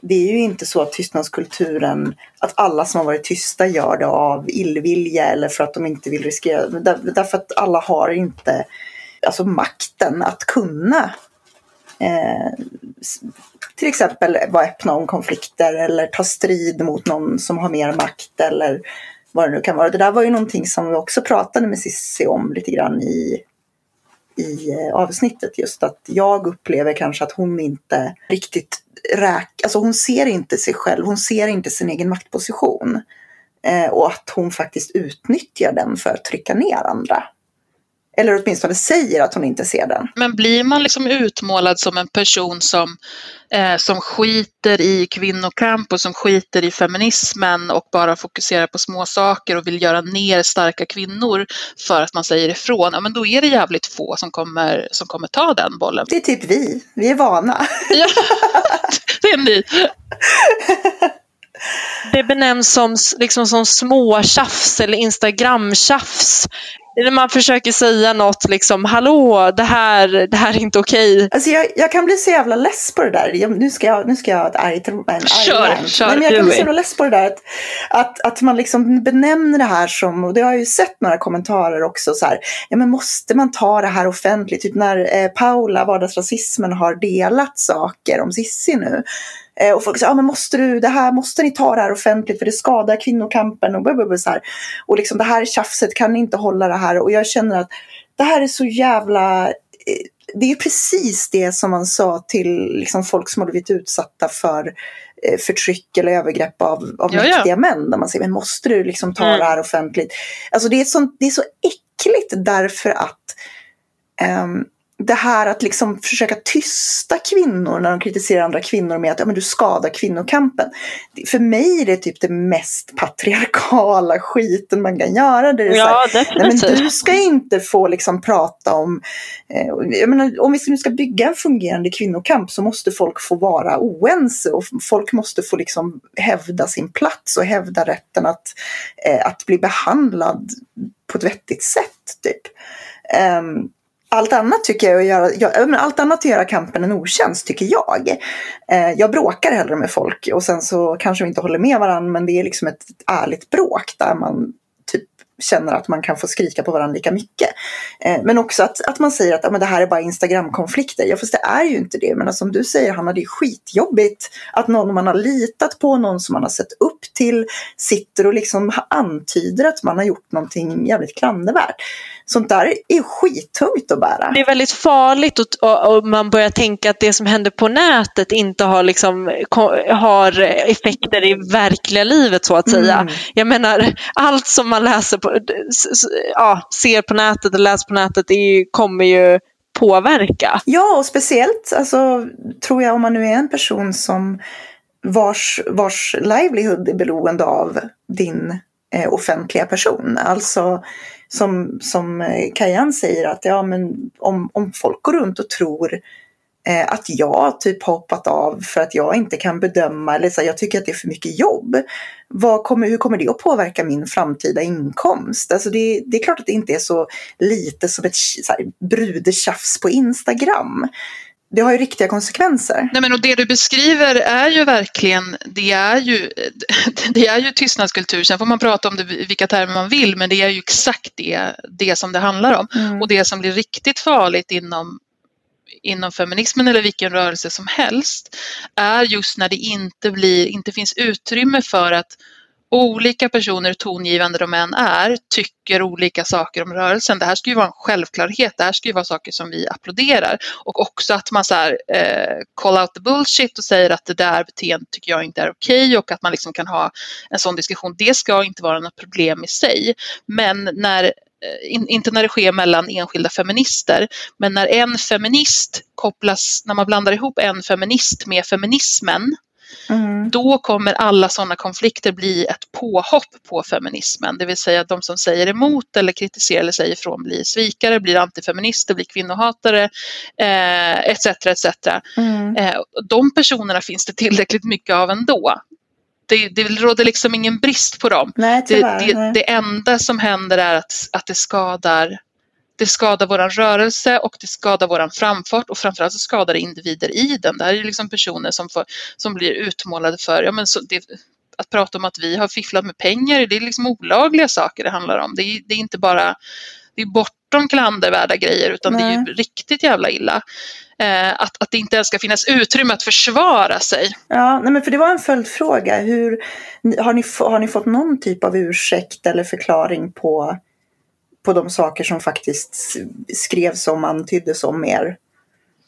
det är ju inte så att tystnadskulturen, att alla som har varit tysta gör det av illvilja eller för att de inte vill riskera, där, därför att alla har inte alltså makten att kunna eh, till exempel vara öppna om konflikter eller ta strid mot någon som har mer makt eller vad det nu kan vara. Det där var ju någonting som vi också pratade med Cissi om lite grann i, i eh, avsnittet. Just att jag upplever kanske att hon inte riktigt räk... Alltså hon ser inte sig själv, hon ser inte sin egen maktposition. Eh, och att hon faktiskt utnyttjar den för att trycka ner andra. Eller åtminstone säger att hon inte ser den. Men blir man liksom utmålad som en person som, eh, som skiter i kvinnokamp och som skiter i feminismen och bara fokuserar på små saker och vill göra ner starka kvinnor för att man säger ifrån, ja men då är det jävligt få som kommer, som kommer ta den bollen. Det är typ vi, vi är vana. Ja, <laughs> det är ni. Det benämns som, liksom, som småtjafs eller Instagram-tjafs. Eller man försöker säga något liksom, hallå, det här, det här är inte okej. Alltså jag, jag kan bli så jävla less på det där. Jag, nu ska jag, nu ska jag ha ett argt en arg Kör, kör, Nej, men jag kan bli så jävla less på det där. Att, att, att man liksom benämner det här som, och det har jag ju sett några kommentarer också, så här, ja men måste man ta det här offentligt? Typ när eh, Paula, vardagsrasismen, har delat saker om Sissi nu. Eh, och folk säger, ja men måste du, det här, måste ni ta det här offentligt för det skadar kvinnokampen och blablabla, så här. Och liksom det här tjafset, kan ni inte hålla det här? Och jag känner att det här är så jävla eh, det är precis det som man sa till liksom, folk som har blivit utsatta för eh, förtryck eller övergrepp av, av Ja, ja. mäktiga män. Där man säger, men måste du liksom ta Mm. det här offentligt? Alltså det är, sånt, det är så äckligt därför att ehm, det här att liksom försöka tysta kvinnor när de kritiserar andra kvinnor med att ja, men du skadar kvinnokampen. För mig är det typ det mest patriarkala skiten man kan göra. Det är så här, Ja, Nej, men du ska inte få liksom prata om... Eh, menar, om vi nu ska bygga en fungerande kvinnokamp så måste folk få vara oense och folk måste få liksom hävda sin plats och hävda rätten att, eh, att bli behandlad på ett vettigt sätt. Typ. Ehm, allt annat tycker jag är att göra, jag, allt annat att göra kampen en otjänst tycker jag. Eh, jag bråkar hellre med folk och sen så kanske vi inte håller med varandra men det är liksom ett ärligt bråk där man typ känner att man kan få skrika på varandra lika mycket. Eh, men också att, att man säger att ah, men det här är bara Instagram-konflikter. Ja, fast det är ju inte det. Men alltså, som du säger, Hanna, det är skitjobbigt att någon man har litat på, någon som man har sett upp till, sitter och liksom antyder att man har gjort någonting jävligt klandervärt. Sånt där är skittungt att bära. Det är väldigt farligt och, och, man börjar tänka att det som händer på nätet inte har, liksom, har effekter i verkliga livet så att säga. Mm. Jag menar, allt som man läser på, ja, ser på nätet och läser på nätet är kommer ju påverka. Ja, och speciellt alltså, tror jag om man nu är en person som vars, vars livelihood är beroende av din eh, offentliga person. Alltså som, som eh, Kajan säger att ja, men om, om folk går runt och tror eh, att jag typ hoppat av för att jag inte kan bedöma eller så, jag tycker att det är för mycket jobb. Vad kommer, hur kommer det att påverka min framtida inkomst? Alltså det, det är klart att det inte är så lite som ett så här, brudetjafs på Instagram det har ju riktiga konsekvenser. Nej, men och det du beskriver är ju verkligen, det är ju, <laughs> det är ju tystnadskultur. Sen får man prata om det vilka termer man vill, men det är ju exakt det, det som det handlar om. Mm. Och det som blir riktigt farligt inom inom feminismen eller vilken rörelse som helst är just när det inte, blir, inte finns utrymme för att olika personer, tongivande de än är, tycker olika saker om rörelsen. Det här ska ju vara en självklarhet, det här ska ju vara saker som vi applåderar. Och också att man så här, eh, call out the bullshit och säger att det där beteendet tycker jag inte är okej okay och att man liksom kan ha en sån diskussion. Det ska inte vara något problem i sig. Men när eh, in, inte när det sker mellan enskilda feminister, men när en feminist kopplas, när man blandar ihop en feminist med feminismen, Mm. Då kommer alla sådana konflikter bli ett påhopp på feminismen, det vill säga att de som säger emot eller kritiserar eller säger ifrån blir svikare, blir antifeminister, blir kvinnohatare eh, etc. etc. Mm. Eh, de personerna finns det tillräckligt mycket av ändå. Det, det råder liksom ingen brist på dem. Nej, tyvärr, det, det, det, enda som händer är att, att det skadar det skadar vår rörelse och det skadar vår framfart och framförallt så skadar det individer i den. Det här är liksom personer som, får, som blir utmålade för, ja men så det, att prata om att vi har fifflat med pengar, det är liksom olagliga saker det handlar om. Det är, det är inte bara, det är bortom klandervärda grejer utan Nej. det är ju riktigt jävla illa. Eh, att, att det inte ens ska finnas utrymme att försvara sig. Ja, nej men för det var en följdfråga. Hur, har, ni, har ni fått någon typ av ursäkt eller förklaring på på de saker som faktiskt skrevs om, antyddes om mer?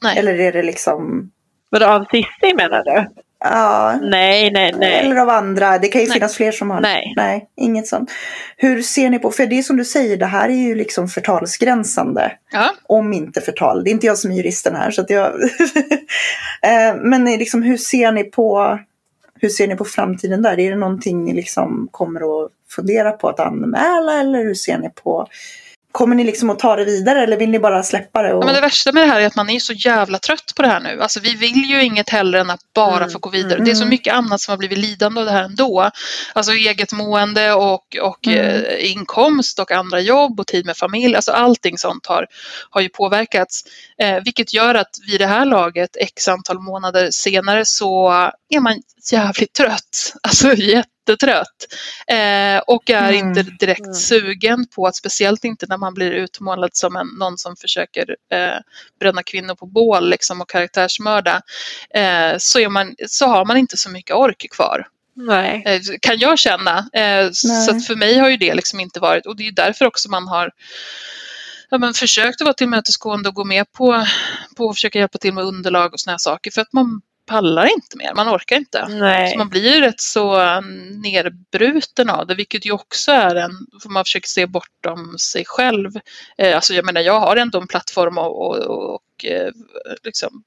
Nej. Eller är det liksom... Vadå, av Cissi menar du? Ja. Nej, nej, nej. Eller av andra. Det kan ju nej. finnas fler som har. Nej. Nej, inget sånt. Hur ser ni på, för det är som du säger, det här är ju liksom förtalsgränsande. Ja. Om inte förtal. Det är inte jag som är juristen här. Så att jag <laughs> eh, Men liksom, hur ser ni på hur ser ni på framtiden där? Är det någonting ni liksom kommer att fundera på att anmäla eller hur ser ni på Kommer ni liksom att ta det vidare eller vill ni bara släppa det? Och... Ja, men det värsta med det här är att man är så jävla trött på det här nu. Alltså, vi vill ju inget hellre än att bara mm. få gå vidare. Mm. Det är så mycket annat som har blivit lidande av det här ändå. Alltså eget mående och, och mm. eh, inkomst och andra jobb och tid med familj. Alltså allting sånt har, har ju påverkats. Eh, vilket gör att vid det här laget, x antal månader senare, så är man jävligt trött. <laughs> Alltså jättetrött. Eh, och är mm. inte direkt mm. sugen på att, speciellt inte när man blir utmålad som en, någon som försöker eh, bränna kvinnor på bål liksom, och karaktärsmörda, eh, så, är man, så har man inte så mycket ork kvar. Nej. Eh, kan jag känna. Eh, så för mig har ju det liksom inte varit, och det är därför också man har ja, men försökt att vara tillmötesgående och gå med på, på att försöka hjälpa till med underlag och sådana saker för att man pallar inte mer, man orkar inte. Nej. Så man blir ju rätt så nerbruten av det, vilket ju också är en, för man försöker se bortom sig själv. Eh, alltså jag menar, jag har ändå en plattform och, och, och eh, liksom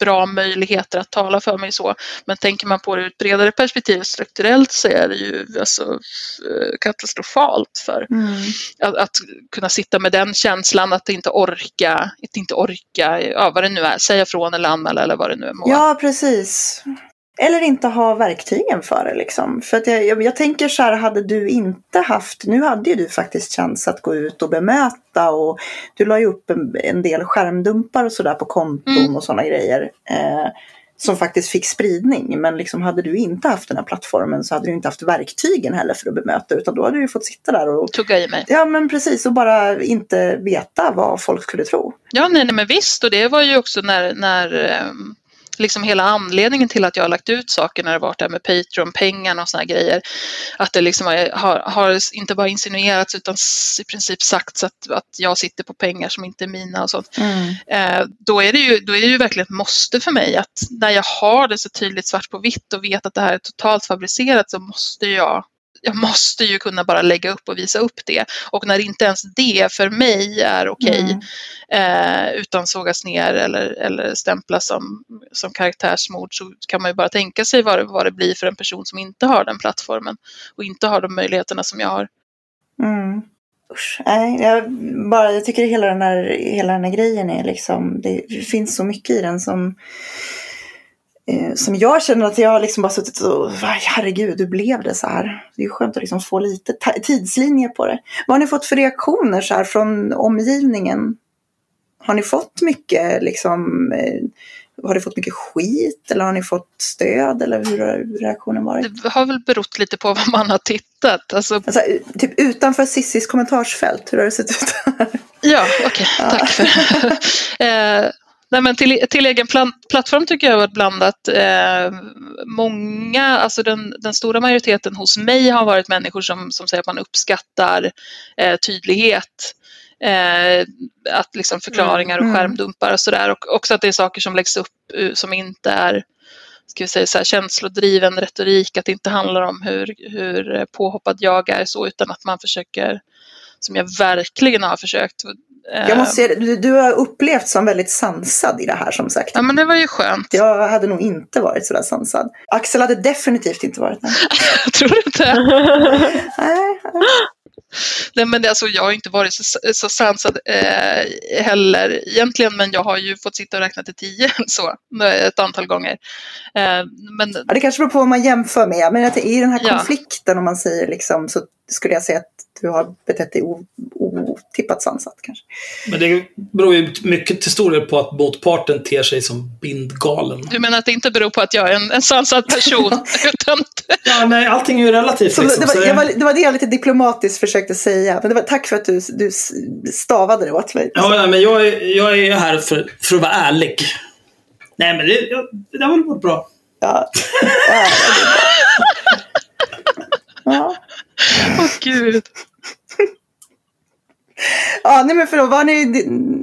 bra möjligheter att tala för mig så. Men tänker man på det ur ett bredare perspektiv strukturellt så är det ju alltså, eh, katastrofalt för mm. att, att, kunna sitta med den känslan att inte orka, att inte orka, ja, vad det nu är, säga från eller anmäla eller vad det nu är. Ja, precis. Eller inte ha verktygen för det liksom. För att jag, jag, jag, tänker så här, hade du inte haft, nu hade ju du faktiskt chans att gå ut och bemöta och du la ju upp en, en del skärmdumpar och sådär på konton mm. och sådana grejer. Eh, som faktiskt fick spridning. Men liksom hade du inte haft den här plattformen så hade du inte haft verktygen heller för att bemöta. Utan då hade du fått sitta där och tugga i mig. Ja men precis och bara inte veta vad folk skulle tro. Ja nej, nej men visst och det var ju också när, när um liksom hela anledningen till att jag har lagt ut saker när det varit det här med Patreon-pengarna och sådana grejer. Att det liksom har, har, inte bara insinuerats utan i princip sagts att, att jag sitter på pengar som inte är mina och sånt. Mm. Eh, då, är det ju, då är det ju verkligen ett måste för mig att när jag har det så tydligt svart på vitt och vet att det här är totalt fabricerat så måste jag jag måste ju kunna bara lägga upp och visa upp det. Och när inte ens det för mig är okej, okay, mm. eh, utan sågas ner eller, eller stämplas som, som karaktärsmord, så kan man ju bara tänka sig vad det, vad det blir för en person som inte har den plattformen och inte har de möjligheterna som jag har. Mm. Usch, nej, jag, bara, jag tycker hela den, här, hela den här grejen är liksom, det finns så mycket i den som eh, som jag känner att jag har liksom bara suttit och, herregud, hur blev det så här? Det är skönt att liksom få lite tidslinje på det. Vad har ni fått för reaktioner så här från omgivningen? Har ni fått mycket liksom, eh, har ni fått mycket skit eller har ni fått stöd eller hur har reaktionen varit? Det har väl berott lite på vad man har tittat. Alltså... Alltså, typ utanför Sissis kommentarsfält, hur har det sett ut? ja, okej, <laughs> okay. tack för <laughs> eh, Nej, men till, till egen plattform tycker jag har varit blandat. Eh, många, alltså den, den, stora majoriteten hos mig har varit människor som, som säger att man uppskattar eh, tydlighet. Eh, att liksom förklaringar och mm. skärmdumpar och sådär. Och också att det är saker som läggs upp uh, som inte är ska vi säga, så här, känslodriven retorik, att det inte handlar om hur, hur påhoppad jag är så, utan att man försöker, som jag verkligen har försökt, jag måste säga du, du har upplevt som väldigt sansad i det här som sagt. Ja men det var ju skönt. Jag hade nog inte varit sådär sansad. Axel hade definitivt inte varit det. <laughs> Tror du inte? <laughs> nej. Nej men alltså, jag har inte varit så, så sansad eh, heller egentligen men jag har ju fått sitta och räkna till tio <laughs> så, ett antal gånger. Eh, men... Ja, det kanske beror på vad man jämför med men att i den här konflikten ja. om man säger liksom så skulle jag säga att du har betett dig otippat sansat kanske. Men det beror ju mycket till stor del på att motparten ter sig som bindgalen. Du menar att det inte beror på att jag är en, en sansad person? <laughs> utan... ja, nej, allting är ju relativt. Liksom, det, var, det, var, det, var, det jag lite diplomatiskt försökte säga. Men det var, tack för att du, du stavade det åt mig. Ja, nej, men jag, är, jag är här för, för att vara ärlig. Nej, men det, jag, det har väl varit bra. Ja. <laughs> ja, ja. Åh oh, gud. Ja, nej men förlåt, vad ni,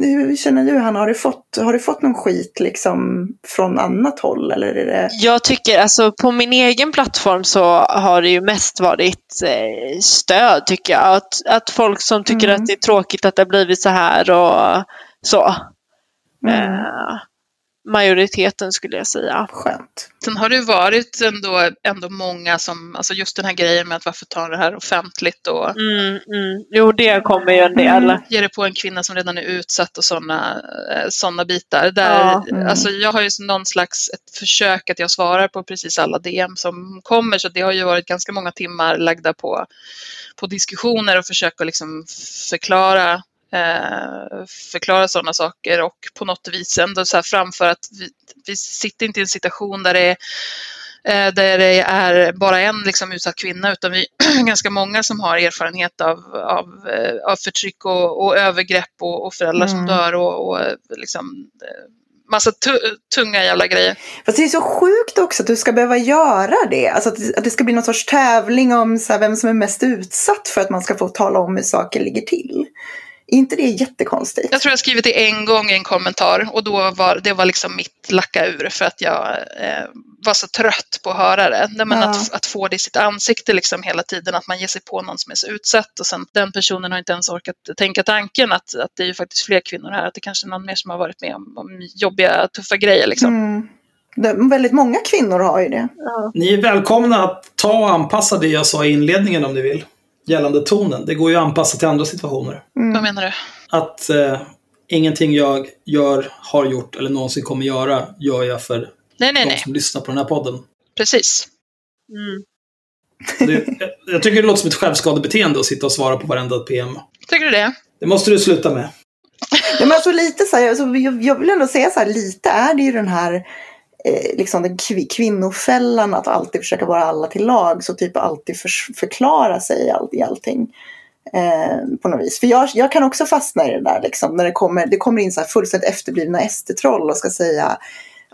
hur känner du Hanna? Har du, fått, har du fått någon skit liksom från annat håll? Eller är det... Jag tycker, alltså på min egen plattform så har det ju mest varit eh, stöd tycker jag. Att, att folk som tycker mm. att det är tråkigt att det har blivit så här och så. Mm. Eh, majoriteten skulle jag säga. Skönt. Sen har det varit ändå, ändå många som, alltså just den här grejen med att varför ta det här offentligt och mm, mm. Jo, det kommer ju en del. Mm. Ge det på en kvinna som redan är utsatt och sådana såna bitar. Där, ja, mm. alltså jag har ju någon slags ett försök att jag svarar på precis alla DM som kommer så det har ju varit ganska många timmar lagda på, på diskussioner och försöka liksom förklara eh, förklara sådana saker och på något vis ändå så här framför att vi, vi sitter inte i en situation där det är eh, där det är bara en liksom utsatt kvinna utan vi är <clears throat> ganska många som har erfarenhet av, av, eh, av förtryck och, och övergrepp och, och föräldrar mm. som dör och, och liksom, massa tunga jävla grejer. Fast det är så sjukt också att du ska behöva göra det. Alltså att, att det ska bli någon sorts tävling om så vem som är mest utsatt för att man ska få tala om hur saker ligger till. Är inte det jättekonstigt? Jag tror jag skrivit det en gång i en kommentar och då var det var liksom mitt lacka ur för att jag eh, var så trött på att höra det. Men ja. att, att, få det i sitt ansikte liksom hela tiden, att man ger sig på någon som är så utsatt och sen den personen har inte ens orkat tänka tanken att, att det är ju faktiskt fler kvinnor här, att det kanske är någon mer som har varit med om, om jobbiga, tuffa grejer liksom. Mm. Det, väldigt många kvinnor har ju det. Ja. Ni är välkomna att ta och anpassa det jag sa i inledningen om ni vill gällande tonen. Det går ju att anpassa till andra situationer. Mm. Vad menar du? Att eh, ingenting jag gör, har gjort eller någonsin kommer göra gör jag för nej, nej, de som lyssnar på den här podden. Precis. Mm. Det, jag tycker det låter som ett självskadebeteende att sitta och svara på varenda PM. Tycker du det? Det måste du sluta med. Ja, men alltså lite så här, alltså, jag, jag vill ändå säga så här, lite är det ju den här eh, liksom den kvinnofällan att alltid försöka vara alla till lag. Så typ alltid för, förklara sig i, all, i allting. Eh, på något vis. För jag, jag kan också fastna i det där liksom, när det kommer, det kommer in så här fullständigt efterblivna SD-troll och ska säga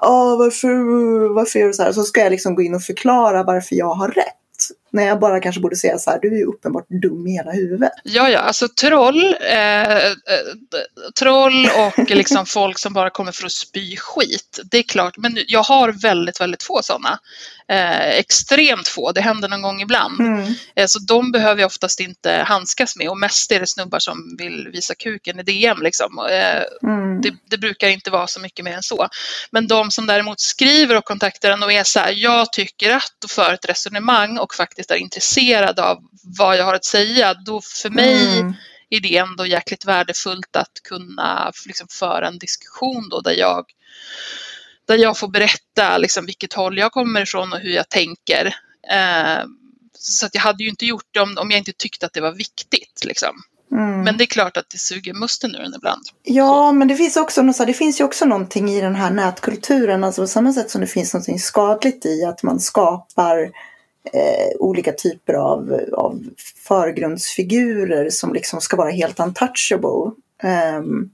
Åh, varför, varför gör du så här? Så ska jag liksom gå in och förklara varför jag har rätt. När jag bara kanske borde säga så här, du är ju uppenbart dum i hela huvudet. Ja, ja, alltså troll, eh, eh, troll och <laughs> liksom folk som bara kommer för att spy skit. Det är klart, men jag har väldigt, väldigt få sådana. Eh, extremt få, det händer någon gång ibland. Mm. Eh, så de behöver jag oftast inte handskas med och mest är det snubbar som vill visa kuken i DM. Liksom. Eh, Mm. det, det brukar inte vara så mycket mer än så. Men de som däremot skriver och kontaktar en och är så här, jag tycker att och för ett resonemang och faktiskt är intresserad av vad jag har att säga, då för mig Mm. är det ändå jäkligt värdefullt att kunna liksom, föra en diskussion då där jag, där jag får berätta liksom, vilket håll jag kommer ifrån och hur jag tänker. Eh, så att jag hade ju inte gjort det om, om jag inte tyckte att det var viktigt. Liksom. Mm. Men det är klart att det suger musten ur en ibland. Ja, men det finns, också, det finns ju också någonting i den här nätkulturen, alltså på samma sätt som det finns någonting skadligt i att man skapar eh, olika typer av, av förgrundsfigurer som liksom ska vara helt untouchable. Ehm,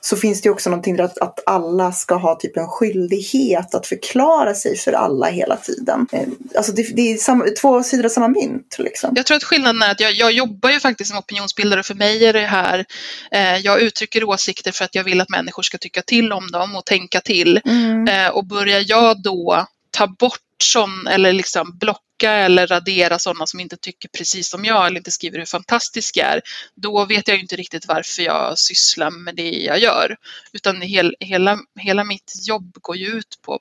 så finns det också någonting att, att alla ska ha typ en skyldighet att förklara sig för alla hela tiden. Eh, alltså det, det är samma, två sidor av samma mynt. Liksom. Jag tror att skillnaden är att jag, jag jobbar ju faktiskt som opinionsbildare. För mig är det här, eh, jag uttrycker åsikter för att jag vill att människor ska tycka till om dem och tänka till. Mm. Eh, och börjar jag då ta bort sån, eller liksom blocka eller radera sådana som inte tycker precis som jag eller inte skriver hur fantastisk jag är, då vet jag ju inte riktigt varför jag sysslar med det jag gör. Utan hel, hela, hela mitt jobb går ju ut på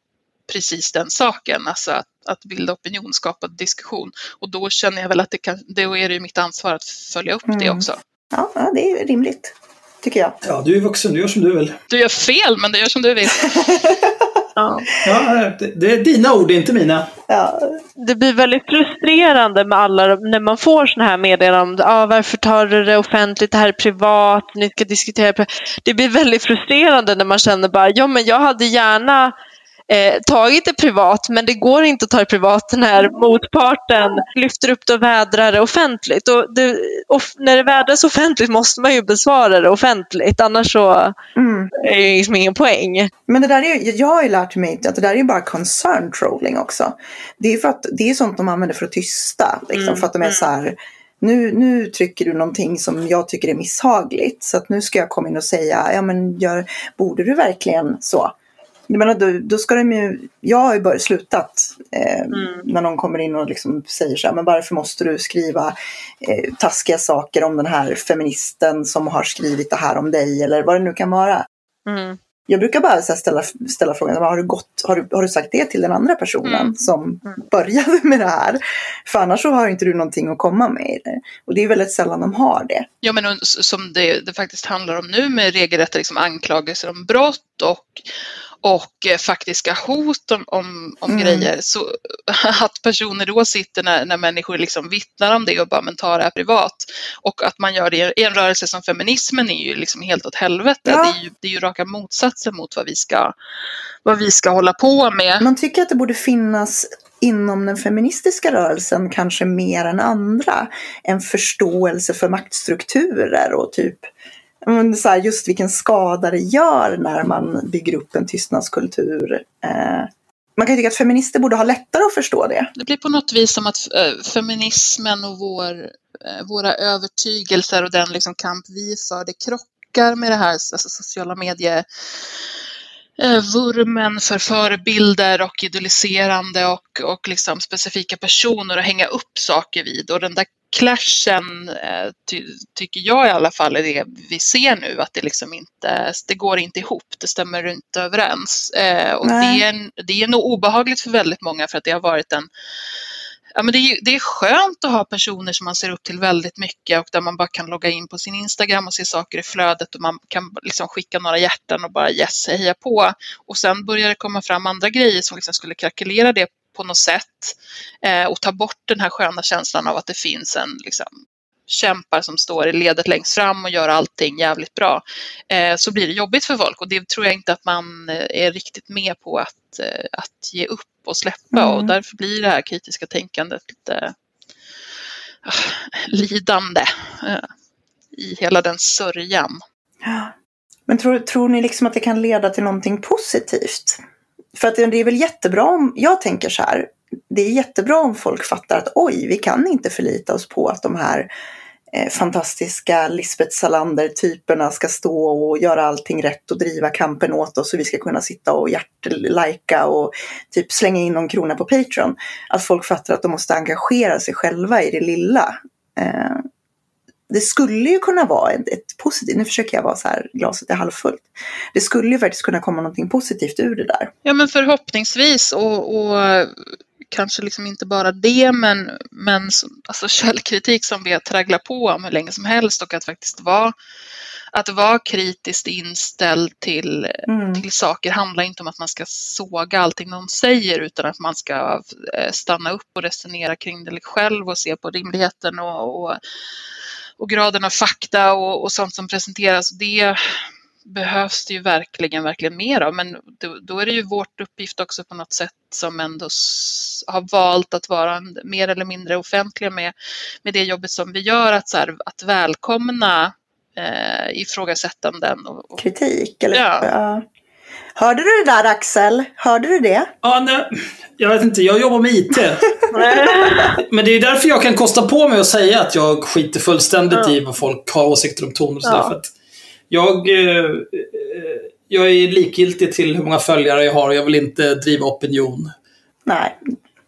precis den saken, alltså att, att bilda opinion, skapa diskussion. Och då känner jag väl att det kan, då är det ju mitt ansvar att följa upp det Mm. också. Ja, ja, det är rimligt. Tycker jag. Ja, du är vuxen, du gör som du vill. Du gör fel, men du gör som du vill. <laughs> Ja. Ja, det, det är dina ord, inte mina. Ja, Det blir väldigt frustrerande med alla när man får sådana här meddelanden. Ah, varför tar du det offentligt? Det här är privat. Ni ska diskutera. pri-" Det blir väldigt frustrerande när man känner bara, ja men jag hade gärna eh, tagit det privat men det går inte att ta det privat när motparten lyfter upp det och vädrar det offentligt. Och det, och när det vädras offentligt måste man ju besvara det offentligt annars så mm. är det liksom ingen poäng. Men det där är ju, jag har ju lärt mig att det där är ju bara concern trolling också. Det är för att det är sånt de använder för att tysta. Liksom, Mm, För att de är så här, nu, nu trycker du någonting som jag tycker är misshagligt. Så att nu ska jag komma in och säga, ja men gör, borde du verkligen så? Jag menar, då, då ska de ju, jag har ju bara slutat eh, Mm. när någon kommer in och liksom säger så här, men varför måste du skriva eh, taskiga saker om den här feministen som har skrivit det här om dig eller vad det nu kan vara. Mm. Jag brukar bara så ställa, ställa frågan, har du, gått, har, du, har du sagt det till den andra personen Mm. som Mm. började med det här? För annars så har inte du någonting att komma med. i det. Och det är väldigt sällan de har det. Ja, men som det, det faktiskt handlar om nu med regelrätta liksom anklagelser om brott och, och eh, faktiska hot om, om, om Mm. grejer. Så <laughs> att personer då sitter när, när människor liksom vittnar om det och bara men ta det här privat. Och att man gör det i en rörelse som feminismen är ju liksom helt åt helvete. Ja. Det, är ju, det är ju raka motsatsen mot vad vi ska, vad vi ska hålla på med. Man tycker att det borde finnas inom den feministiska rörelsen kanske mer än andra. En förståelse för maktstrukturer och typ men så här, just vilken skada det gör när man bygger upp en tystnadskultur. Eh, man kan ju tycka att feminister borde ha lättare att förstå det. Det blir på något vis som att eh, feminismen och vår, eh, våra övertygelser och den liksom kamp vi för, det krockar med det här alltså sociala medier-vurmen eh, för förebilder och idoliserande och, och liksom specifika personer att hänga upp saker vid. Och den där clashen eh, ty, tycker jag i alla fall är det vi ser nu, att det liksom inte, det går inte ihop, det stämmer inte överens. Eh, och Nej. det är, det är nog obehagligt för väldigt många för att det har varit en Ja, men det, är, det är skönt att ha personer som man ser upp till väldigt mycket och där man bara kan logga in på sin Instagram och se saker i flödet och man kan liksom skicka några hjärtan och bara yes, heja på. Och sen börjar det komma fram andra grejer som liksom skulle krackelera det på något sätt eh, och ta bort den här sköna känslan av att det finns en liksom, kämpar som står i ledet längst fram och gör allting jävligt bra. Eh, så blir det jobbigt för folk och det tror jag inte att man eh, är riktigt med på att, eh, att ge upp och släppa Mm. och därför blir det här kritiska tänkandet lite ah, lidande eh, i hela den sörjan. Men tror, tror ni liksom att det kan leda till någonting positivt? För att det är väl jättebra om, jag tänker så här, det är jättebra om folk fattar att oj, vi kan inte förlita oss på att de här eh, fantastiska Lisbeth Salander-typerna ska stå och göra allting rätt och driva kampen åt oss och vi ska kunna sitta och hjärtlajka och typ slänga in någon krona på Patreon. Att folk fattar att de måste engagera sig själva i det lilla. Eh, det skulle ju kunna vara ett, ett, positivt, nu försöker jag vara så här, glaset är halvfullt. Det skulle ju faktiskt kunna komma någonting positivt ur det där. Ja men förhoppningsvis och, och kanske liksom inte bara det men, men alltså <laughs> källkritik som vi har tragglat på om hur länge som helst och att faktiskt vara att vara kritiskt inställd till, mm. till saker handlar inte om att man ska såga allting någon säger utan att man ska eh, stanna upp och resonera kring det själv och se på rimligheten och, och och graden av fakta och, och sånt som presenteras. Det behövs det ju verkligen, verkligen mer av. Men då, då, är det ju vårt uppgift också på något sätt som ändå har valt att vara mer eller mindre offentliga med, med det jobbet som vi gör, att, så här, att välkomna eh, ifrågasättanden. Och, och, Kritik? Eller? Ja. ja. Hörde du det där Axel? Hörde du det? Ja, nej, jag vet inte. Jag jobbar med IT. <laughs> Men det är därför jag kan kosta på mig att säga att jag skiter fullständigt ja. i vad folk har åsikter om toner och sådär. Ja. För att jag, eh, jag är likgiltig till hur många följare jag har. Jag vill inte driva opinion. Nej.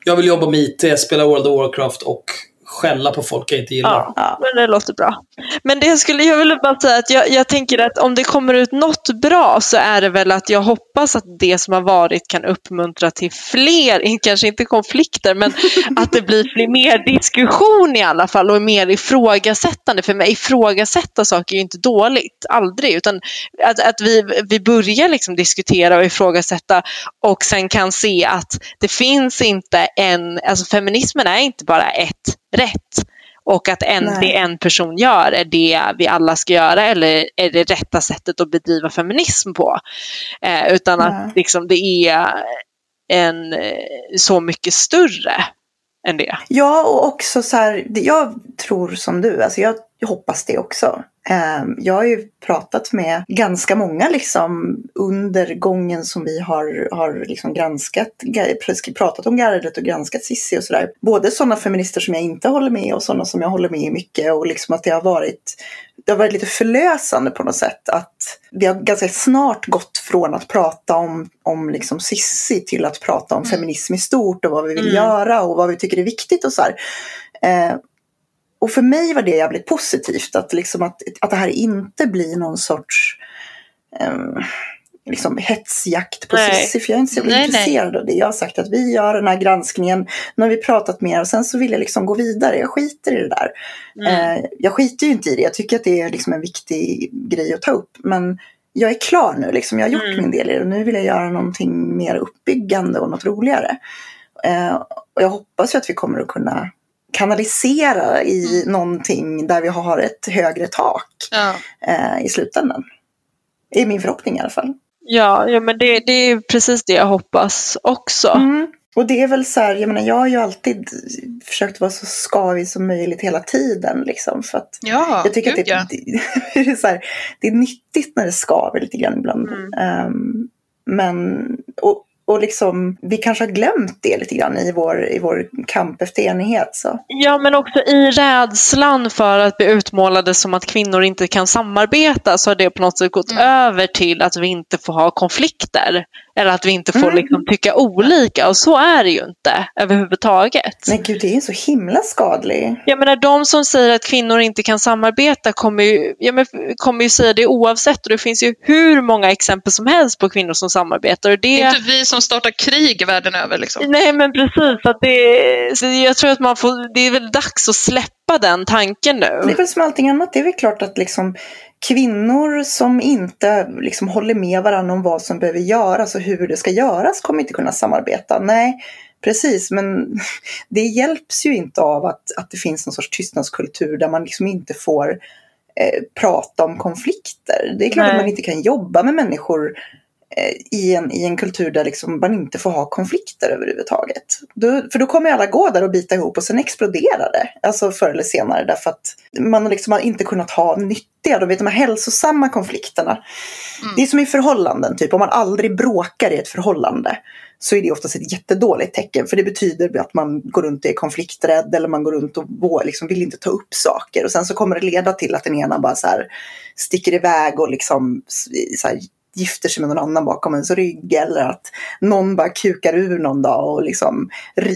Jag vill jobba med IT, spela World of Warcraft och skälla på folk jag inte gillar. Ja, men det låter bra. Men det skulle jag vilja bara säga att jag, jag tänker att om det kommer ut något bra så är det väl att jag hoppas att det som har varit kan uppmuntra till fler, <laughs> kanske inte konflikter, men att det blir mer diskussion i alla fall och mer ifrågasättande. För mig ifrågasätta saker är ju inte dåligt, aldrig, utan att, att vi, vi börjar liksom diskutera och ifrågasätta och sen kan se att det finns inte en, alltså feminismen är inte bara ett rätt och att en, det en person gör är det vi alla ska göra eller är det rätta sättet att bedriva feminism på. Eh, utan Nej. att liksom, det är en eh, så mycket större än det. Ja, och också så här, jag tror som du, alltså jag hoppas det också. Ehm, jag har ju pratat med ganska många liksom under gången som vi har, har liksom granskat, pratat om gardet och granskat Sissi och sådär. Både sådana feminister som jag inte håller med och sådana som jag håller med mycket och liksom att det har varit det har varit lite förlösande på något sätt att vi har ganska snart gått från att prata om, om liksom Sissi till att prata om mm. feminism i stort och vad vi vill mm. göra och vad vi tycker är viktigt och så här. Eh, och för mig var det jävligt positivt att, liksom att, att det här inte blir någon sorts um, liksom hetsjakt på Cissi. För jag är inte så nej, intresserad nej. av det. Jag har sagt att vi gör den här granskningen. Nu har vi pratat mer och sen så vill jag liksom gå vidare. Jag skiter i det där. Mm. Uh, jag skiter ju inte i det. Jag tycker att det är liksom en viktig grej att ta upp. Men jag är klar nu. Liksom. Jag har gjort mm. min del i det. Och nu vill jag göra någonting mer uppbyggande och något roligare. Uh, och jag hoppas ju att vi kommer att kunna kanalisera i mm. någonting där vi har ett högre tak ja. eh, i slutändan. Det är min förhoppning i alla fall. Ja, ja men det, det är precis det jag hoppas också. Mm. Och det är väl så här, jag menar jag har ju alltid försökt vara så skavig som möjligt hela tiden. Liksom, för att ja, jag tycker gud, att det, ja. <laughs> det, är så här, det är nyttigt när det skaver lite grann ibland. Mm. Um, men, och, och liksom, vi kanske har glömt det lite grann i vår, i vår kamp efter enighet. Så. Ja, men också i rädslan för att bli utmålade som att kvinnor inte kan samarbeta så har det på något sätt gått mm. över till att vi inte får ha konflikter. Eller att vi inte får mm. liksom, tycka olika och så är det ju inte överhuvudtaget. Men gud, det är så himla skadligt. Jag menar de som säger att kvinnor inte kan samarbeta kommer ju, ja, men, kommer ju säga det oavsett och det finns ju hur många exempel som helst på kvinnor som samarbetar. Och det... det är inte vi som startar krig världen över. Liksom. Nej men precis, att det, så jag tror att man får, det är väl dags att släppa den tanken nu. Det är väl som allting annat, det är väl klart att liksom kvinnor som inte liksom håller med varandra om vad som behöver göras och hur det ska göras kommer inte kunna samarbeta. Nej, precis, men <laughs> det hjälps ju inte av att, att det finns någon sorts tystnadskultur där man liksom inte får eh, prata om konflikter. Det är klart Nej. att man inte kan jobba med människor eh, i en, i en kultur där liksom man inte får ha konflikter överhuvudtaget. Då, för då kommer alla gå där och bita ihop och sen exploderar det. Alltså förr eller senare därför att man liksom har inte kunnat ha nyttiga, de, vet, de här hälsosamma konflikterna. Mm. Det är som i förhållanden, typ om man aldrig bråkar i ett förhållande så är det oftast ett jättedåligt tecken. För det betyder att man går runt och är konflikträdd eller man går runt och liksom vill inte ta upp saker. Och sen så kommer det leda till att den ena bara så här sticker iväg och liksom så här, gifter sig med någon annan bakom ens rygg. Eller att någon bara kukar ur någon dag och liksom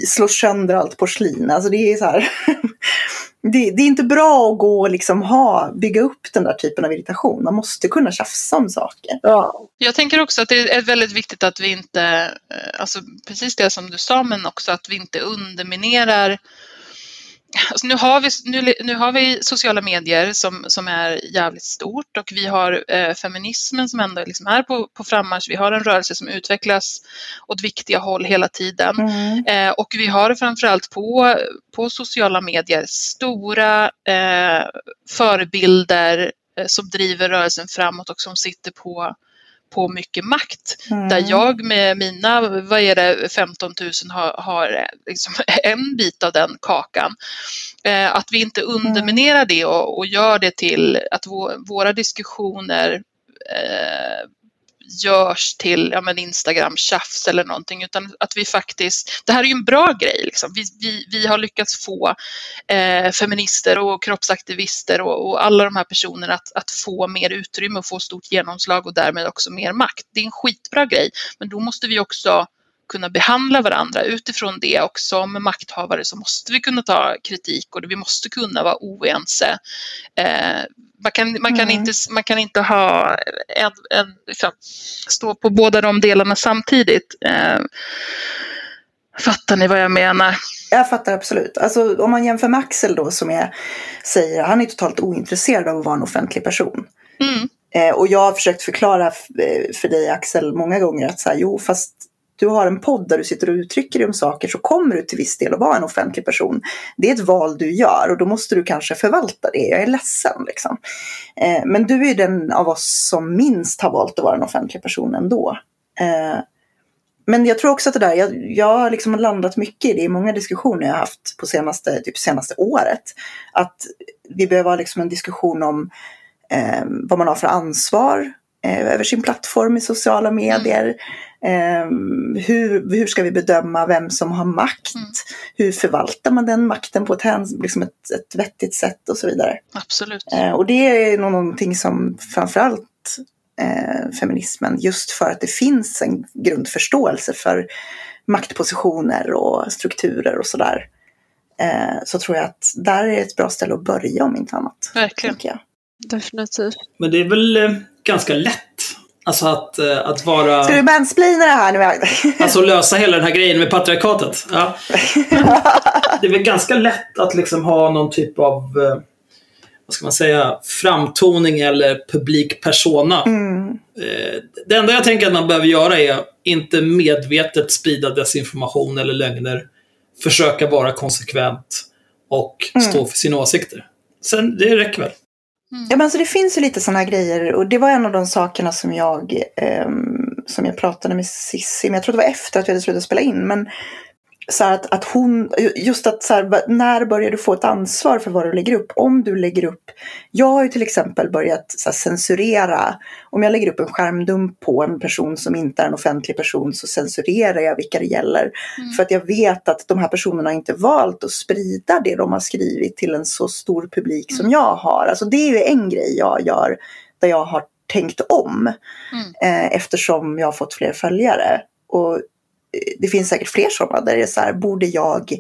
slår sönder allt porslin. Alltså det är så här <laughs> det, det, är inte bra att gå och liksom ha, bygga upp den där typen av irritation. Man måste kunna tjafsa om saker. Ja. Jag tänker också att det är väldigt viktigt att vi inte, eh, alltså precis det som du sa, men också att vi inte underminerar Alltså nu, har vi, nu, nu har vi sociala medier som, som är jävligt stort och vi har eh, feminismen som ändå liksom är på, på frammarsch. Vi har en rörelse som utvecklas åt viktiga håll hela tiden. Mm. Eh, och vi har framförallt på, på sociala medier stora eh, förebilder eh, som driver rörelsen framåt och som sitter på på mycket makt. Mm. Där jag med mina, vad är det, 15 000 har, har liksom <laughs> en bit av den kakan. Eh, att vi inte underminerar det och, och gör det till att vå, våra diskussioner eh, görs till ja, men Instagram-tjafs eller någonting utan att vi faktiskt, det här är ju en bra grej, liksom. vi, vi, vi har lyckats få eh, feminister och kroppsaktivister och, och, alla de här personerna att, att få mer utrymme och få stort genomslag och därmed också mer makt. Det är en skitbra grej, men då måste vi också kunna behandla varandra utifrån det och som makthavare så måste vi kunna ta kritik och vi måste kunna vara oense. Eh, man, kan, man, kan Mm. inte, man kan inte ha en, en, liksom, stå på båda de delarna samtidigt. Eh, fattar ni vad jag menar? Jag fattar absolut. Alltså, om man jämför med Axel då som är, säger han är totalt ointresserad av att vara en offentlig person. Mm, Eh, och jag har försökt förklara eh, för dig Axel många gånger att så här, jo fast du har en podd där du sitter och uttrycker dig om saker så kommer du till viss del att vara en offentlig person. Det är ett val du gör och då måste du kanske förvalta det. Jag är ledsen liksom. Eh, men du är den av oss som minst har valt att vara en offentlig person ändå. Eh, men jag tror också att det där, jag, jag har liksom landat mycket i det i många diskussioner jag har haft på senaste, typ senaste året. Att vi behöver ha liksom en diskussion om eh, vad man har för ansvar eh, över sin plattform i sociala medier. Mm. Eh, hur, hur ska vi bedöma vem som har makt? Mm. Hur förvaltar man den makten på ett, liksom ett, ett vettigt sätt och så vidare. absolut. Eh, och det är nog någonting som framförallt eh, feminismen, just för att det finns en grundförståelse för maktpositioner och strukturer och sådär. Eh, så tror jag att där är ett bra ställe att börja om inte annat. Verkligen. Definitivt. Men det är väl eh, ganska lätt. Alltså att, eh, att vara... Ska du mansplaina det här nu? Alltså lösa hela den här grejen med patriarkatet. Ja. Det är väl ganska lätt att liksom ha någon typ av eh, vad ska man säga, framtoning eller publik persona. Mm. Eh, Det enda jag tänker att man behöver göra är inte medvetet sprida desinformation eller lögner. Försöka vara konsekvent och stå för sina åsikter. Sen, det räcker väl. Mm. Ja, men alltså det finns ju lite sådana här grejer och det var en av de sakerna som jag, eh, som jag pratade med Sissi, men jag tror det var efter att vi hade slutat spela in. Men så att, att hon, just att så här, när börjar du få ett ansvar för vad du lägger upp? Om du lägger upp, jag har ju till exempel börjat så här, censurera, om jag lägger upp en skärmdump på en person som inte är en offentlig person så censurerar jag vilka det gäller. För att jag vet att de här personerna har inte valt att sprida det de har skrivit till en så stor publik som jag har. Alltså det är ju en grej jag gör där jag har tänkt om. Eh, eftersom jag har fått fler följare. Och det finns säkert fler sådana där det är så här, borde jag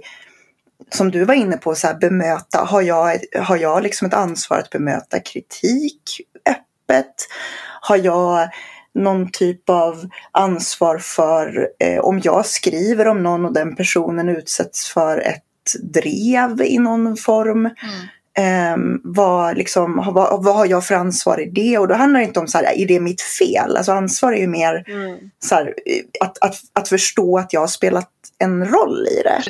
som du var inne på, så här, bemöta, har jag, har jag liksom ett ansvar att bemöta kritik öppet? Har jag någon typ av ansvar för eh, om jag skriver om någon och den personen utsätts för ett drev i någon form? Mm. Um, vad, liksom, vad, vad har jag för ansvar i det? Och då handlar det inte om så här, är det mitt fel? Alltså ansvar är ju mer så här, att, att, att förstå att jag har spelat en roll i det.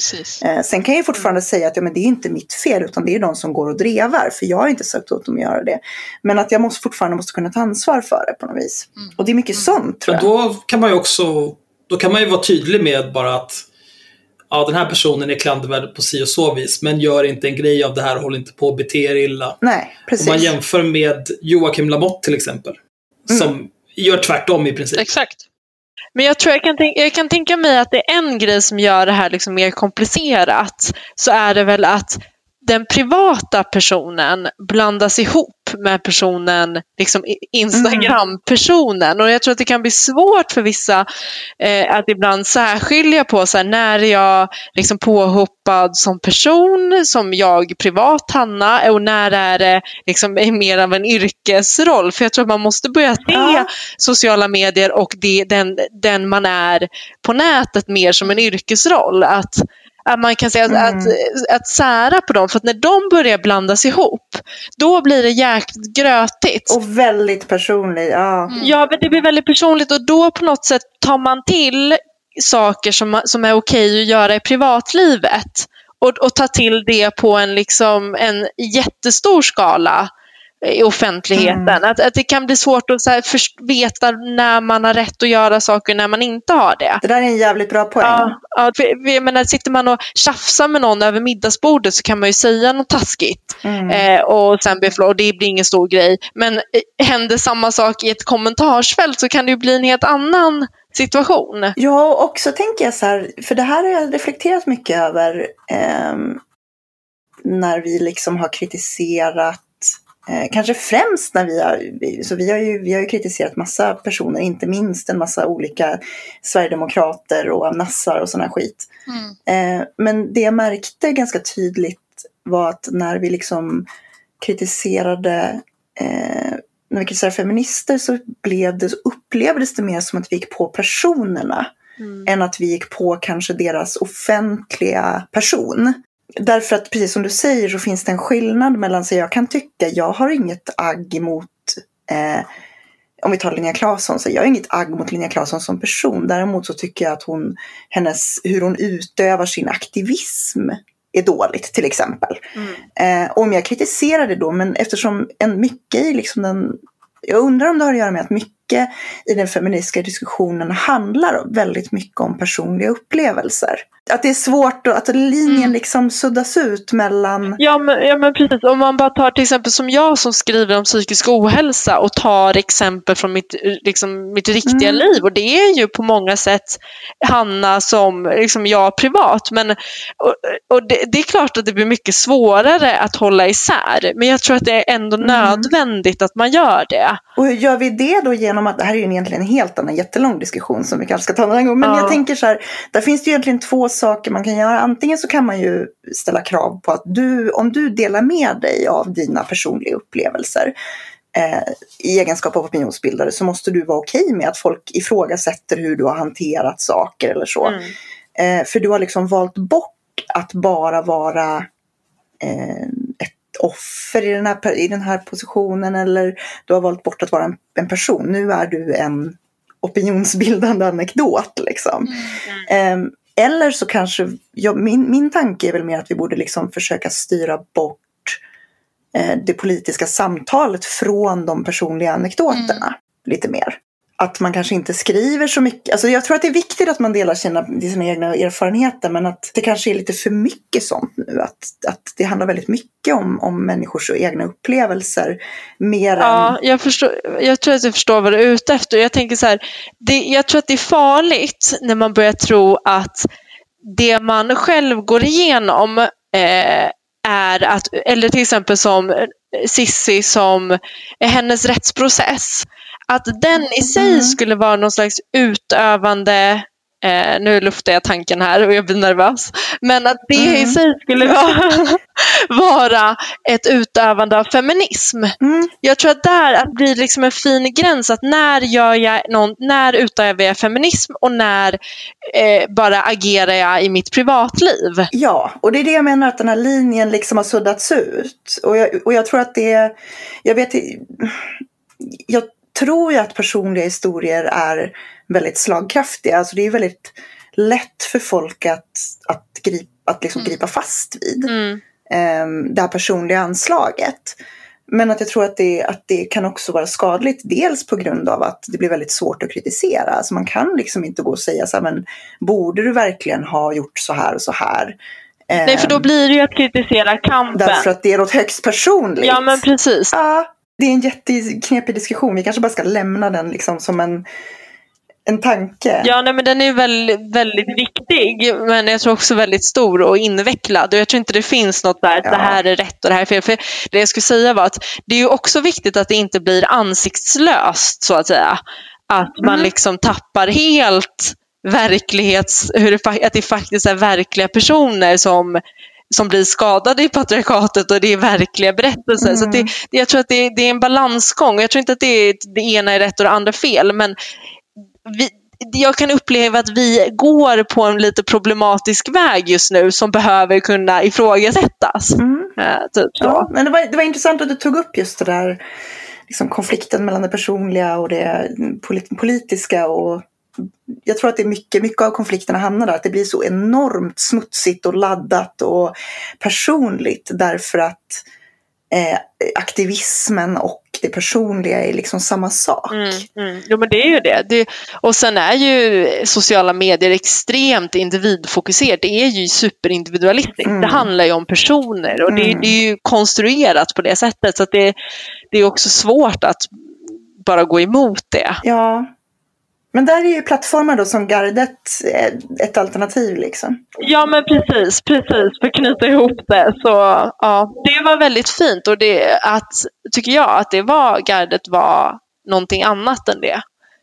Eh, sen kan jag fortfarande säga att ja, men det är inte mitt fel utan det är de som går och drevar för jag har inte sagt åt dem att göra det. Men att jag måste, fortfarande måste kunna ta ansvar för det på något vis. Mm. Och det är mycket sånt tror Men jag. då kan man ju också då kan man ju vara tydlig med bara att ja, den här personen är klandervärd på si och så vis, men gör inte en grej av det här och håll inte på att bete er illa. Nej, precis. Om man jämför med Joakim Lamotte till exempel, Mm. som gör tvärtom i princip. Exakt. Men jag tror jag kan, tänka, jag kan tänka mig att det är en grej som gör det här liksom mer komplicerat. Så är det väl att den privata personen blandas ihop med personen, liksom Instagram-personen. Och jag tror att det kan bli svårt för vissa eh, att ibland särskilja på så här, när är jag liksom påhoppad som person, som jag privat Hanna, och när är det liksom mer av en yrkesroll. För jag tror att man måste börja se Ja. sociala medier och det, den, den man är på nätet mer som en yrkesroll. Att, att man kan säga att, Mm. att, att sära på dem, för att när de börjar blandas ihop, då blir det jäkligt grötigt. Och väldigt personlig. Ja. Mm. Ja, men det blir väldigt personligt och då på något sätt tar man till saker som, som är okej att göra i privatlivet och, och tar till det på en, liksom, en jättestor skala i offentligheten. Mm. Att, att det kan bli svårt att så här, först, veta när man har rätt att göra saker och när man inte har det. Det där är en jävligt bra poäng. Ja, ja, för, för jag menar, sitter man och tjafsar med någon över middagsbordet så kan man ju säga något taskigt Mm. eh, och sen be och det blir ingen stor grej. Men eh, händer samma sak i ett kommentarsfält så kan det ju bli en helt annan situation. Ja, och också tänker jag så här, för det här har jag reflekterat mycket över ehm, när vi liksom har kritiserat, eh, kanske främst när vi har, så vi har, ju, vi har ju kritiserat massa personer, inte minst en massa olika sverigedemokrater och nassar och här skit. Mm. Eh, men det jag märkte ganska tydligt var att när vi liksom kritiserade eh, när vi kritiserade feminister så, blev det, så upplevdes det mer som att vi gick på personerna än att vi gick på kanske deras offentliga person. Därför att precis som du säger så finns det en skillnad mellan, så jag kan tycka, jag har inget agg emot eh, om vi tar Linnea Claesson, så jag har inget agg mot Linnea Claesson som person. Däremot så tycker jag att hon, hennes, hur hon utövar sin aktivism är dåligt till exempel. Eh, och om jag kritiserar det då, men eftersom en mycket i liksom den, jag undrar om det har att göra med att mycket i den feministiska diskussionen handlar väldigt mycket om personliga upplevelser. Att det är svårt att, att linjen Mm. liksom suddas ut mellan Ja men, ja men precis, om man bara tar till exempel som jag som skriver om psykisk ohälsa och tar exempel från mitt, eh, liksom, mitt riktiga Mm. liv och det är ju på många sätt Hanna som liksom jag privat men och, och det, det är klart att det blir mycket svårare att hålla isär men jag tror att det är ändå Mm. nödvändigt att man gör det. Och hur gör vi det då genom att, det här är ju egentligen en helt annan jättelång diskussion som vi kanske ska ta annan gång. Men Ja. jag tänker så här, där finns det ju egentligen två saker man kan göra. Antingen så kan man ju ställa krav på att du, om du delar med dig av dina personliga upplevelser eh, i egenskap av opinionsbildare så måste du vara okej med att folk ifrågasätter hur du har hanterat saker eller så. Mm. Eh, för du har liksom valt bort att bara vara eh, offer i den, här, i den här positionen eller du har valt bort att vara en, en person. Nu är du en opinionsbildande anekdot liksom. Mm. Eh, eller så kanske, ja, min, min tanke är väl mer att vi borde liksom försöka styra bort eh, det politiska samtalet från de personliga anekdoterna lite mer. Att man kanske inte skriver så mycket. Alltså jag tror att det är viktigt att man delar sina, sina egna erfarenheter men att det kanske är lite för mycket sånt nu. Att, att det handlar väldigt mycket om, om människors egna upplevelser. Mer Ja, än... jag, förstår, jag tror att jag förstår vad du är ute efter. Jag tänker så här, det, jag tror att det är farligt när man börjar tro att det man själv går igenom eh, är att, eller till exempel som Sissi som hennes rättsprocess, att den i sig Mm. skulle vara någon slags utövande Eh, nu luftar jag tanken här och jag blir nervös. Men att det i Mm. sig skulle vara, <laughs> vara ett utövande av feminism. Mm, Jag tror att där att blir liksom en fin gräns att när gör jag någon, när utövar jag feminism och när eh, bara agerar jag i mitt privatliv. Ja, och det är det jag menar att den här linjen liksom har suddats ut. Och jag, och jag tror att det jag vet jag tror ju att personliga historier är väldigt slagkraftiga. Alltså det är väldigt lätt för folk att, att, grip, att liksom Mm. gripa fast vid. Mm. eh, det här personliga anslaget. Men att jag tror att det, att det kan också vara skadligt. Dels på grund av att det blir väldigt svårt att kritisera. Alltså man kan liksom inte gå och säga så här, men borde du verkligen ha gjort så här och så här? Nej, för då Ehm, blir det ju att kritisera kampen. Därför att det är något högst personligt. Ja, men precis. Ja, det är en jätteknepig diskussion. Vi kanske bara ska lämna den liksom som en, en tanke. Ja, nej, men den är väldigt, väldigt viktig, men jag tror också väldigt stor och invecklad. Och jag tror inte det finns något där, att Ja. det här är rätt och det här är fel. För det jag skulle säga var att det är ju också viktigt att det inte blir ansiktslöst, så att säga. Att man Mm. liksom tappar helt verklighets... Hur det, att det faktiskt är verkliga personer som som blir skadade i patriarkatet och det är verkliga berättelser. Så att det, Mm. det- jag tror att det, det är en balansgång. Jag tror inte att det, är, det ena är rätt och det andra fel. Men vi, jag kan uppleva att vi går på en lite problematisk väg just nu som behöver kunna ifrågasättas. Mm. Eh, typ så. Ja, men det var, det var intressant att du tog upp just det där liksom konflikten mellan det personliga och det polit- politiska. Och jag tror att det är mycket, mycket av konflikterna hamnar där. Att det blir så enormt smutsigt och laddat och personligt därför att eh, aktivismen och det personliga är liksom samma sak. Mm, mm. Jo men det är ju det. det. Och sen är ju sociala medier extremt individfokuserat. Det är ju superindividualistiskt. Mm. Det handlar ju om personer och det, Mm. det är ju konstruerat på det sättet. Så att det, det är också svårt att bara gå emot det. Ja. Men där är ju plattformar då som Gardet eh, ett alternativ liksom. Ja men precis, precis. För att knyta ihop det. Så ja, det var väldigt fint och det att, tycker jag, att det var, gardet var någonting annat än det.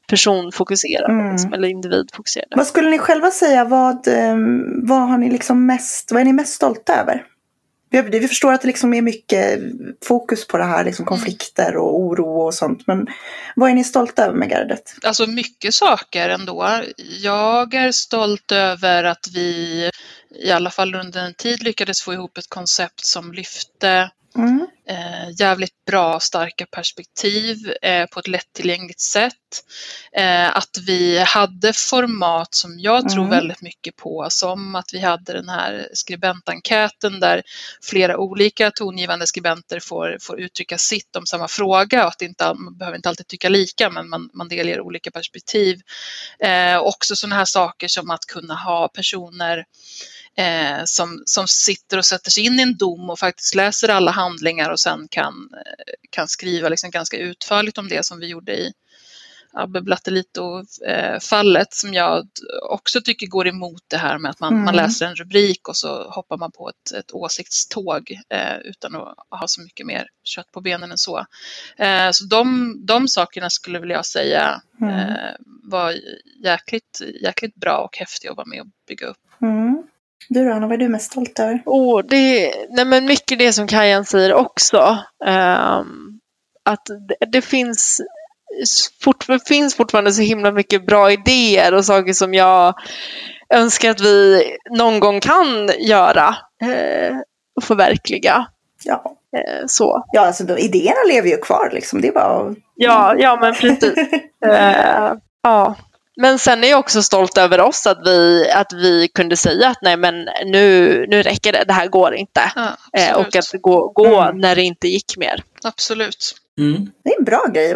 Personfokuserade Mm. liksom, eller individfokuserade. Vad skulle ni själva säga, vad, eh, vad har ni liksom mest, vad är ni mest stolta över? Vi, vi förstår att det liksom är mycket fokus på det här, liksom konflikter och oro och sånt. Men vad är ni stolta över med gardet? Alltså mycket saker ändå. Jag är stolt över att vi i alla fall under en tid lyckades få ihop ett koncept som lyfte Mm. eh, jävligt bra starka perspektiv eh, på ett lättillgängligt sätt. Eh, att vi hade format som jag tror Mm. väldigt mycket på, som att vi hade den här skribentenkäten där flera olika tongivande skribenter får, får uttrycka sitt om samma fråga och att inte, man behöver inte alltid tycka lika men man, man delger olika perspektiv. Också sådana här saker som att kunna ha personer eh, som, som sitter och sätter sig in i en dom och faktiskt läser alla handlingar och sen kan, eh, kan skriva liksom ganska utförligt om det som vi gjorde i Abbe Blattelito-fallet som jag också tycker går emot det här med att man, Mm. man läser en rubrik och så hoppar man på ett, ett åsiktståg eh, utan att ha så mycket mer kött på benen än så. Eh, så de, de sakerna skulle väl jag säga Mm. eh, var jäkligt, jäkligt bra och häftiga att vara med och bygga upp. Mm. Du då, Anna, vad är du mest stolt över? Oh, det, nej men mycket det som Kajan säger också. Ehm, att det, det finns, fort, det finns fortfarande så himla mycket bra idéer och saker som jag önskar att vi någon gång kan göra eh, och förverkliga. Ja, Eh, så. ja alltså, de, idéerna lever ju kvar liksom. Det är bara att... Ja, ja men precis. <laughs> Eh, ja. Men sen är jag också stolt över oss att vi, att vi kunde säga att nej men nu, nu räcker det, det här går inte. Ja, Eh, och att gå, gå Mm. när det inte gick mer. absolut. Mm, Det är en bra grej,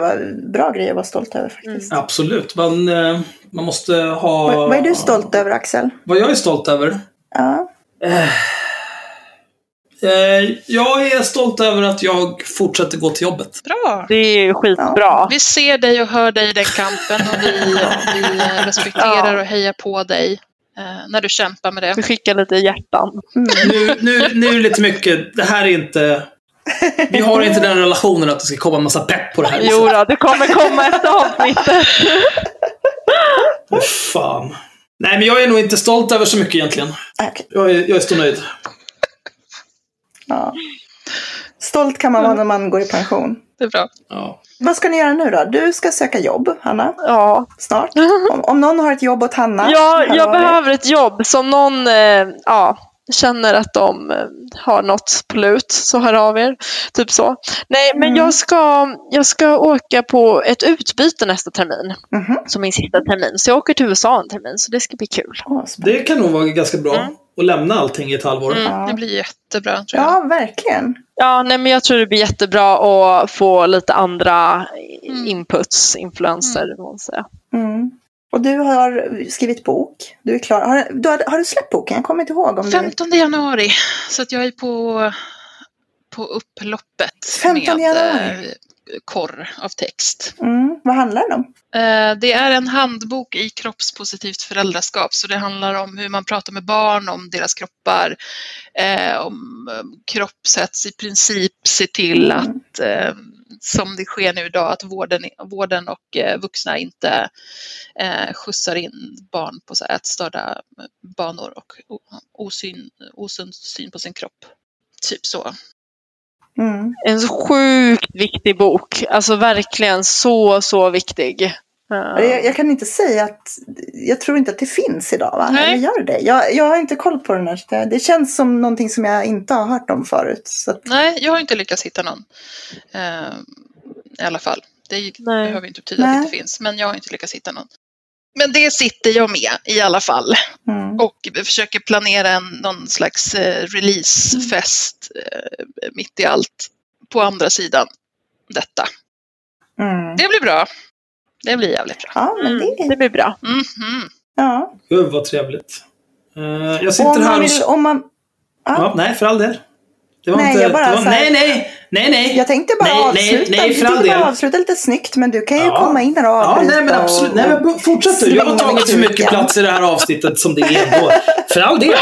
bra grej att vara stolt över faktiskt. absolut. Man, eh, man måste ha... Vad, vad är du stolt över Axel? Vad jag är stolt över? Ja. Eh, jag är stolt över att jag fortsätter gå till jobbet. Bra! Det är ju skitbra. Vi ser dig och hör dig i den kampen och vi, vi respekterar Ja. och hejar på dig eh, när du kämpar med det. Vi skickar lite hjärtan. Mm. Nu, nu, nu är det lite mycket. Det här är inte... Vi har inte den relationen att det ska komma en massa pepp på det här. Jo då, det kommer komma efter avsnittet. Åh, fan. Nej, men jag är nog inte stolt över så mycket egentligen. Okej. Jag är, jag är stor nöjd. Ja. Stolt kan man vara när man går i pension. Det är bra. Ja. Vad ska ni göra nu då? Du ska söka jobb, Hanna, Ja, snart. <laughs> Om, om någon har ett jobb åt Hanna. ja jag er. behöver ett jobb som någon, eh, ja, känner att de eh, har något på lut så hör av er. Typ så. Nej, men Mm. jag, ska, jag ska åka på ett utbyte nästa termin. Mhm. Som min sista termin. Så jag åker till USA en termin, så det ska bli kul. Det kan nog vara ganska bra Mm. Att lämna allting i ett halvår. Mm, det blir jättebra tror jag. Ja, verkligen. Ja, nej, men jag tror det blir jättebra att få lite andra Mm. inputs, influenser. Mm. Säga. Mm. Och du har skrivit bok. Du är klar. Har, du, har, har du släppt boken? Jag kommer inte ihåg om du... 15 januari. Så att jag är på, på upploppet 15 med januari. Korr av text. Mm. Vad handlar den om? Eh, Det är en handbok i kroppspositivt föräldraskap, så det handlar om hur man pratar med barn om deras kroppar, eh, om kroppshets, i princip se till Mm. att, eh, som det sker nu idag, att vården, vården och vuxna inte eh, skjutsar in barn på så ätstörda banor och osyn, osund syn på sin kropp. Typ så. Mm. En sjukt viktig bok. Alltså verkligen så, så viktig. Ja. Jag, jag kan inte säga att... Jag tror inte att det finns idag, va? Nej. Eller gör det? Jag, jag har inte koll på den här. Det, känns som någonting som jag inte har hört om förut. Att, Nej, jag har inte lyckats hitta någon. Eh, I alla fall. Det Nej. behöver inte betyda att det inte finns, men jag har inte lyckats hitta någon. Men det sitter jag med i alla fall mm. och försöker planera en, någon slags eh, releasefest eh, mitt i allt på andra sidan detta. Mm. Det blir bra. Det blir jävligt bra. Ja, men Mm, det... det blir bra. Mhm. Ja. Gud vad trevligt. Eh, jag sitter om här man och... vill... Om man, Ja, nej, för all del. Det var Nej, inte... jag bara det var, så här- nej, nej, nej, nej. jag tänkte bara Nej, nej, avsluta. nej, jag för all tänkte bara avsluta lite snyggt, men du kan ju Ja. komma in här och Ja, avbryta. nej men absolut. Nej, men fortsätt du. Jag har tagit för mycket plats i det här avsnittet som det är ändå. För all del.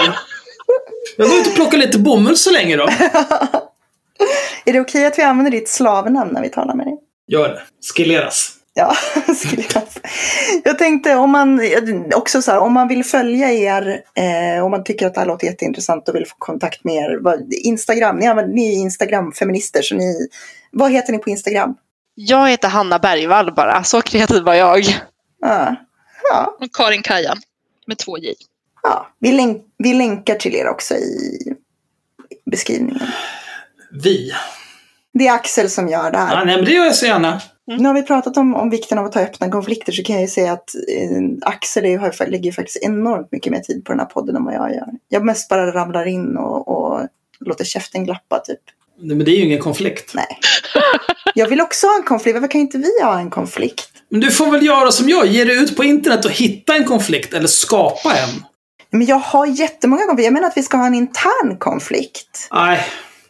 Jag går ut och plockar lite bomull så länge då. <laughs> Är det okej att vi använder ditt slavnamn när vi talar med dig? Gör det. Skilleras. Ja, <laughs> skulle jag. Jag tänkte om man också så här, om man vill följa er, eh, om man tycker att det här låter jätteintressant och vill få kontakt med er. Vad, Instagram, ni, använder, ni är Instagram-feminister, så ni, vad heter ni på Instagram? Jag heter Hanna Bergvall bara, så kreativ var jag. Ja, ja, Och Karin Kajan med två J. ja. Vi, länk, vi länkar till er också i beskrivningen. Vi. Det är Axel som gör det här. Ja, nej, men det gör jag så gärna. Nu har vi pratat om, om vikten av att ta öppna konflikter så kan jag ju säga att eh, Axel är, har, lägger faktiskt enormt mycket mer tid på den här podden än vad jag gör. Jag mest bara ramlar in och, och låter käften glappa typ. Nej, men det är ju ingen konflikt. Nej. Jag vill också ha en konflikt. Varför kan inte vi ha en konflikt? Men du får väl göra som jag. Ge dig ut på internet och hitta en konflikt eller skapa en. Men jag har jättemånga konflikter. Jag menar att vi ska ha en intern konflikt. Nej,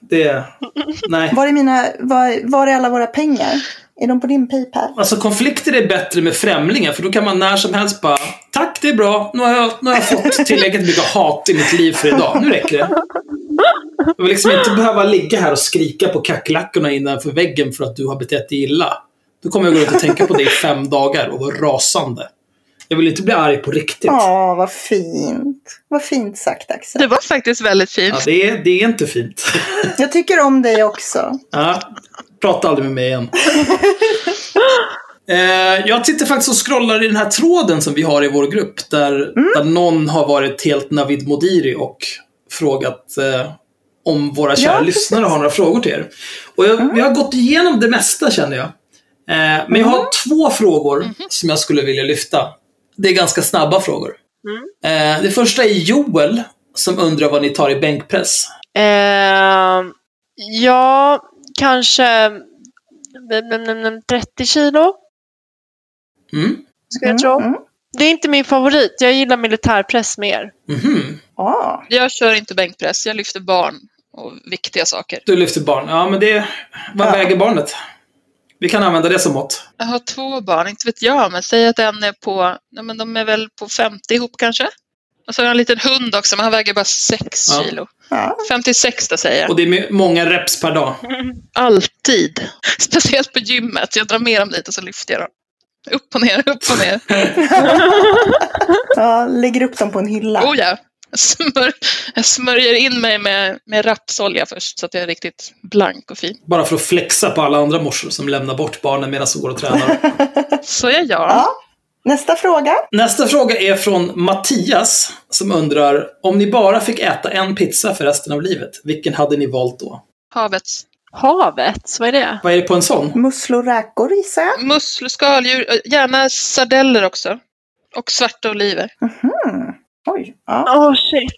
det... <laughs> Nej. Var är, mina, var, var är alla våra pengar? Är de på din Paypal? Alltså konflikter är bättre med främlingar för då kan man när som helst bara Tack, det är bra. Nu har jag, nu har jag fått tillräckligt mycket hat i mitt liv för idag. Nu räcker det. Jag vill liksom inte behöva ligga här och skrika på kackerlackorna innanför väggen för att du har betett dig illa. Då kommer jag gå runt och tänka på det i fem dagar och vara rasande. Jag vill inte bli arg på riktigt. Ja, vad fint. Vad fint sagt Axel. Det var faktiskt väldigt fint. Ja, det, är, det är inte fint. <laughs> Jag tycker om dig också. Ja, prata aldrig med mig igen. <laughs> Eh, jag sitter faktiskt och scrollar i den här tråden som vi har i vår grupp. Där, där någon har varit helt Navid Modiri och frågat eh, om våra kära Ja, lyssnare har några frågor till er. Och jag, vi har gått igenom det mesta känner jag. Eh, men jag har två frågor som jag skulle vilja lyfta. Det är ganska snabba frågor. Eh, det första är Joel som undrar vad ni tar i bänkpress. Eh, ja, kanske mm, mm, mm, 30 kilo, Mm. skulle jag tro. Mm, mm. Det är inte min favorit. Jag gillar militärpress mer. Mhm. Ja. Jag kör inte bänkpress, jag lyfter barn och viktiga saker. Du lyfter barn. Ja, men det... Vad Ja. väger barnet? Vi kan använda det som mått. Jag har två barn, inte vet jag, men säg att en är på, nej men de är väl på 50 ihop kanske. Och så har jag en liten hund också, men han väger bara 6 Ja. kilo. ja. 56 då säger jag. Och det är många reps per dag. <laughs> Alltid. Speciellt på gymmet. Jag drar med dem dit och så lyfter jag dem. Upp och ner, upp och ner. <laughs> ja. Lägger upp dem på en hylla. Oh ja. <laughs> Smör, jag smörjer in mig med, med rapsolja först så att jag är riktigt blank och fin. Bara för att flexa på alla andra morsor som lämnar bort barnen medan de går och tränar. <laughs> Så är jag. Ja. Nästa fråga. Nästa fråga är från Mattias som undrar om ni bara fick äta en pizza för resten av livet, vilken hade ni valt då? Havets. Havet, vad är det? Vad är det på en sån? Musslor, räkor gissar jag. Musslor, skaldjur, eh, gärna sardeller också. Och svarta oliver. Hmm. Oj. Ja. Åh shit.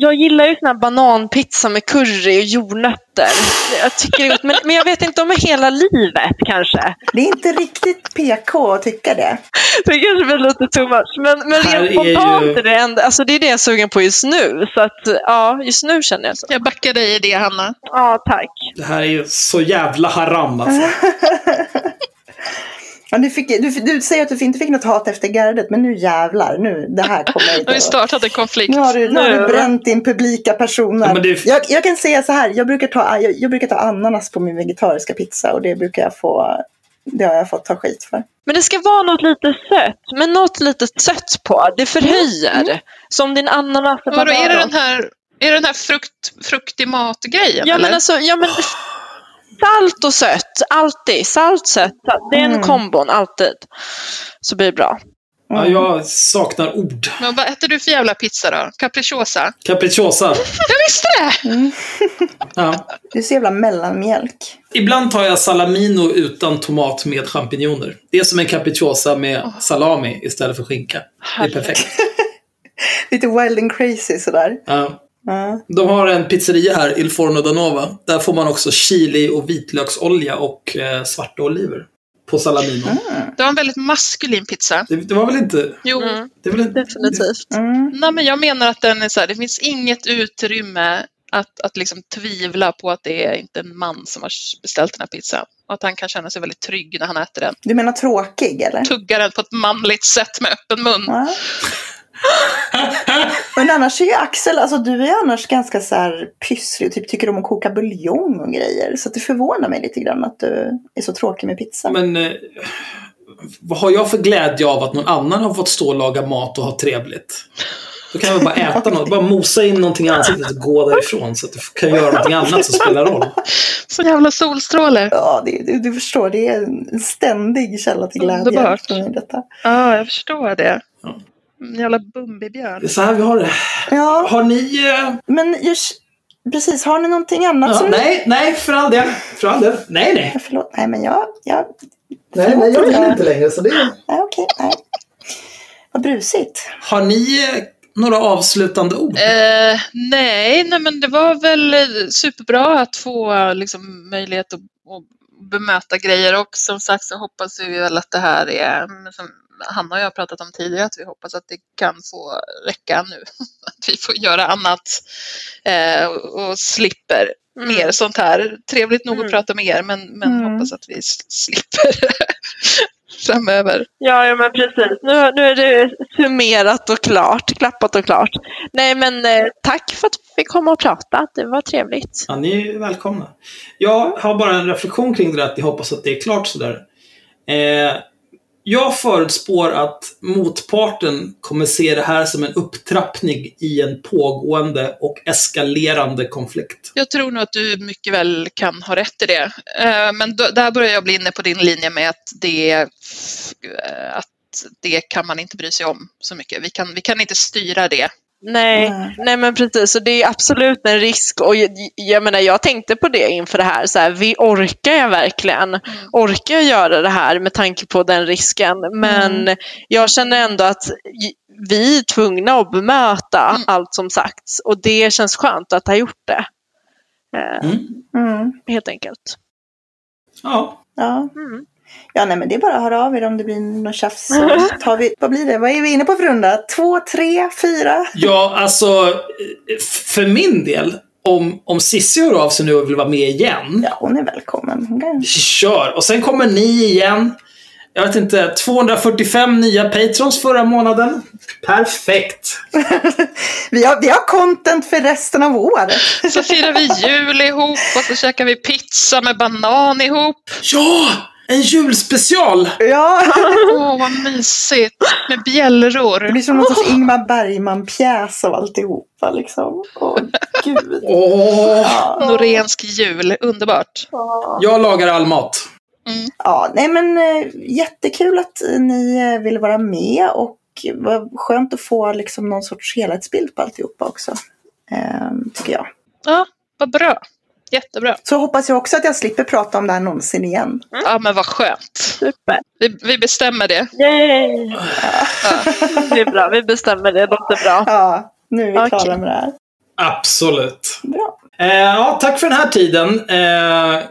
Jag gillar ju sån här bananpizza med curry och jordnötter. Jag tycker det är gott, men, men jag vet inte om hela livet kanske. Det är inte riktigt PK att tycka det. Det kanske blir lite too much. Men, men Här rent är spontant ju- är det enda, alltså det är det jag är sugen på just nu. Så att ja, just nu känner jag så. Jag backar dig i det, Hanna. Ja, tack. Det här är ju så jävla haram alltså. <laughs> Ja, du, fick, du, du säger att du inte fick något hat efter gardet, men nu jävlar. Nu, det här kommer <laughs> Nu har vi inte startat en konflikt. Nu har du, nu har du bränt din publika person. här. Ja, det- jag, jag kan säga så här, jag brukar, ta, jag, jag brukar ta ananas på min vegetariska pizza och det brukar jag få, det har jag fått ta skit för. Men det ska vara något lite sött. Men något lite sött på. Det förhöjer. Som din ananas. Vadå, är det den här, är det den här frukt, fruktig mat-grejen? Ja eller? men alltså, ja men salt och sött, alltid. Salt, sött, det är en Mm. kombon, alltid. Så blir det bra. Ja, jag saknar ord. Men vad äter du för jävla pizza då? Capricciosa? Capricciosa. Jag visste det! Ja. Du är så jävla mellanmjölk. Ibland tar jag salamino utan tomat med champinjoner. Det är som en capricciosa med salami istället för skinka. Det är perfekt. <laughs> Lite wild and crazy sådär. Ja. Ja. De har en pizzeria här, Il Forno da Nova. Där får man också chili och vitlöksolja och eh, svarta oliver. På salamino. Det var en väldigt maskulin pizza. Det, det var väl inte... Jo. Mm, Det väl inte definitivt. Mm. Nej, men jag menar att den är så här, det finns inget utrymme att, att liksom tvivla på att det är inte en man som har beställt den här pizzan. Och att han kan känna sig väldigt trygg när han äter den. Du menar tråkig eller? Tuggar den på ett manligt sätt med öppen mun. Ja. <laughs> Men annars är ju Axel, alltså du är annars ganska så här pysslig och typ tycker om att koka buljong och grejer. Så att det förvånar mig lite grann att du är så tråkig med pizza. Men eh, vad har jag för glädje av att någon annan har fått stå och laga mat och ha trevligt? Då kan jag bara äta något. Bara mosa in någonting i ansiktet och gå därifrån så att du kan göra någonting annat som spelar roll. Så jävla solstråle. Ja, det, du, du förstår, det är en ständig källa till glädje. Underbart. för mig, Detta. Ja, jag förstår det. Ja. En jävla Det Bumbibjörn. är så här vi har det. Ja, Har ni... Eh, men just, precis, har ni någonting annat ja, som nej, nej, för all del. För all del. Nej, nej. Ja, Förlåt, nej men jag, jag Nej, nej, jag vill inte längre. Så det... nej okej, nej. Vad brusigt. Har ni eh, några avslutande ord? Eh, nej, nej, men det var väl eh, superbra att få liksom, möjlighet att, att bemöta grejer och som sagt så hoppas vi väl att det här är, som Hanna och jag har pratat om tidigare, att vi hoppas att det kan få räcka nu. <laughs> Att vi får göra annat eh, och, och slipper Mm. mer sånt här. Trevligt nog att Mm. prata med er men, men Mm. hoppas att vi slipper <laughs> framöver. Ja, ja men precis. Nu, nu är det summerat och klart, klappat och klart. Nej men eh, tack för att vi fick komma och prata. Det var trevligt. Ja, ni är välkomna. Jag har bara en reflektion kring det där att ni hoppas att det är klart sådär. Eh, jag förutspår att motparten kommer se det här som en upptrappning i en pågående och eskalerande konflikt. Jag tror nog att du mycket väl kan ha rätt i det. Eh, men då, där börjar jag bli inne på din linje med att det, eh, att det kan man inte bry sig om så mycket. Vi kan, vi kan inte styra det. Nej, Nej. nej men precis. Och det är absolut en risk. Och jag, jag menar, jag tänkte på det inför det här. Så här vi orkar jag verkligen? Orkar jag göra det här med tanke på den risken? Men jag känner ändå att vi är tvungna att bemöta Mm. allt som sagts. Och det känns skönt att ha gjort det. Eh, Mm. Mm. Helt enkelt. Ja, Ja. Ja, nej men det är bara att höra av er om det blir något tjafs. Så <laughs> tar vi, vad blir det? Vad är vi inne på för runda? Två, tre, fyra? ja alltså för min del, om, om Cissi hör av sig nu och vill vara med igen, Ja, hon är välkommen. Hon kan... kör. Och sen kommer ni igen. Jag vet inte, 245 nya patrons förra månaden. Perfekt! <laughs> vi, har, vi har content för resten av året. Så firar vi jul ihop och så käkar vi pizza med banan ihop. Ja! En julspecial! Ja, Åh, vad mysigt. Med det bjällror. blir som någon sorts Ingmar Bergman-pjäs av alltihopa liksom. Åh, gud. Åh! Ja. Norensk jul. Underbart. Jag lagar all mat. Mm. Ja, nej men eh, jättekul att ni eh, ville vara med och vad skönt att få liksom någon sorts helhetsbild på alltihopa också. Eh, tycker jag. Ja, vad bra. Jättebra. Så hoppas jag också att jag slipper prata om det här någonsin igen. Ja, men vad skönt. Super. Vi, vi bestämmer det. Yay! <laughs> Det är bra, vi bestämmer det. Det låter bra. Ja, nu är vi Okej. klara med det här. Absolut. Bra. Eh, ja, tack för den här tiden. Eh,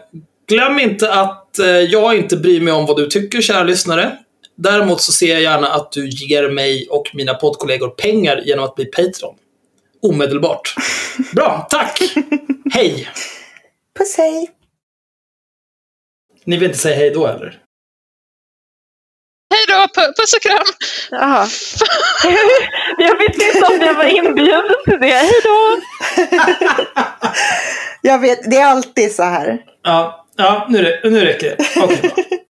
glöm inte att eh, jag inte bryr mig om vad du tycker, kära lyssnare. Däremot så ser jag gärna att du ger mig och mina poddkollegor pengar genom att bli Patreon. Omedelbart. <laughs> Bra, tack! Hej! Puss hej! Ni vill inte säga hej då eller? Hej då, pu- puss och kram! Jaha. <laughs> Jag vet inte om jag var inbjuden till det. Hej då! <laughs> Jag vet, det är alltid så här. Ja, ja nu, nu räcker det. Bra. <laughs>